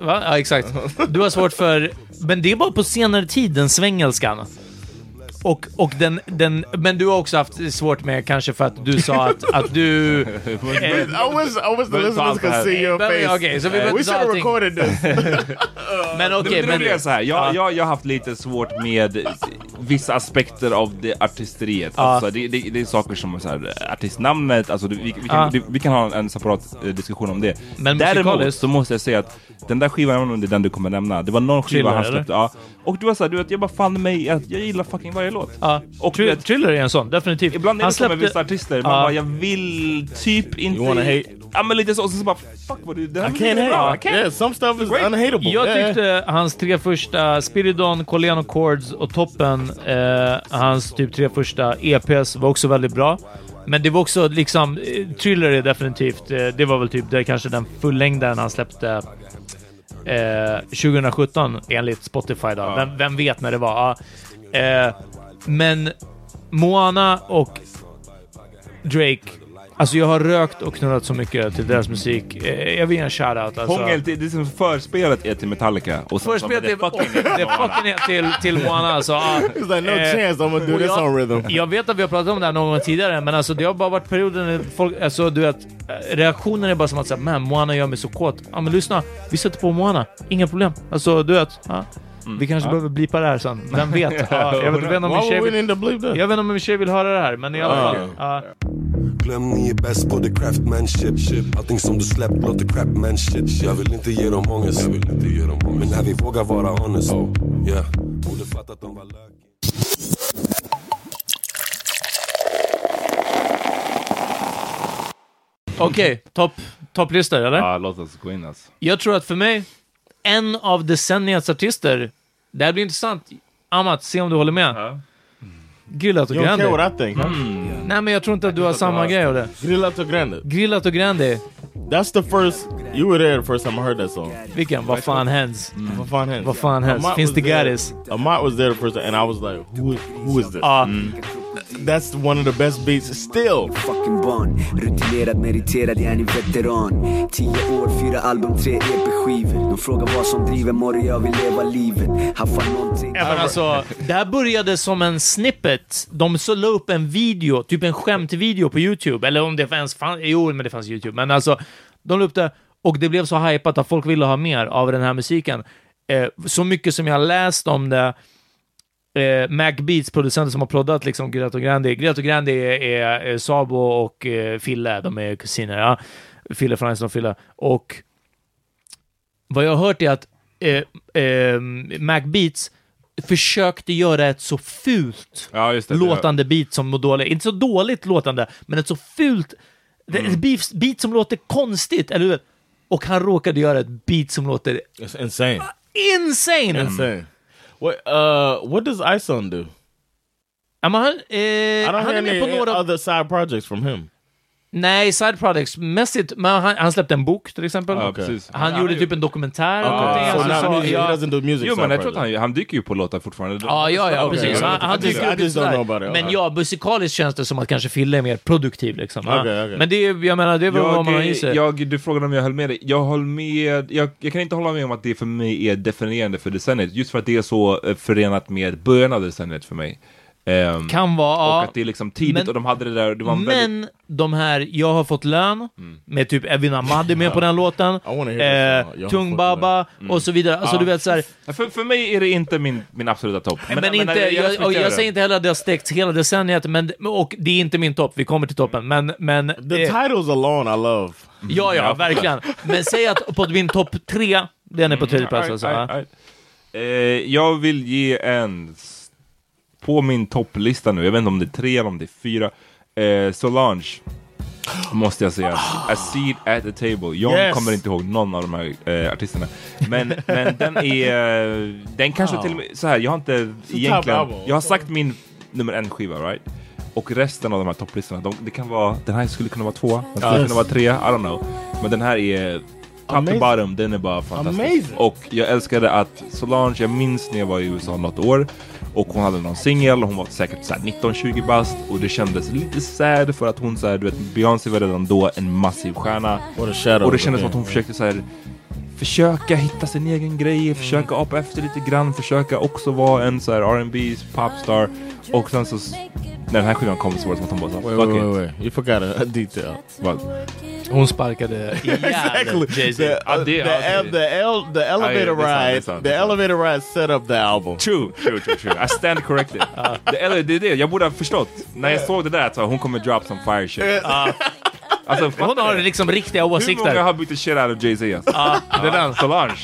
Va? Ja, exakt. Du har svårt för... Men det är bara på senare tid, den svengelskan. Och, och den, den... Men du har också haft svårt med, kanske för att du sa att, att du... eh, I wish I wish the listeners det could see your Men, face. okej, så vi behöver we inte should have allting. recorded this. men Det, okej, det men... roliga är så här, jag, Ja. jag, jag har haft lite svårt med vissa aspekter av det artisteriet. Alltså, det, det, det är saker som så här, artistnamnet, alltså, det, vi, vi, kan, det, vi kan ha en separat eh, diskussion om det. Men Däremot så måste jag säga att den där skivan, det är den du kommer nämna, det var någon skiva Thriller, han släppte. Ja. Och du var såhär, du vet, jag bara fann mig att jag gillar fucking varje låt. Ja. Och vet- Thriller är en sån, definitivt. Ibland är Han det så med vissa artister, man Ja. bara, jag vill typ inte... You wanna hate? Ja men lite så, och så, så bara, fuck vad du... Det här I can't bra, hate. I can't. Yeah, some stuff is Great. unhateable. Jag Yeah. tyckte hans tre första, Spiridon, Coleno Chords och Toppen, eh, hans typ tre första EPs var också väldigt bra. Men det var också liksom, eh, Thriller är definitivt, eh, det var väl typ det kanske den fullängdaren han släppte eh, 2017 enligt Spotify då. Vem, vem vet när det var? Eh, men Moana och Drake, alltså jag har rökt och knullat så mycket till deras musik. Eh, jag vill ge en shoutout alltså. Hångel, det är som förspelet är till Metallica. Och så- Förspelet det är fucking det till, till Moana alltså. It's like no Eh, chance I'm gonna do this jag- on rhythm. Jag vet att vi har pratat om det här någon gång tidigare, men alltså det har bara varit perioder när folk, alltså du vet, eh, reaktionen är bara som att säga men Moana gör mig så kåt. Ja men lyssna, vi sätter på Moana, inga problem. Alltså du vet, ja. Vi kanske Ja. behöver blipa det här sen, vem vet? Ja, jag vet om min tjej vill, jag vet inte om min tjej vill höra det här, men i alla fall. Ja. Glöm ni är bäst på the craftmanship Allting som du släppt låter crapman shit Jag vill inte ge dem ångest Jag vill inte ge dem ångest Men när vi vågar vara honest Yeah, borde fatta att de var lökiga Okej, topp, topplistor eller? Ja, låt oss gå in alltså. Jag tror att för mig, en av decenniets artister, det här blir intressant. Amat, se om du håller med. Grillat och don't Grande. I think, huh? Nej men jag tror inte att du har samma grej av det. Grillato Grande. Grillat och Grande. That's the first You were there the first time I heard that song. Vilken? Vad fan häns? Vad fan hänt? Vad fan häns? Amat Finns det garis? Amat was there the first time and I was like, who, who is this? Ja. That's one of the best beats still. Fucking barn, rutinerad, meriterad, jag är en veteran Tio år, fyra album, tre EP-skivor De frågar vad som driver, morgon jag vill leva livet Haffar någonting Ja, men alltså, det här började som en snippet. De så la upp en video, typ en skämtvideo på YouTube. Eller om det fanns, fan, jo men det fanns YouTube. Men alltså, de la upp det och det blev så hypat att folk ville ha mer av den här musiken. Eh, så mycket som jag läst om det. Eh, Mac Beats, producenter som har proddat liksom Greto Grandi. Greto Grandi är, är, är Sabo och eh, Fille, de är kusiner. Ja. Fille från och Fille. Och vad jag har hört är att eh, eh, Mac Beats försökte göra ett så fult Ja, det. låtande beat som dåligt. Inte så dåligt låtande, men ett så fult är ett beat, beat som låter konstigt, eller hur? Och han råkade göra ett beat som låter It's insane. insane! Insane. What uh what does Ison do? Ja, men han, eh, I don't hear är any other side projects from him. Nej, side projects mässigt, men han, han släppte en bok till exempel. Ja, precis. Han Ja, gjorde han typ en dokumentär. Okay. now så- music, ja. he doesn't do music Jo, men jag tror han, han dyker ju på låtar fortfarande. Ja, ja, ja, Okej, precis. jag Han, han dyker upp sådär. Men Ja. musikaliskt känns det som att kanske Fille är mer produktiv liksom. Okej, okej. Men det är, jag menar, det är väl vad man har i sig. jag, du frågade om jag höll med dig. Jag höll med. Jag, jag kan inte hålla med om att det för mig är definierande för decenniet. Just för att det är så eh, förenat med början av decenniet för mig. Ehm, Kan vara, och ja. att det är liksom tidigt Men- och de hade det där. Det var en väldigt, Men de här Jag har fått lön, med typ Evin Ahmad är med på den låten. Jag eh, Tung Baba och så vidare. Alltså Ja. du vet såhär, Ja, för, för mig är det inte min, min absoluta topp. men, inte, jag, och respekterar jag det. säger inte heller att det har stäckts hela decenniet, men, och det är inte min topp, vi kommer till toppen, men, men The eh, titles alone I love. ja, ja, verkligen. Men säg att på min topp tre, den är på tredje plats alltså. Eh, jag vill ge en på min topplista nu, jag vet inte om det är tre eller om det är fyra, eh, Solange. Måste jag säga. A seat at the table. Jag Yes. kommer inte ihåg någon av de här eh, artisterna. Men, men den är, eh, den kanske Wow. till och med, så här, jag har inte top egentligen, jag har sagt min nummer en skiva, right? Och resten av de här topplistorna, de, det kan vara, den här skulle kunna vara två, den skulle Yes. kunna vara tre, I don't know. Men den här är top to bottom, den är bara fantastisk. Amazing. Och jag älskade att Solange, jag minns när jag var i USA något år och hon hade någon singel och hon var säkert så här 19-20 bast. Och det kändes lite sad för att hon så här, du vet, Beyoncé var redan då en massiv stjärna. Och det kändes som att hon försökte så här försöka hitta sin egen grej, försöka apa efter lite grann, försöka också vara en så här R&B popstar. Och sen så, när den här skivan kom så var det som att hon bara så Wait, fuck wait, it. wait, wait. You forgot a, detail. Vad? Hon sparkade ihjäl Jay-Z. The, uh, the, el- the, el- the elevator ride, the elevator ride set up the album. True, true, true, true. I stand corrected. det, eller, det är det, jag borde ha förstått. När jag såg det där så hon kommer drop some fire shit. Alltså, Hon har det. liksom riktiga Hur många åsikter. har bytt the shit out of Jay-Z alltså? Ja, det är den. Solange.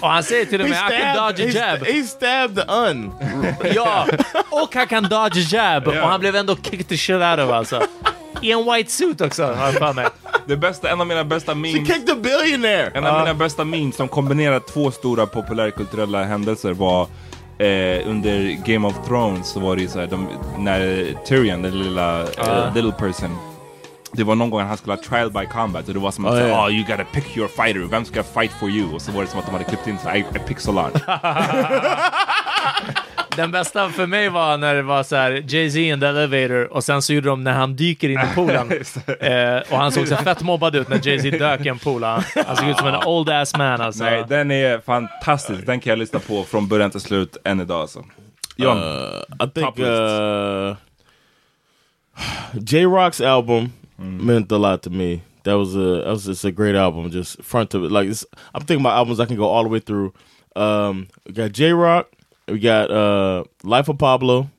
Och han säger till och He med I can dodge a jab. he stabbed the un. Ja, och han kan dodge a jab. Ja. Och han blev ändå kicked the shit out of alltså. I en white suit också, har jag för mig. Det bästa, en av mina bästa She memes. kicked the billionaire. En av mina bästa memes som kombinerar två stora populärkulturella händelser var eh, under Game of Thrones så var det ju så här, de, när Tyrion, den lilla eh, little person det var någon gång han skulle ha trial by combat och det var som att Oh, yeah. oh, you gotta pick your fighter, vem ska fight for you? Och så var det som att de hade klippt in så I, I pick Solange. Den bästa för mig var när det var så här Jay-Z in the elevator och sen så gjorde de när han dyker in i poolen. eh, och han såg så fett mobbad ut när Jay-Z dök i en pool. Han, han såg ut som en old ass man alltså. Nej, den är fantastisk. Den kan jag lyssna på från början till slut än idag alltså. John, Uh, I think uh, J Rock's album meant a lot to me. That was a that was just a great album, just front to it. like. I'm thinking about albums I can go all the way through. Um, we got J Rock, we got uh, Life of Pablo.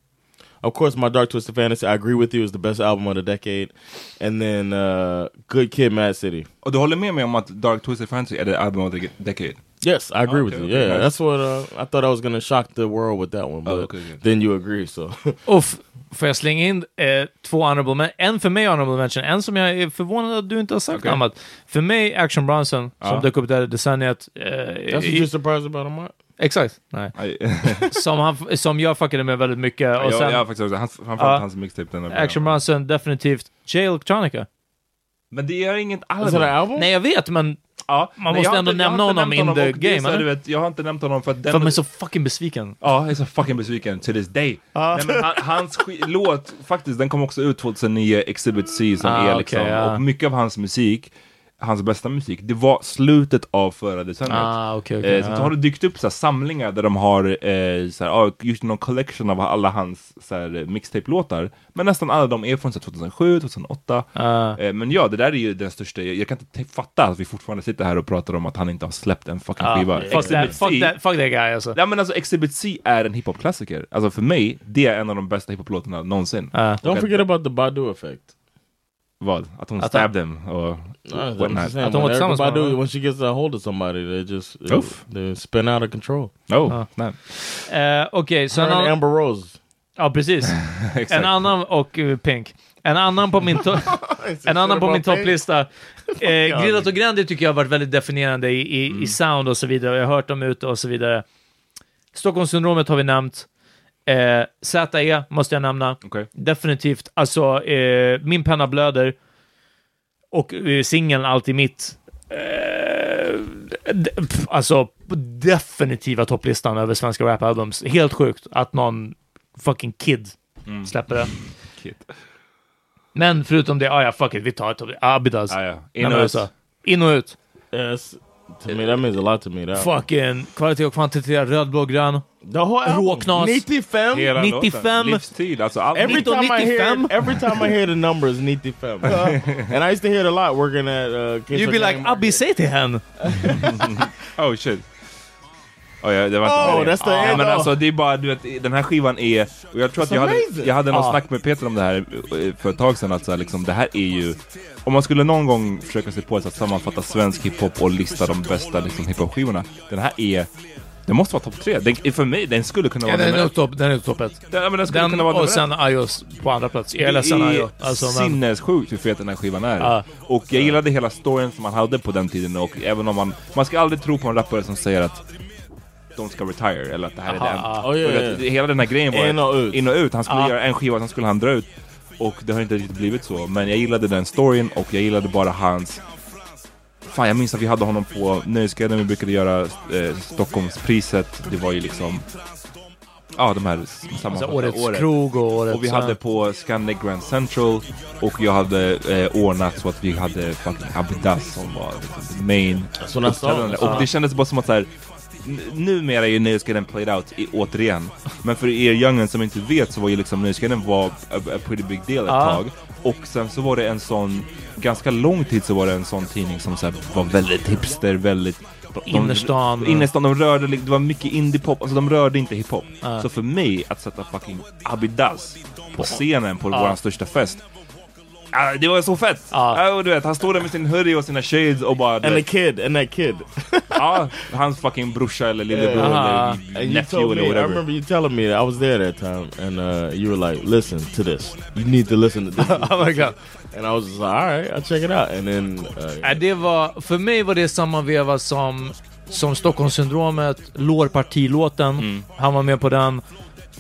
Of course, my Dark Twisted Fantasy. I agree with you. Is the best album of the decade. And then uh, Good Kid, Mad City. och du håller med mig om Dark Twisted Fantasy är det album of the decade? Yes, I agree with Okay, you. okay, Yeah, nice. that's what uh, I thought I was gonna shock the world with that one, but Oh, okay, good. then you agree. So Uff, får jag slänga in eh, två honorable men En för mig honorable mention, en som jag är förvånad att du inte har sagt Okej. annat. För mig, Action Bronson, som Ja. dök upp där i decenniet. Eh, that's what you're surprised about, Amat? Exakt. Nej. Som, han, som jag fuckade med väldigt mycket. Och jag, sen, jag faktiskt också, hans, framförallt Ja. hans mixtape. Den är Action. Bronson, definitivt. J Electronica. Men det är inget album. album? Nej, jag vet, men Ja, Man måste ändå nämna honom in the det game, eller? du vet, Jag har inte nämnt honom för att den... För man är så fucking besviken. Ja, jag är så fucking besviken to this day. Ja. Nej, men han, hans låt, faktiskt, den kom också ut 2009, Exhibit C, som Ah, är liksom, ja. och mycket av hans musik, hans bästa musik, det var slutet av förra decenniet. Ah, okej, okej, eh, så ja. har det dykt upp så här, samlingar där de har eh, så här, ah, gjort någon collection av alla hans så mixtape-låtar, men nästan alla de är från så här, 2007, 2008. Ah. Eh, men ja, det där är ju den största, jag, jag kan inte fatta att vi fortfarande sitter här och pratar om att han inte har släppt en fucking Ah, skiva. fuck, that, fuck, that, fuck that guy alltså. Ja men alltså Exhibit C är en hiphop-klassiker. Alltså för mig, det är en av de bästa hiphop-låtarna någonsin. Ah. Don't forget about the Badu effect. Vad? Att hon Att stabbed him och No, whatnot. when Erykah Badu, when she gets a hold of somebody, they just Oof. they spin out of control. Oh, Ah. nej. Eh, Okej, så Her en and annan... Amber Rose. Ja, precis. En annan, och eh, Pink. En annan på min, to- en annan på min topplista. Eh, Grillat och Grandi tycker jag har varit väldigt definierande i, i, Mm. i sound och så vidare. Jag har hört dem ute och så vidare. Stockholmssyndromet har vi nämnt. Eh, ZE måste jag nämna. Okej. Definitivt. Alltså, eh, Min penna blöder. Och eh, singeln Allt i mitt. Eh, pff, alltså, definitiva topplistan över svenska rapalbums. Helt sjukt att någon fucking kid Mm. släpper det. Kid. Men förutom det, ah, ja fuck it, vi tar ett Abidas. Ah, ja. In och alltså, ut. In och ut. Yes, to me that means a lot to me. That Fucking kvalitet och kvantitet, röd, blå, grön. the whole album. Råknas. 95. Hela 95. låten. Livstid, alltså allt. Every time I hear 1995. every time I hear the numbers 95. and I used to hear it a lot working at uh You'd be like, Abbi, säg till henne. Oh shit. Oh, ja, det var Oh, inte the ja, end men alltså det är bara, du vet, den här skivan är, och jag tror att jag hade, jag hade något Ja. snack med Peter om det här eh, för ett tag sedan, att så här, liksom, det här är ju, om man skulle någon gång försöka sig på att sammanfatta svensk hiphop och lista de bästa liksom, hiphop-skivorna, den här är, den måste vara topp tre. Den, för mig, den skulle kunna Ja, vara den nummer topp den är topp ett. Den, ja, men den skulle Den kunna vara och sen. Ayos på andra plats. Jag är ledsen Det Ayo. är Alltså, sinnessjukt hur fet den här skivan är. Ja. Och jag gillade hela storyn som man hade på den tiden och även om man, man ska aldrig tro på en rappare som säger att de ska retire eller att det här Aha, är den. ja. Oh, yeah, yeah. Hela den här grejen var In och ut. in och ut. Han skulle Ja. göra en skiva, sen skulle han dra ut. Och det har inte riktigt blivit så. Men jag gillade den storyn och jag gillade bara hans Fan jag minns att vi hade honom på Nöjesguiden, vi brukade göra eh, Stockholmspriset. Det var ju liksom Ja de här alltså, årets året. krog och årets... Och vi hade på Scandic Grand Central och jag hade eh, ordnat så att vi hade fucking Abidas som var liksom, main Så nästa. Och det kändes bara som att så här, numera är ju Nöjesguiden played out i, återigen. Men för er youngen som inte vet så var ju liksom Nöjesguiden var a, a pretty big deal ett Ja. tag. Och sen så var det en sån, ganska lång tid så var det en sån tidning som så var väldigt hipster, väldigt de- Innerstan. Innerstan, de rörde, det var mycket indie-pop, alltså de rörde inte hiphop. Ja. Så för mig att sätta fucking Abidas på scenen på Ja. våran största fest. Ah, det var så fett! Ja. Ah, och du vet, han står där med sin hoodie och sina shades och bara... And vet, kid, and that kid. Ja, hans fucking brorsa eller lillebror Aha. eller nephew told eller me, I whatever. remember you telling me that I was there that time, and uh, you were like, "Listen to this. You need to listen to this." oh my god. and I was just like, "All right, I'll check it out." And then uh, Nej, det var, för mig var det samma veva som, som Stockholmssyndromet, lårpartilåten. Mm. Han var med på den.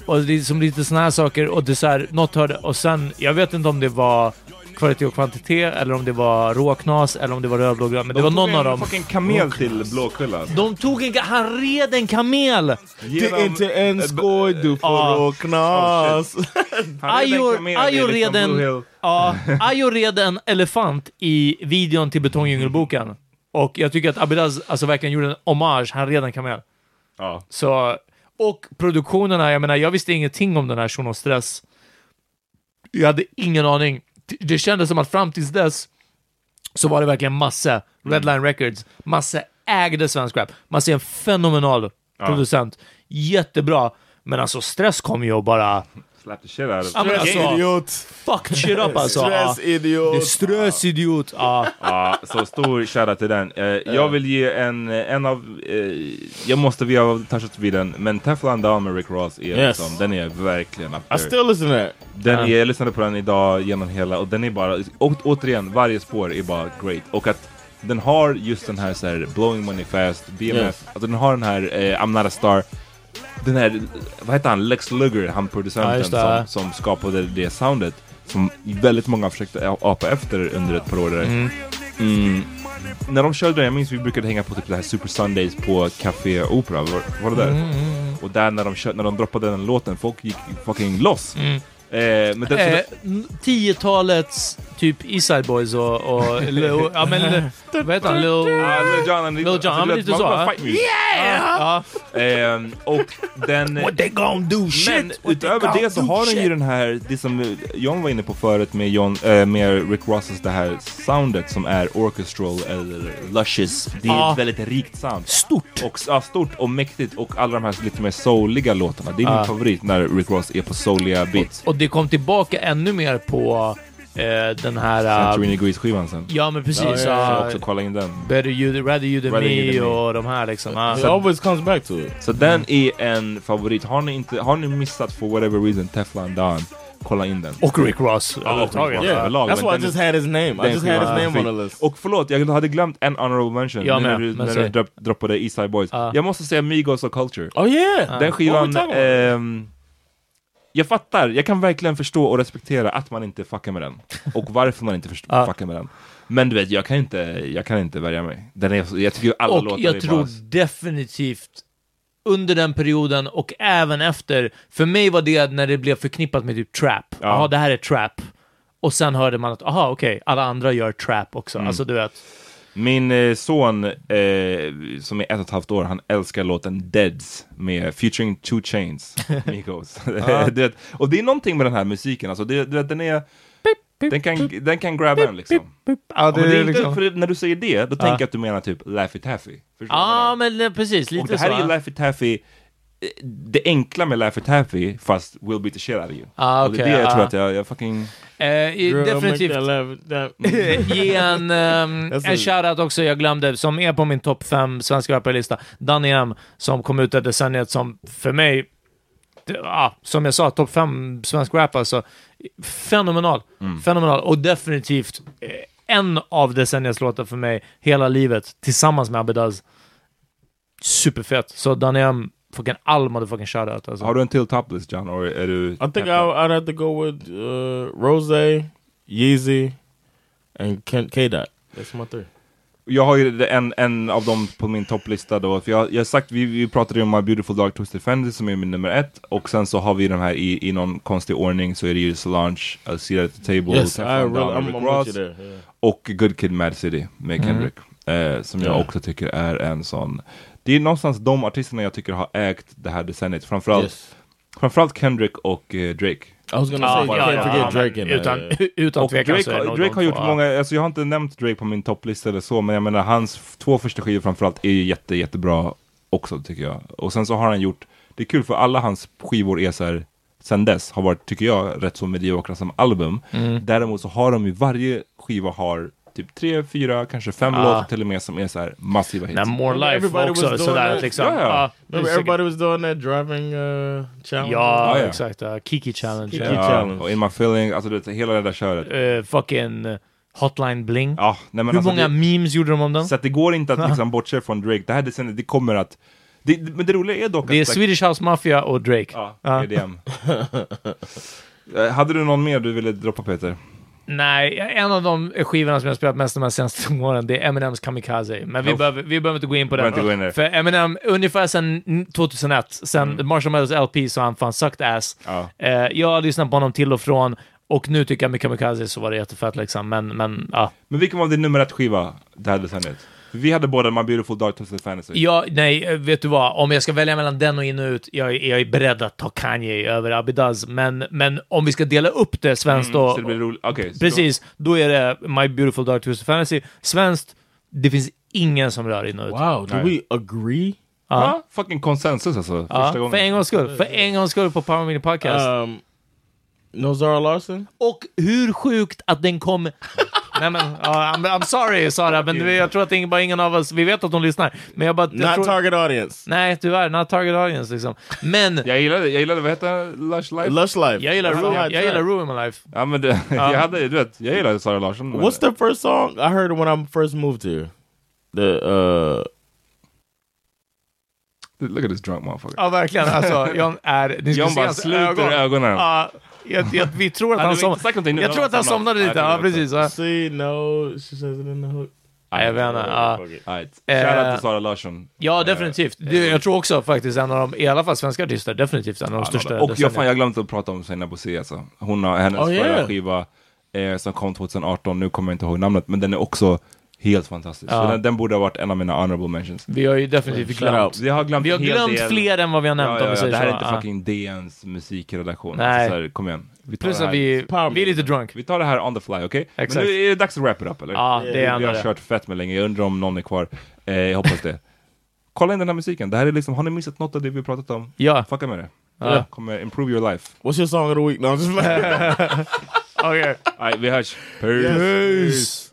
Och det är som lite såna här saker. Och det är så här, något hörde, och sen, jag vet inte om det var kvalitet och kvantitet, eller om det var råknas, eller om det var rödblå grön. Men det var De någon tog av en dem. fucking kamel till Blåkulla. De tog en, han red en kamel! det är inte en skoj du får och knas. Han red en Ayo, kamel liksom red en, Hill. ja, Ayo red en elefant i videon till Betongdjungelboken. Och jag tycker att Abidas alltså verkligen gjorde en hommage. Han red en kamel. Ja. Så, och produktionerna, jag menar, jag visste ingenting om den här Shunon Stress. Jag hade ingen aning. Det- kändes som att fram tills dess så var det verkligen Masse, Redline Records, Masse ägde svensk rap. Masse är en fenomenal producent. Jättebra. Men alltså Stress kom ju och bara... Slap the shit out of Ja, men alltså, Idiot. fucked shit up alltså. Är Stressidiot. stressidiot. Ja. Ja, så stor shoutout till den. Eh, jag vill ge en, en av, eh, jag måste, vi har touchat vid den, men Teflon Down med Rick Ross är Yes. liksom, den är verkligen up I there. still listen to that. Den är, jag lyssnade på den idag genom hela, och den är bara, å, återigen, varje spår är bara great. Och att den har just den här, så här blowing money fast, BMF, Yes. alltså den har den här eh, I'm not a star, den här, vad heter han, Lex Luger, han Ja, producenten det. som, som skapade det soundet, som väldigt många försökte apa efter under ett par år där. Mm. Mm. när de körde den, jag minns vi brukade hänga på typ det här Super Sundays på Café Opera, var, var det där? Mm, mm, mm. Och där när de, kör, när de droppade den låten, folk gick fucking loss. Mm. Eh, men den, Eh, 10-talets typ Eastside Boys och, och Lil, ja men vad heter han? Lil, Ja, Lil Jon, han- Lil alltså, ja men lite så. ja. Yeah! Ja. Ehm, och den... What they gonna do shit? Men utöver det så har den ju den här, det som John var inne på förut med, John, äh, med Rick Rosses det här soundet som är orchestral eller luscious. Det är ett väldigt rikt sound. Stort! Och, ja, stort och mäktigt och alla de här lite mer souliga låtarna. Det är min favorit när Rick Ross är på souliga beats. Och det kom tillbaka ännu mer på den här... eh, Santorini Grease-skivan sen. Ja men precis. Ja, ja, ja. ja. Så också kolla in den. Better you, rather you than Rather me, you than me. och de här liksom. ja. It always comes back to it. Så den är en favorit. Har ni, inte, har ni missat for whatever reason Teflon Don, kolla in den. Och Rick Ross. Ja, och Rick Ross Yeah, överlag, that's why I just är- had his name. I just had his name on the list. Och förlåt, jag hade glömt en honorable mention Jag när du, när du dropp, droppade Eastside Boys. Ja. Jag måste säga Migos och Culture. Oh yeah! Den What skivan, we talking about? ehm, jag fattar, jag kan verkligen förstå och respektera att man inte fuckar med den. Och varför man inte Ja. fuckar med den. Men du vet, jag kan inte, jag kan inte värja mig. Den är, jag tycker alla Och låtar jag är tror bara... definitivt under den perioden och även efter, för mig var det när det blev förknippat med typ trap. Ja. Jaha, det här är trap. Och sen hörde man att, aha, okej, alla andra gör trap också. Mm. Alltså du vet. Min eh, son, eh, som är ett och ett halvt år, han älskar låten Deads med featuring Two Chains, Migos. Vet, och det är någonting med den här musiken, alltså det, du vet, den är... Den kan, den kan grabba en liksom. Ja, men det är inte, liksom- för när du säger det, då tänker jag att du menar typ Laffy Taffy. Ja, men eh, precis, lite Och det här så. är ju. Laffy Taffy, det enkla med Laffy Taffy, fast will beat the shit out of you. Ah, Och det är det jag ja. tror att jag, jag fucking... Eh, i- Girl, definitivt. Ge en, That's en shoutout också, jag glömde, som är på min topp 5 svenska rapparlista. Danny M, som kom ut det decenniet som för mig, det, ah, som jag sa, topp 5 svensk rap alltså. Fenomenal. Mm. Fenomenal. Och definitivt eh, en av decenniets låtar för mig, hela livet, tillsammans med Abedaz. Superfett. Så Danny M, fucking all motherfucking shoutout alltså. Har du en till toplist John? Or är du... I think I, I'd have to go with uh, Rose, Yeezy, and Ken- K-Dot. That's my three. Jag har ju en, en av dem på min topplista då, för jag, jag har sagt, vi, vi pratade ju om My Beautiful Dark Twisted Fantasy som är min nummer ett, och sen så har vi de här i, i någon konstig ordning så är det ju Solange, see that at the table, Yes, Teflon I Don, really- I'm- I'm Ross, you there, yeah. och Good Kid Mad City med Mhm. Kendrick, eh, som jag Yeah. också tycker är en sån, det är någonstans de artisterna jag tycker har ägt det här decenniet, framförallt, Yes. framförallt Kendrick och eh, Drake. I was gonna say, you can't forget Drake in utan, utan Och tvekan Drake, så Drake har gjort två. många, alltså jag har inte nämnt Drake på min topplista eller så, men jag menar hans två första skivor framförallt är ju jätte, jättebra också tycker jag. Och sen så har han gjort, det är kul för alla hans skivor är så här, sen dess har varit, tycker jag, rätt så mediokra som album. Mm. Däremot så har de ju, varje skiva har typ tre, fyra, kanske fem Ah. låtar till och med som är så här massiva hits. Nej, More Life Everybody också, sådär that. liksom. Remember säkert- everybody was doing that driving uh, challenge? Ja, Ja, ja. exakt. ja. Kiki Challenge. Kiki ja, Challenge. och In My Feeling, alltså du vet, hela det där köret. Eh, fucking eh, Hotline Bling. Ja, nej, men Hur alltså, många det, memes gjorde de om den? Så att det går inte att liksom bortse från Drake, det här decenniet, det kommer att det, men det roliga är dock Det är att Swedish House Mafia och Drake. Ja, Ja. EDM. Eh, Hade du någon mer du ville droppa Peter? Nej, en av de skivorna som jag spelat mest de här senaste åren, det är Eminems Kamikaze. Men vi, Uff. behöver, vi behöver inte gå in på den. in. För Eminem, ungefär sedan 2001, sen Mm. Marshall Mathers LP, så han fan sucked ass. Ja. Eh, jag har lyssnat på honom till och från, och nu tycker jag med Kamikaze så var det jättefett liksom. Men, men ja. Men vilken var din nummer ett skiva det här decenniet? Vi hade båda My Beautiful Dark Twisted Fantasy. Ja, nej, vet du vad? Om jag ska välja mellan den och in och ut, jag, är- jag är beredd att ta Kanye över Abidaz. Men, men om vi ska dela upp det svenskt Mm, då... så det blir roligt. Så precis, då är det My Beautiful Dark Twisted Fantasy. Svenskt, det finns ingen som rör in och ut. Wow, do Nej. we agree? Ja, Ja. fucking konsensus alltså. Ja, första gången. för en gångs skull. För en gångs skull på Power Mini Podcast. Um, no Zara Larson? och hur sjukt att den kom... Nej men, ja, I'm, I'm sorry Sara, men jag tror att ingen, bara ingen av oss, vi vet att hon lyssnar. Men jag bara... Jag Not tror, target audience. Nej, tyvärr, not target audience liksom. Men, Jag gillade, jag gillade, vad heter det? Lush Life? Lush Life. jag gillar, hot jag track. gillar Ruin My Life. Ja men det, jag hade, du vet, jag gillade Sara Larsson. What's the first song I heard when I first moved here? The uh Look at this drunk motherfucker. Ja, verkligen. Alltså, John är... Ni John bara sluter ögonen. Ja, jag, jag, vi tror att Han som, Jag tror att han somnade lite, Ja, precis. Ja. see no she says it in the hook. Ja, jag vet inte. Ja. Eh, Shoutout till Sara Larsson. Ja, definitivt. Det, jag tror också faktiskt en av de, i alla fall svenska artister, definitivt en av de största. Och jag, fan, jag glömt att prata om Seinabo C alltså. Hon har hennes Oh, förra yeah. skiva eh, som kom 2018, nu kommer jag inte ihåg namnet, men den är också helt fantastisk. Ja. Så den, den borde ha varit en av mina honorable mentions. Vi har ju definitivt glömt. Vi har glömt, Vi har glömt del. fler än vad vi har nämnt, om vi säger Det här så. är inte Ja. fucking DNs musikredaktion. Nej. Alltså, så här, kom igen. Vi tar Plus det att här. vi, vi är lite drunk. Vi tar det här on the fly, okej? Men Exakt. nu är det dags att wrap it up, eller? Ja, det är vi, vi har det. kört fett med länge, jag undrar om någon är kvar. Eh, jag hoppas det. Kolla in den här musiken, det här är liksom, har ni missat något av det vi pratat om? Ja. Fucka med det. Ja. Det kommer improve your life. What's your song of the week? No, I'm just playing. okay. Alright, vi hörs. Peace. Peace.